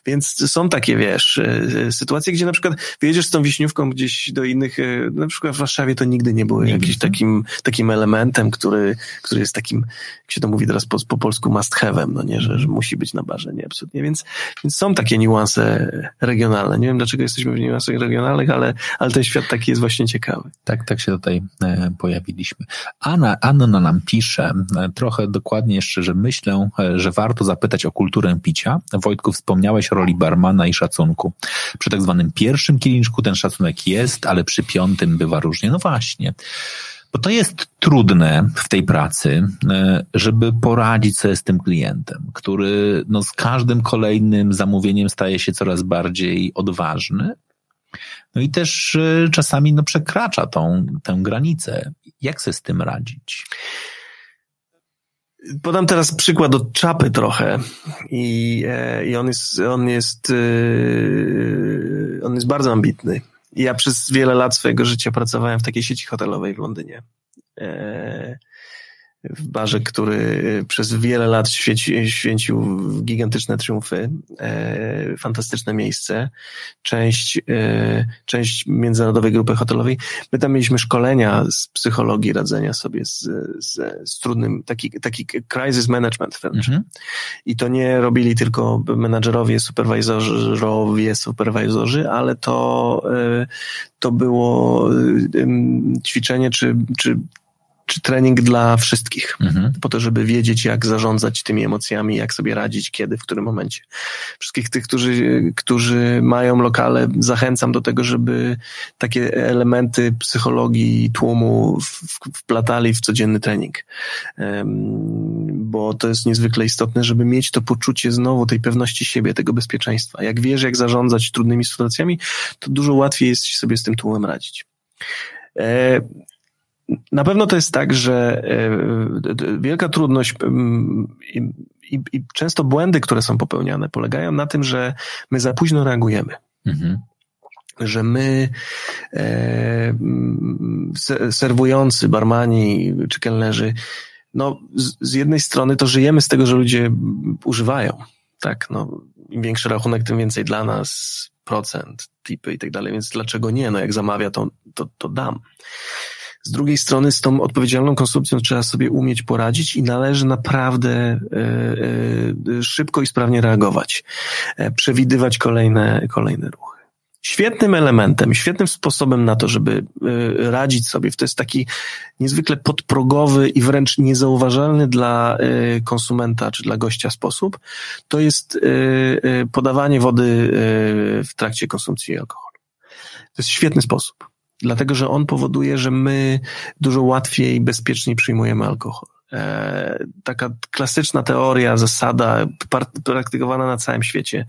Więc są takie, wiesz, e, sytuacje, gdzie na przykład wyjedziesz z tą wiśniówką gdzieś do innych, e, na przykład w Warszawie to nigdy nie było jakimś takim, takim elementem, który, który jest takim, jak się to mówi teraz po, po polsku, must have'em, no nie, że, że musi być na barze, nie, absolutnie. Więc, więc są takie niuanse regionalne. Nie wiem, dlaczego jesteśmy w niuansach regionalnych, ale, ale ten świat taki jest właśnie ciekawy. Tak, tak się tutaj e, pojawiliśmy. Anna, Anna nam pisze, trochę dokładnie jeszcze, że myślę, że warto zapytać o kulturę picia, Wojtku, wspomniałeś o roli barmana i szacunku. Przy tak zwanym pierwszym kieliszku ten szacunek jest, ale przy piątym bywa różnie. No właśnie. Bo to jest trudne w tej pracy, e, żeby poradzić sobie z tym klientem, który no, z każdym kolejnym zamówieniem staje się coraz bardziej odważny. No i też e, czasami no, przekracza tą, tę granicę. Jak sobie z tym radzić? Podam teraz przykład od czapy trochę i, e, i on jest, on jest, e, on jest bardzo ambitny. Ja przez wiele lat swojego życia pracowałem w takiej sieci hotelowej w Londynie. E, w barze, który przez wiele lat świeci, święcił gigantyczne triumfy, e, fantastyczne miejsce, część, e, część międzynarodowej grupy hotelowej. My tam mieliśmy szkolenia z psychologii radzenia sobie z, z, z trudnym, taki, taki crisis management wręcz. Mhm. I to nie robili tylko menadżerowie, superwajzorowie, superwajzorzy, ale to, e, to było e, ćwiczenie czy, czy czy trening dla wszystkich, mhm. po to, żeby wiedzieć, jak zarządzać tymi emocjami, jak sobie radzić, kiedy, w którym momencie. Wszystkich tych, którzy, którzy mają lokale, zachęcam do tego, żeby takie elementy psychologii tłumu wplatali w codzienny trening. Bo to jest niezwykle istotne, żeby mieć to poczucie znowu tej pewności siebie, tego bezpieczeństwa. Jak wiesz, jak zarządzać trudnymi sytuacjami, to dużo łatwiej jest sobie z tym tłumem radzić. Na pewno to jest tak, że e, wielka trudność i, i, i często błędy, które są popełniane, polegają na tym, że my za późno reagujemy. Mhm że my e, serwujący, barmani czy kelnerzy, no z, z, jednej strony to żyjemy z tego, że ludzie używają, tak, no im większy rachunek, tym więcej dla nas, procent, tipy i tak dalej, więc dlaczego nie, no jak zamawia, to, to, to dam. Z drugiej strony z tą odpowiedzialną konsumpcją trzeba sobie umieć poradzić i należy naprawdę e, e, szybko i sprawnie reagować, e, przewidywać kolejne, kolejne ruchy. Świetnym elementem, świetnym sposobem na to, żeby radzić sobie, to jest taki niezwykle podprogowy i wręcz niezauważalny dla konsumenta czy dla gościa sposób, to jest podawanie wody w trakcie konsumpcji alkoholu. To jest świetny sposób dlatego że on powoduje, że my dużo łatwiej i bezpieczniej przyjmujemy alkohol. E, taka klasyczna teoria, zasada praktykowana na całym świecie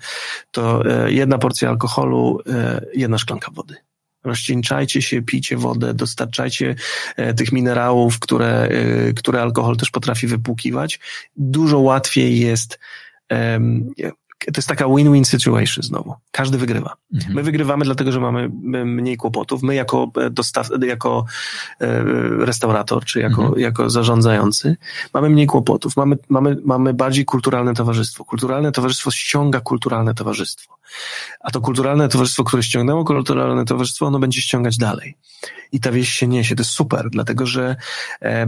to e, jedna porcja alkoholu, e, jedna szklanka wody. Rozcieńczajcie się, pijcie wodę, dostarczajcie tych minerałów, które, które alkohol też potrafi wypłukiwać. Dużo łatwiej jest to jest taka win-win situation znowu. Każdy wygrywa. Mhm. My wygrywamy dlatego, że mamy mniej kłopotów. My jako e, dostaw, jako e, restaurator, czy jako, mhm. jako zarządzający, mamy mniej kłopotów. Mamy, mamy, mamy bardziej kulturalne towarzystwo. Kulturalne towarzystwo ściąga kulturalne towarzystwo. A to kulturalne towarzystwo, które ściągnęło kulturalne towarzystwo, ono będzie ściągać dalej. I ta wieś się niesie. To jest super, dlatego że e,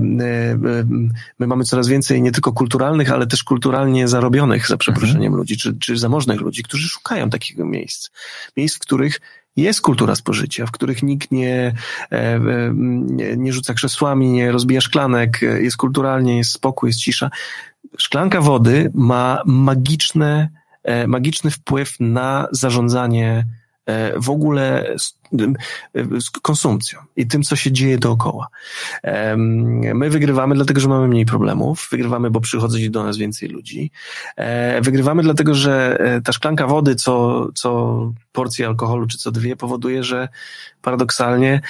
my mamy coraz więcej nie tylko kulturalnych, ale też kulturalnie zarobionych, za przeproszeniem, mhm. ludzi, czy, czy zamożnych ludzi, którzy szukają takiego miejsc. Miejsc, w których jest kultura spożycia, w których nikt nie, e, nie, rzuca krzesłami, nie rozbija szklanek, jest kulturalnie, jest spokój, jest cisza. Szklanka wody ma magiczne E, magiczny wpływ na zarządzanie e, w ogóle konsumpcją i tym, co się dzieje dookoła. My wygrywamy dlatego, że mamy mniej problemów, wygrywamy, bo przychodzi do nas więcej ludzi, e, wygrywamy dlatego, że ta szklanka wody, co, co porcji alkoholu czy co dwie powoduje, że paradoksalnie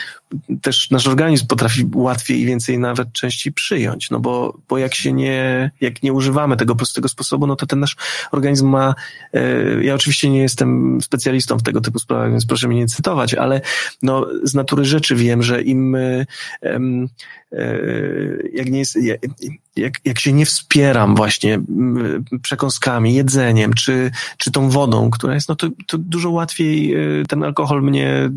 też nasz organizm potrafi łatwiej i więcej nawet częściej przyjąć, no bo, bo jak się nie, jak nie używamy tego prostego sposobu, no to ten nasz organizm ma, e, ja oczywiście nie jestem specjalistą w tego typu sprawach, więc proszę mnie nie cytować, ale no z natury rzeczy wiem, że im e, jak nie jest, jak, jak się nie wspieram właśnie przekąskami, jedzeniem, czy, czy tą wodą, która jest, no to, to dużo łatwiej e, ten alkohol mnie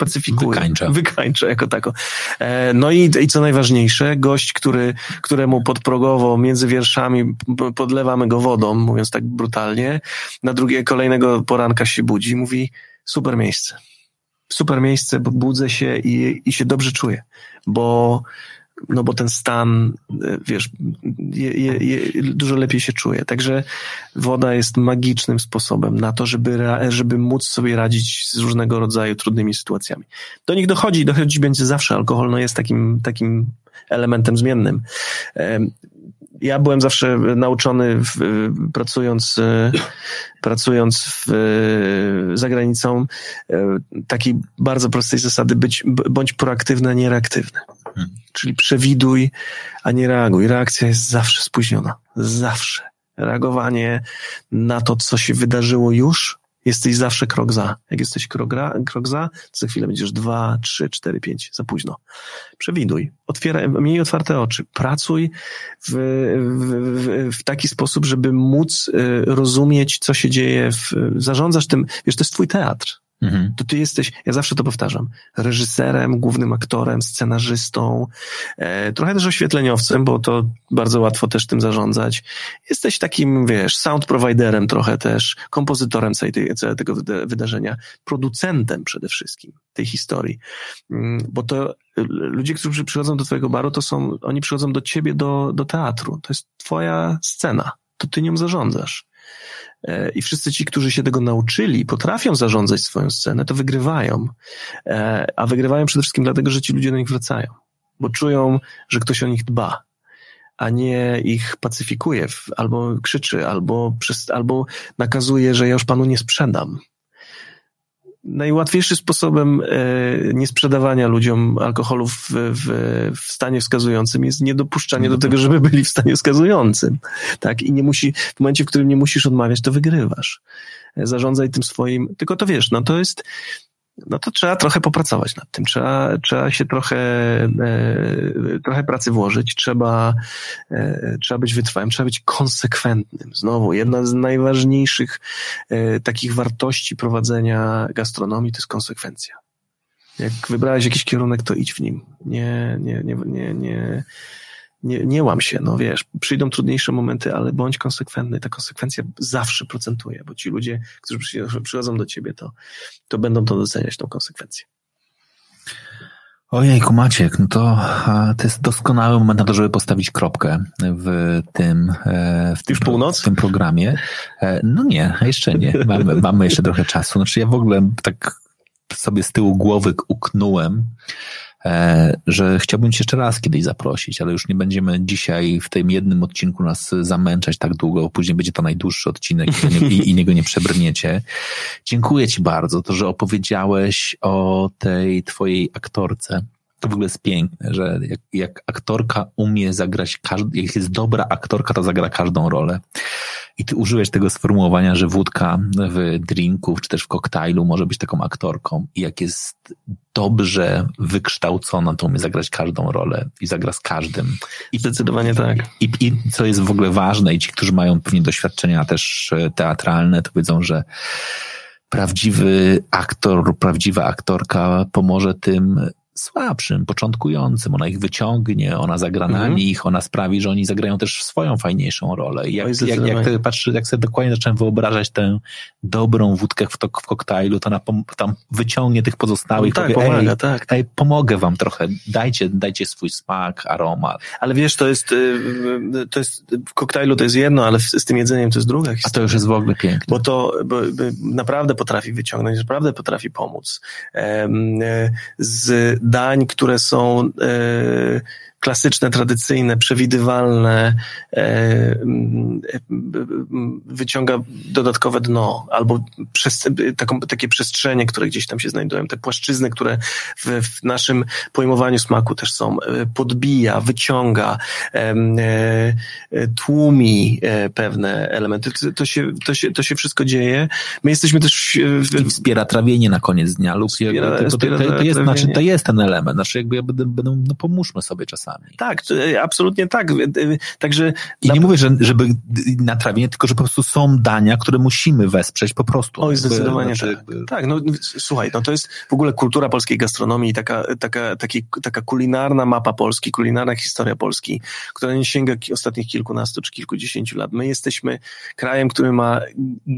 pacyfikuje. Wykańcza. Wykańcza jako tako. E, no i, i co najważniejsze, gość, który, któremu podprogowo między wierszami podlewamy go wodą, mówiąc tak brutalnie, na drugie kolejnego poranka się budzi, mówi super miejsce. Super miejsce, bo budzę się i, i się dobrze czuję, bo no bo ten stan, e, wiesz, je, je, je, dużo lepiej się czuje. Także woda jest magicznym sposobem na to, żeby, żeby móc sobie radzić z różnego rodzaju trudnymi sytuacjami. Do nich dochodzi, dochodzi będzie zawsze. Alkohol no jest takim, takim elementem zmiennym. Ja byłem zawsze nauczony, w, pracując, e, pracując w, za granicą, e, takiej bardzo prostej zasady być, bądź proaktywny, a nie reaktywny. Hmm. Czyli przewiduj, a nie reaguj. Reakcja jest zawsze spóźniona. Zawsze. Reagowanie na to, co się wydarzyło już, jesteś zawsze krok za. Jak jesteś krok, ra, krok za, to za chwilę będziesz dwa, trzy, cztery, pięć, za późno. Przewiduj. Otwieraj, miej otwarte oczy. Pracuj w, w, w, taki sposób, żeby móc y, rozumieć, co się dzieje. W, zarządzasz tym, wiesz, to jest twój teatr. Mhm. To ty jesteś, ja zawsze to powtarzam, reżyserem, głównym aktorem, scenarzystą, e, trochę też oświetleniowcem, bo to bardzo łatwo też tym zarządzać. Jesteś takim, wiesz, sound providerem trochę też, kompozytorem całej tej, całego wydarzenia, producentem przede wszystkim tej historii. Mm, bo to ludzie, którzy przychodzą do twojego baru, to są, oni przychodzą do ciebie do, do teatru. To jest twoja scena. To ty nią zarządzasz. E, i wszyscy ci, którzy się tego nauczyli, potrafią zarządzać swoją scenę, to wygrywają. E, a wygrywają przede wszystkim dlatego, że ci ludzie do nich wracają, bo czują, że ktoś o nich dba, a nie ich pacyfikuje, albo krzyczy, albo, albo nakazuje, że ja już panu nie sprzedam najłatwiejszym sposobem e, niesprzedawania ludziom alkoholu w, w, w, stanie wskazującym jest niedopuszczanie do tego, żeby byli w stanie wskazującym. Tak? I nie musi, w momencie, w którym nie musisz odmawiać, to wygrywasz. E, zarządzaj tym swoim, tylko to wiesz, no to jest, no to trzeba trochę popracować nad tym. Trzeba, trzeba się trochę, e, trochę pracy włożyć, trzeba, e, trzeba być wytrwałym, trzeba być konsekwentnym. Znowu, jedna z najważniejszych e, takich wartości prowadzenia gastronomii to jest konsekwencja. Jak wybrałeś jakiś kierunek, to idź w nim. Nie, nie, nie, nie, nie, nie, nie łam się, no wiesz, przyjdą trudniejsze momenty, ale bądź konsekwentny. Ta konsekwencja zawsze procentuje, bo ci ludzie, którzy przychodzą do ciebie, to, to będą to doceniać, tą konsekwencję. Ojejku Maciek, no to, to jest doskonały moment na to, żeby postawić kropkę w tym, e, w tym, północ? w tym programie. E, no nie, jeszcze nie. Mamy, mamy jeszcze trochę czasu. Znaczy ja w ogóle tak sobie z tyłu głowy uknąłem, że chciałbym Cię jeszcze raz kiedyś zaprosić, ale już nie będziemy dzisiaj w tym jednym odcinku nas zamęczać tak długo, później będzie to najdłuższy odcinek i, i, i niego nie przebrniecie. Dziękuję Ci bardzo, to, że opowiedziałeś o tej Twojej aktorce to w ogóle jest piękne, że jak, jak aktorka umie zagrać, każdy, jak jest dobra aktorka, to zagra każdą rolę. I ty użyłeś tego sformułowania, że wódka w drinku, czy też w koktajlu może być taką aktorką. I jak jest dobrze wykształcona, to umie zagrać każdą rolę i zagra z każdym. I zdecydowanie tak. I, I co jest w ogóle ważne, i ci, którzy mają pewnie doświadczenia też e, teatralne, to wiedzą, że prawdziwy aktor, prawdziwa aktorka pomoże tym słabszym, początkującym. Ona ich wyciągnie, ona zagra na mhm. nich, ona sprawi, że oni zagrają też swoją fajniejszą rolę. I jak, jak, jak, jak, patrzy, jak sobie dokładnie zacząłem wyobrażać tę dobrą wódkę w, to, w koktajlu, to ona tam wyciągnie tych pozostałych. No tak, powie, pomaga, tak. Ej, pomogę wam trochę, dajcie, dajcie swój smak, aromat. Ale wiesz, to jest, y, to jest w koktajlu to jest jedno, ale z tym jedzeniem to jest druga historia. A to już jest w ogóle piękne. Bo to bo, bo naprawdę potrafi wyciągnąć, naprawdę potrafi pomóc. Z dań, które są e, klasyczne, tradycyjne, przewidywalne, e, mm, wyciąga dodatkowe dno albo przez, taką, takie przestrzenie, które gdzieś tam się znajdują, te płaszczyzny, które w, w naszym pojmowaniu smaku też są, e, podbija, wyciąga, e, tłumi pewne elementy. To się, to, się, to się wszystko dzieje. My jesteśmy też... W... I wspiera trawienie na koniec dnia lub wspiera, to, to, to, to, jest, znaczy, to jest ten element. Znaczy jakby ja będę, będę no pomóżmy sobie czasami czasami. Tak, absolutnie tak. Także. I nie mówię, że, żeby na trawie, tylko że po prostu są dania, które musimy wesprzeć po prostu. Oj, zdecydowanie znaczy, tak. Jakby... Tak, no słuchaj, no to jest w ogóle kultura polskiej gastronomii, taka, taka, taki, taka kulinarna mapa Polski, kulinarna historia Polski, która nie sięga ostatnich kilkunastu czy kilkudziesięciu lat. My jesteśmy krajem, który ma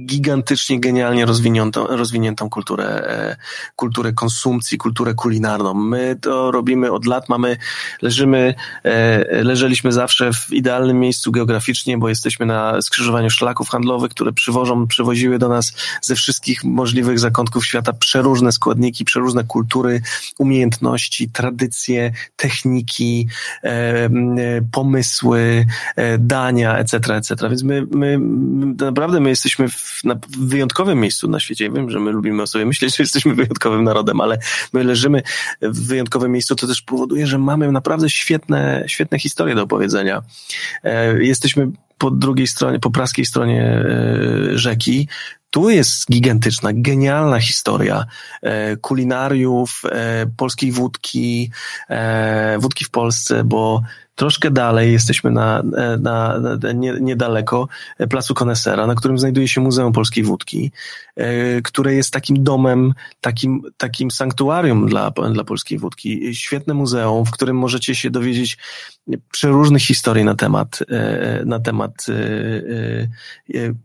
gigantycznie, genialnie rozwiniętą, rozwiniętą kulturę, e, kulturę konsumpcji, kulturę kulinarną. My to robimy od lat, mamy, leżymy E, leżeliśmy zawsze w idealnym miejscu geograficznie, bo jesteśmy na skrzyżowaniu szlaków handlowych, które przywożą, przywoziły do nas ze wszystkich możliwych zakątków świata przeróżne składniki, przeróżne kultury, umiejętności, tradycje, techniki, e, pomysły, e, dania, etc., etc. Więc my, my naprawdę my jesteśmy w, na, wyjątkowym miejscu na świecie. Ja wiem, że my lubimy o sobie myśleć, że jesteśmy wyjątkowym narodem, ale my leżymy w wyjątkowym miejscu, to też powoduje, że mamy naprawdę świetne, świetne historie do opowiedzenia. E, jesteśmy po drugiej stronie, po praskiej stronie e, rzeki. Tu jest gigantyczna, genialna historia e, kulinariów, polskiej wódki, wódki w Polsce, bo Troszkę dalej jesteśmy na, na, na nie, niedaleko Placu Konesera, na którym znajduje się Muzeum Polskiej Wódki, e, które jest takim domem, takim, takim sanktuarium dla, dla polskiej wódki. Świetne muzeum, w którym możecie się dowiedzieć przeróżnych historii na temat, e, na temat e,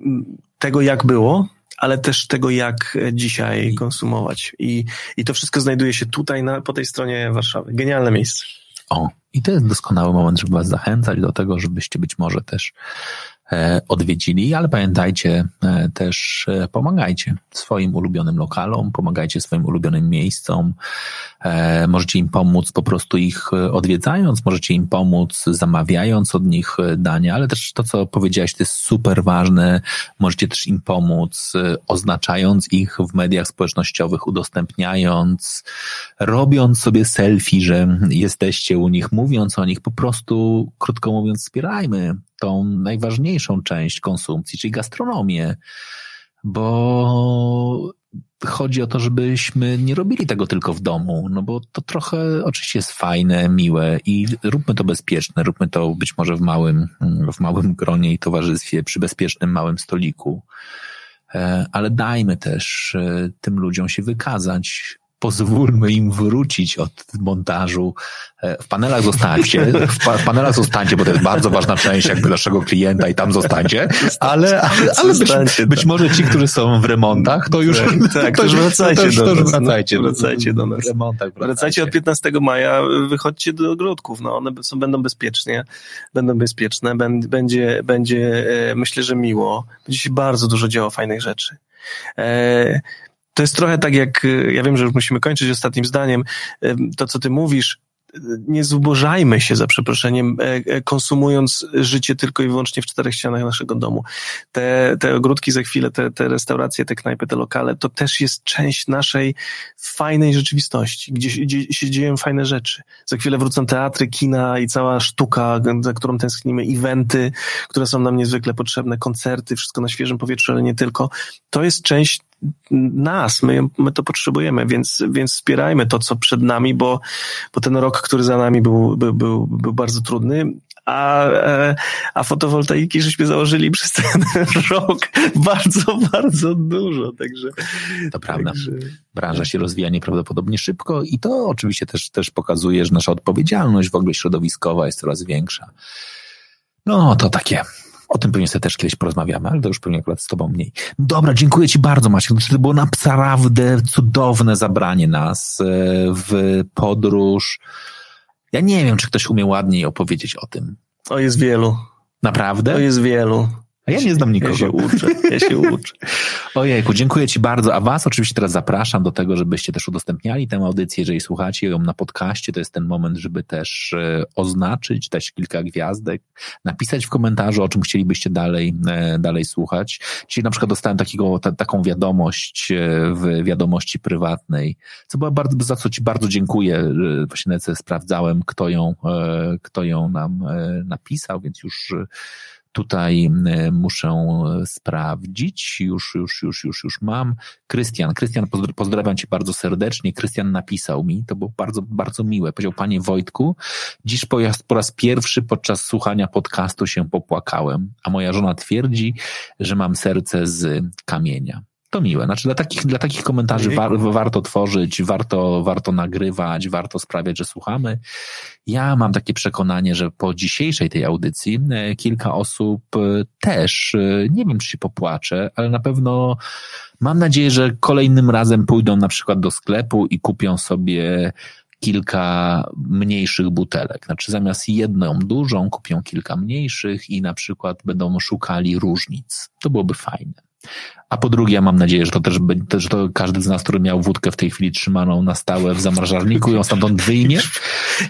tego, jak było, ale też tego, jak dzisiaj konsumować. I, i to wszystko znajduje się tutaj, na, po tej stronie Warszawy. Genialne miejsce. O, i to jest doskonały moment, żeby Was zachęcać do tego, żebyście być może też odwiedzili, ale pamiętajcie e, też, e, pomagajcie swoim ulubionym lokalom, pomagajcie swoim ulubionym miejscom. Możecie im pomóc po prostu ich odwiedzając, możecie im pomóc zamawiając od nich dania, ale też to, co powiedziałeś, to jest super ważne. Możecie też im pomóc oznaczając ich w mediach społecznościowych, udostępniając, robiąc sobie selfie, że jesteście u nich, mówiąc o nich, po prostu, krótko mówiąc, wspierajmy tą najważniejszą część konsumpcji, czyli gastronomię, bo chodzi o to, żebyśmy nie robili tego tylko w domu, no bo to trochę oczywiście jest fajne, miłe i róbmy to bezpieczne, róbmy to być może w małym, w małym gronie i towarzystwie, przy bezpiecznym małym stoliku, e, ale dajmy też e, tym ludziom się wykazać, pozwólmy im wrócić od montażu. E, w panelach zostańcie, w panelach zostańcie, bo to jest bardzo ważna część jakby naszego klienta i tam zostańcie, ale, ale, ale być, być może ci, którzy są w remontach, to już, tak, tak, to już wracajcie, to, do, to już wracajcie, wracajcie do nas. W remontach wracajcie. wracajcie od 15 maja, wychodźcie do ogródków, no one są, będą bezpiecznie, będą bezpieczne, będzie, będzie, e, myślę, że miło, będzie się bardzo dużo działo fajnych rzeczy. To jest trochę tak jak, ja wiem, że już musimy kończyć ostatnim zdaniem, to co ty mówisz, nie zubożajmy się, za przeproszeniem, e, e, konsumując życie tylko i wyłącznie w czterech ścianach naszego domu. Te, te ogródki za chwilę, te, te restauracje, te knajpy, te lokale, to też jest część naszej fajnej rzeczywistości, gdzie, gdzie się dzieją fajne rzeczy. Za chwilę wrócą teatry, kina i cała sztuka, za którą tęsknimy, eventy, które są nam niezwykle potrzebne, koncerty, wszystko na świeżym powietrzu, ale nie tylko. To jest część nas, my, my to potrzebujemy, więc, więc wspierajmy to, co przed nami, bo, bo ten rok, który za nami był, był, był, był bardzo trudny, a, e, a fotowoltaiki żeśmy założyli przez ten rok bardzo, bardzo dużo, także... To prawda. Także... Branża się rozwija nieprawdopodobnie szybko i to oczywiście też, też pokazuje, że nasza odpowiedzialność w ogóle środowiskowa jest coraz większa. No, to takie o tym pewnie sobie też kiedyś porozmawiamy, ale to już pewnie akurat z tobą mniej. Dobra, dziękuję ci bardzo Maciek. To było naprawdę cudowne zabranie nas e, w podróż. Ja nie wiem, czy ktoś umie ładniej opowiedzieć o tym. O, jest wielu. Naprawdę? O, jest wielu. A ja nie znam nikogo. Ja się uczę, ja się uczę. Ojejku, dziękuję Ci bardzo. A Was oczywiście teraz zapraszam do tego, żebyście też udostępniali tę audycję. Jeżeli słuchacie ją na podcaście, to jest ten moment, żeby też e, oznaczyć, dać kilka gwiazdek, napisać w komentarzu, o czym chcielibyście dalej, e, dalej słuchać. Dzisiaj na przykład dostałem takiego, ta, taką wiadomość e, w wiadomości prywatnej, co była bardzo, za co Ci bardzo dziękuję. Właśnie sprawdzałem, kto ją, kto ją nam napisał, więc już Tutaj e, muszę sprawdzić. Już, już, już, już, już mam. Krystian, Krystian, pozdrawiam cię bardzo serdecznie. Krystian napisał mi, to było bardzo, bardzo miłe. Powiedział, panie Wojtku, dziś po, po raz pierwszy podczas słuchania podcastu się popłakałem, a moja żona twierdzi, że mam serce z kamienia to miłe. Znaczy dla takich, dla takich komentarzy war, warto tworzyć, warto, warto nagrywać, warto sprawiać, że słuchamy. Ja mam takie przekonanie, że po dzisiejszej tej audycji e, kilka osób e, też, e, nie wiem czy się popłaczę, ale na pewno mam nadzieję, że kolejnym razem pójdą na przykład do sklepu i kupią sobie kilka mniejszych butelek. Znaczy zamiast jedną dużą kupią kilka mniejszych i na przykład będą szukali różnic. To byłoby fajne. A po drugie, ja mam nadzieję, że to też będzie, że to każdy z nas, który miał wódkę w tej chwili trzymaną na stałe w zamrażarniku, ją stamtąd wyjmie.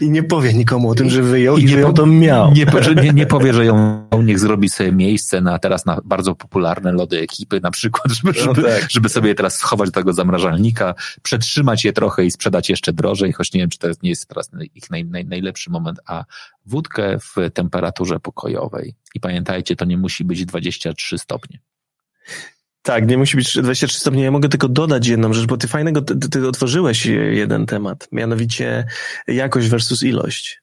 I nie powie nikomu o tym, że wyjął i, i że ją to miał. Nie, nie, nie powie, że ją niech zrobi sobie miejsce na teraz na bardzo popularne lody ekipy na przykład, żeby, no żeby, tak. żeby sobie teraz schować do tego zamrażalnika, przetrzymać je trochę i sprzedać jeszcze drożej, choć nie wiem, czy to nie jest teraz ich naj, naj, najlepszy moment, a wódkę w temperaturze pokojowej. I pamiętajcie, to nie musi być 23 stopnie. Tak, nie musi być 23 stopnie. Ja mogę tylko dodać jedną rzecz, bo ty fajnego, ty, ty otworzyłeś jeden temat, mianowicie jakość versus ilość.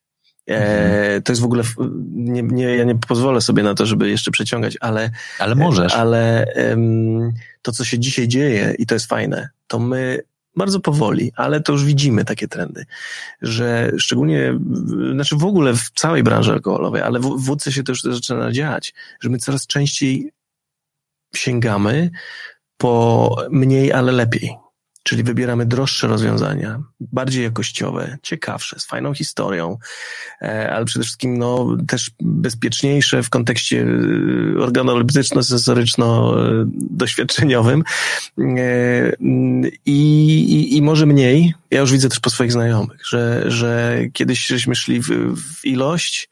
E, mhm. to jest w ogóle, nie, nie, ja nie pozwolę sobie na to, żeby jeszcze przeciągać, ale. Ale możesz. Ale um, to, co się dzisiaj dzieje, i to jest fajne, to my bardzo powoli, ale to już widzimy takie trendy, że szczególnie, znaczy w ogóle w całej branży alkoholowej, ale w wódce się to już zaczyna dziać, że my coraz częściej sięgamy po mniej, ale lepiej. Czyli wybieramy droższe rozwiązania, bardziej jakościowe, ciekawsze, z fajną historią, e, ale przede wszystkim no, też bezpieczniejsze w kontekście e, organoleptyczno-sensoryczno-doświadczeniowym e, I, i, i może mniej. Ja już widzę też po swoich znajomych, że, że kiedyś żeśmy szli w, w ilość,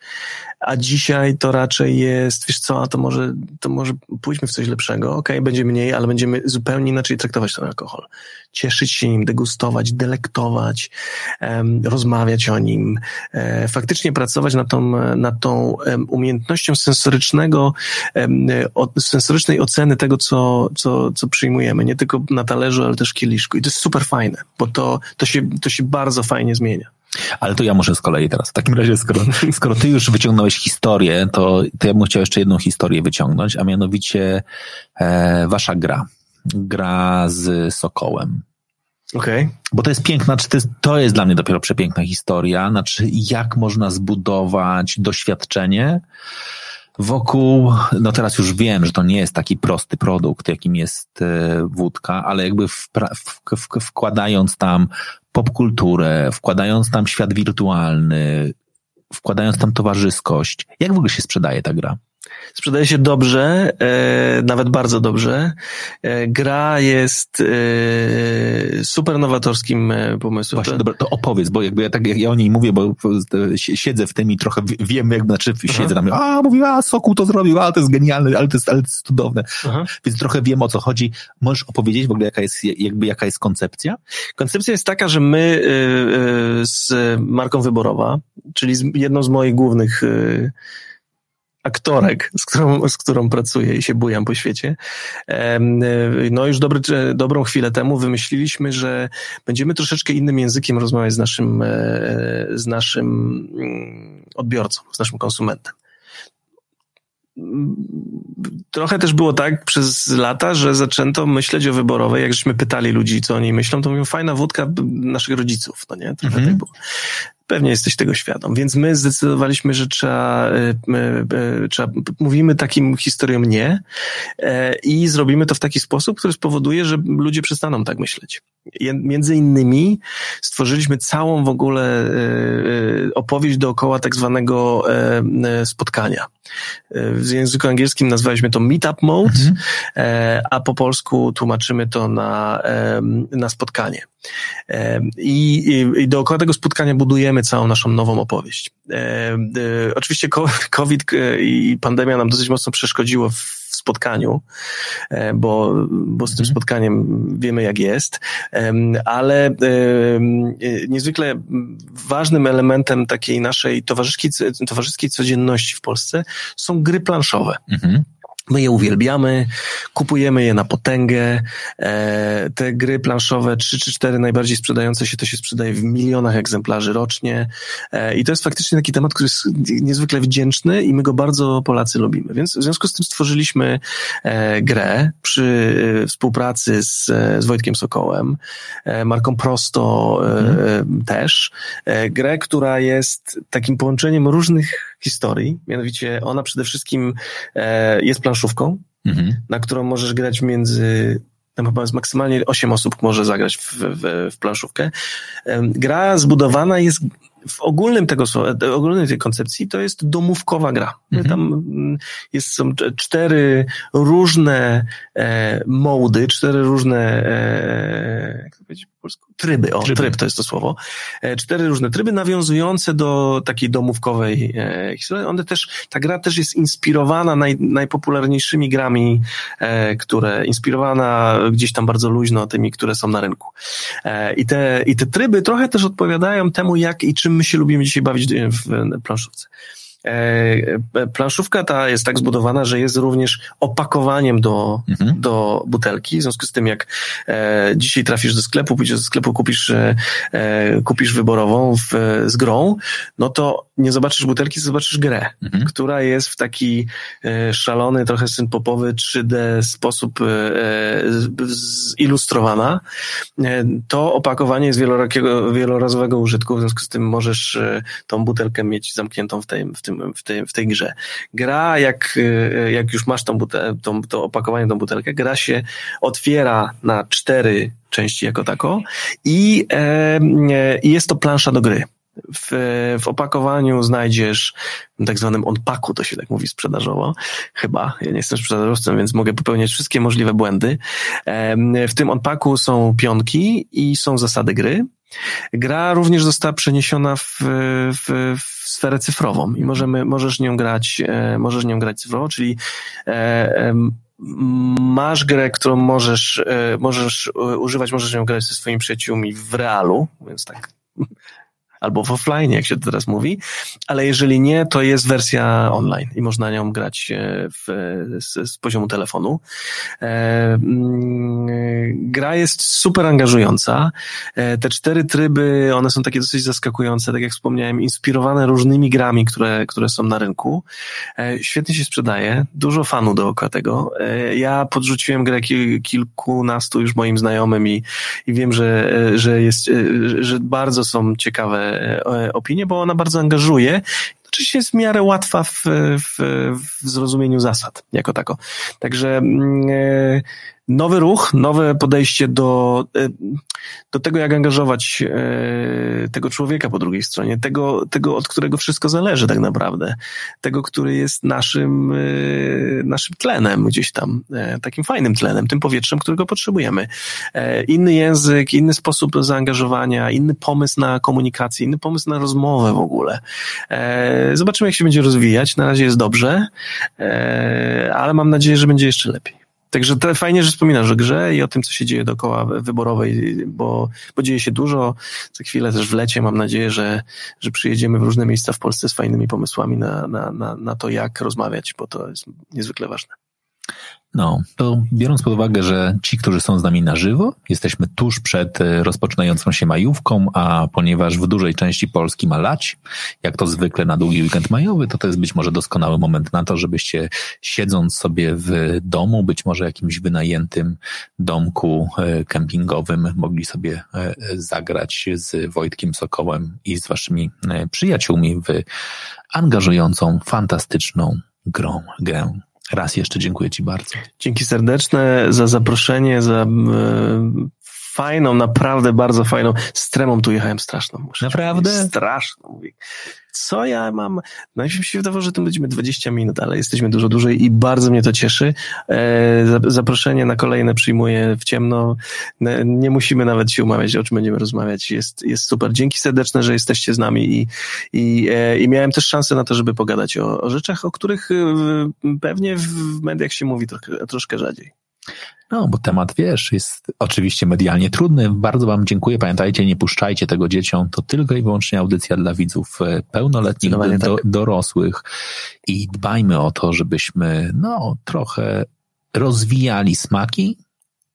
a dzisiaj to raczej jest, wiesz co, a to może, to może pójdźmy w coś lepszego, okay, będzie mniej, ale będziemy zupełnie inaczej traktować ten alkohol. Cieszyć się nim, degustować, delektować, um, rozmawiać o nim, e, faktycznie pracować nad tą, nad tą um, umiejętnością sensorycznego, um, o, sensorycznej oceny tego, co, co, co przyjmujemy, nie tylko na talerzu, ale też kieliszku. I to jest super fajne, bo to, to, się, to się bardzo fajnie zmienia. Ale to ja muszę z kolei teraz. W takim razie, skoro, skoro ty już wyciągnąłeś historię, to, to ja bym chciał jeszcze jedną historię wyciągnąć, a mianowicie e, wasza gra. Gra z Sokołem. Okej. Okay. Bo to jest piękna, to jest, to jest dla mnie dopiero przepiękna historia, znaczy jak można zbudować doświadczenie wokół, no teraz już wiem, że to nie jest taki prosty produkt, jakim jest e, wódka, ale jakby wkładając tam popkulturę, wkładając tam świat wirtualny, wkładając tam towarzyskość, jak w ogóle się sprzedaje ta gra? Sprzedaje się dobrze, e, nawet bardzo dobrze. E, gra jest e, super nowatorskim e, pomysłem. Właśnie, dobra, to opowiedz, bo jakby ja tak jak ja o niej mówię, bo e, siedzę w tym i trochę wiem, jakby, znaczy siedzę tam, a mówię, a Sokół to zrobił, a to jest genialne, ale to jest, ale to jest cudowne. Aha. Więc trochę wiem o co chodzi. Możesz opowiedzieć w ogóle, jaka jest, jakby jaka jest koncepcja? Koncepcja jest taka, że my e, z marką wyborowa, czyli z jedną z moich głównych aktorek, z którą, z którą pracuję i się bujam po świecie. No już dobry, dobrą chwilę temu wymyśliliśmy, że będziemy troszeczkę innym językiem rozmawiać z naszym, e, z naszym mm, odbiorcą, z naszym konsumentem trochę też było tak przez lata, że zaczęto myśleć o wyborowej, jak żeśmy pytali ludzi, co oni myślą, to mówią, fajna wódka naszych rodziców, no nie? Trochę mm -hmm. tak było. Pewnie jesteś tego świadom. Więc my zdecydowaliśmy, że trzeba, e, e, trzeba mówimy takim historiom nie i zrobimy to w taki sposób, który spowoduje, że ludzie przestaną tak myśleć. Między innymi stworzyliśmy całą w ogóle opowieść dookoła tak zwanego spotkania. W języku angielskim nazwaliśmy to meetup mode, mhm. a po polsku tłumaczymy to na, na spotkanie. I, i, I dookoła tego spotkania budujemy całą naszą nową opowieść. Oczywiście COVID i pandemia nam dosyć mocno przeszkodziło w spotkaniu, bo, bo z tym mhm. spotkaniem wiemy jak jest, ale niezwykle ważnym elementem takiej naszej towarzyskiej, towarzyskiej codzienności w Polsce są gry planszowe. Mhm. My je uwielbiamy, kupujemy je na potęgę. E, te gry planszowe, 3 czy 4 najbardziej sprzedające się, to się sprzedaje w milionach egzemplarzy rocznie. E, I to jest faktycznie taki temat, który jest niezwykle wdzięczny i my go bardzo Polacy lubimy. Więc w związku z tym stworzyliśmy e, grę przy współpracy z, z Wojtkiem Sokołem, marką Prosto mhm. też. Grę, która jest takim połączeniem różnych historii. Mianowicie ona przede wszystkim jest planszową planszówką, mhm. na którą możesz grać między tam chyba jest maksymalnie 8 osób może zagrać w, w, w planszówkę. Gra zbudowana jest w ogólnym tego ogólnej tej koncepcji to jest domówkowa gra. Mhm. Tam mm, jest, są cztery różne e, mody, cztery różne e, jak to powiedzieć po polsku? Tryby, o, tryby. tryb to jest to słowo. E, cztery różne tryby nawiązujące do takiej domówkowej e, historii. One też, ta gra też jest inspirowana naj, najpopularniejszymi grami, e, które, inspirowana gdzieś tam bardzo luźno tymi, które są na rynku. E, I te, i te tryby trochę też odpowiadają temu, jak i czym czym my się lubimy dzisiaj bawić w planszówce. E, planszówka ta jest tak zbudowana, że jest również opakowaniem do, mhm. do butelki. W związku z tym, jak e, dzisiaj trafisz do sklepu, pójdziesz do sklepu, kupisz, e, kupisz wyborową w, z grą, no to nie zobaczysz butelki, zobaczysz grę, mhm. która jest w taki szalony, trochę synpopowy 3D sposób zilustrowana. To opakowanie jest wielorazowego użytku, w związku z tym możesz tą butelkę mieć zamkniętą w tej, w tym tym, w tej, w tej grze. Gra, jak, jak już masz tą, butel, tą, to opakowanie, tą butelkę, gra się otwiera na cztery części jako tako i, e, jest to plansza do gry. W, w opakowaniu znajdziesz tak zwanym onpaku, to się tak mówi sprzedażowo, chyba. Ja nie jestem sprzedażowcem, więc mogę popełniać wszystkie możliwe błędy. W tym onpaku są pionki i są zasady gry. Gra również została przeniesiona w, w, w sferę cyfrową i możemy, możesz nią grać, e, możesz nią grać cyfrowo, czyli e, masz grę, którą możesz, e, możesz używać, możesz nią grać ze swoimi przyjaciółmi w realu, więc tak albo w offline, jak się to teraz mówi, ale jeżeli nie, to jest wersja online i można nią grać e, w, z, z poziomu telefonu. E, mm, gra jest super angażująca. E, te cztery tryby, one są takie dosyć zaskakujące, tak jak wspomniałem, inspirowane różnymi grami, które, które są na rynku. Świetnie się sprzedaje, dużo fanu dookoła tego. Ja podrzuciłem grę kilkunastu już moim znajomym i, i wiem, że, że jest, że bardzo są ciekawe E, opinię, bo ona bardzo angażuje oczywiście jest w miarę łatwa w, w, w zrozumieniu zasad jako tako. Także mm, e, nowy ruch, nowe podejście do, e, do tego, jak angażować e, tego człowieka po drugiej stronie, tego, tego, od którego wszystko zależy tak naprawdę, tego, który jest naszym, naszym tlenem gdzieś tam, takim fajnym tlenem, tym powietrzem, którego potrzebujemy. Inny język, inny sposób zaangażowania, inny pomysł na komunikację, inny pomysł na rozmowę w ogóle. Zobaczymy, jak się będzie rozwijać. Na razie jest dobrze, ale mam nadzieję, że będzie jeszcze lepiej. Także fajnie, że wspominasz o grze i o tym, co się dzieje dookoła wyborowej, bo, bo dzieje się dużo. Za chwilę też w lecie mam nadzieję, że, że przyjedziemy w różne miejsca w Polsce z fajnymi pomysłami na, na, na, na to, jak rozmawiać, bo to jest niezwykle ważne. No, to biorąc pod uwagę, że ci, którzy są z nami na żywo, jesteśmy tuż przed e, rozpoczynającą się majówką, a ponieważ w dużej części Polski ma lać, jak to zwykle na długi weekend majowy, to to jest być może doskonały moment na to, żebyście siedząc sobie w domu, być może jakimś wynajętym domku e, kempingowym, mogli sobie e, zagrać z Wojtkiem Sokołem i z waszymi przyjaciółmi w angażującą, fantastyczną grą, grę Raz jeszcze dziękuję Ci bardzo. Dzięki serdeczne za zaproszenie, za fajną, naprawdę bardzo fajną. Z tremą tu jechałem straszną. Muszę naprawdę? Straszną. Co ja mam. No i się wydawało, że to będziemy 20 minut, ale jesteśmy dużo dłużej i bardzo mnie to cieszy. E, zaproszenie na kolejne przyjmuję w ciemno. Nie musimy nawet się umawiać, o czym będziemy rozmawiać. Jest, jest super. Dzięki serdeczne, że jesteście z nami i, i, e, i miałem też szansę na to, żeby pogadać o, o rzeczach, o których e, pewnie w mediach się mówi troszkę rzadziej. No, bo temat, wiesz, jest oczywiście medialnie trudny. Bardzo Wam dziękuję. Pamiętajcie, nie puszczajcie tego dzieciom. To tylko i wyłącznie audycja dla widzów e, pełnoletnich, do, tak. dorosłych i dbajmy o to, żebyśmy, no, trochę rozwijali smaki,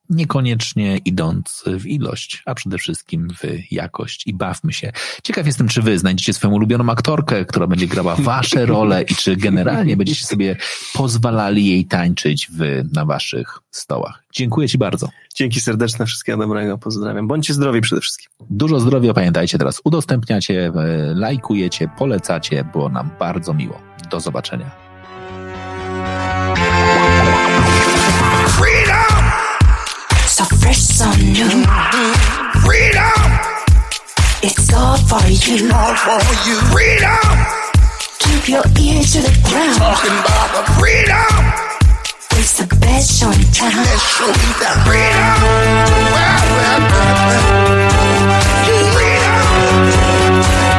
niekoniecznie idąc w ilość, a przede wszystkim w jakość i bawmy się. Ciekaw jestem, czy wy znajdziecie swoją ulubioną aktorkę, która będzie grała wasze role i czy generalnie będziecie sobie pozwalali jej tańczyć w, na waszych stołach. Dziękuję ci bardzo. Dzięki serdeczne, wszystkiego dobrego, pozdrawiam. Bądźcie zdrowi przede wszystkim. Dużo zdrowia, pamiętajcie teraz, udostępniacie, e, lajkujecie, polecacie, było nam bardzo miło. Do zobaczenia. So fresh, so new. Freedom! It's all for you. All for you. Freedom! Keep your ears to the ground. Talking about the freedom! It's the best show in town. Best show in town. Freedom! Well, well, well, well. Freedom!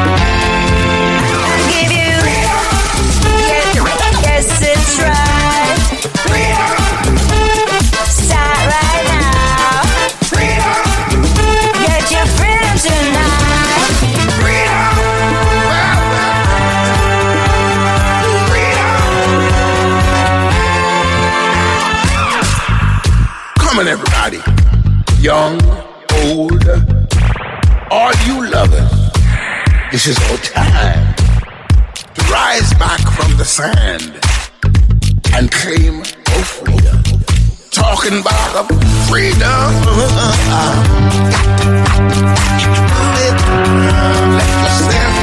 Come on, everybody. Young, old, all you lovers, this is our time to rise back from the sand and claim our freedom. Talking about the freedom. Let us stand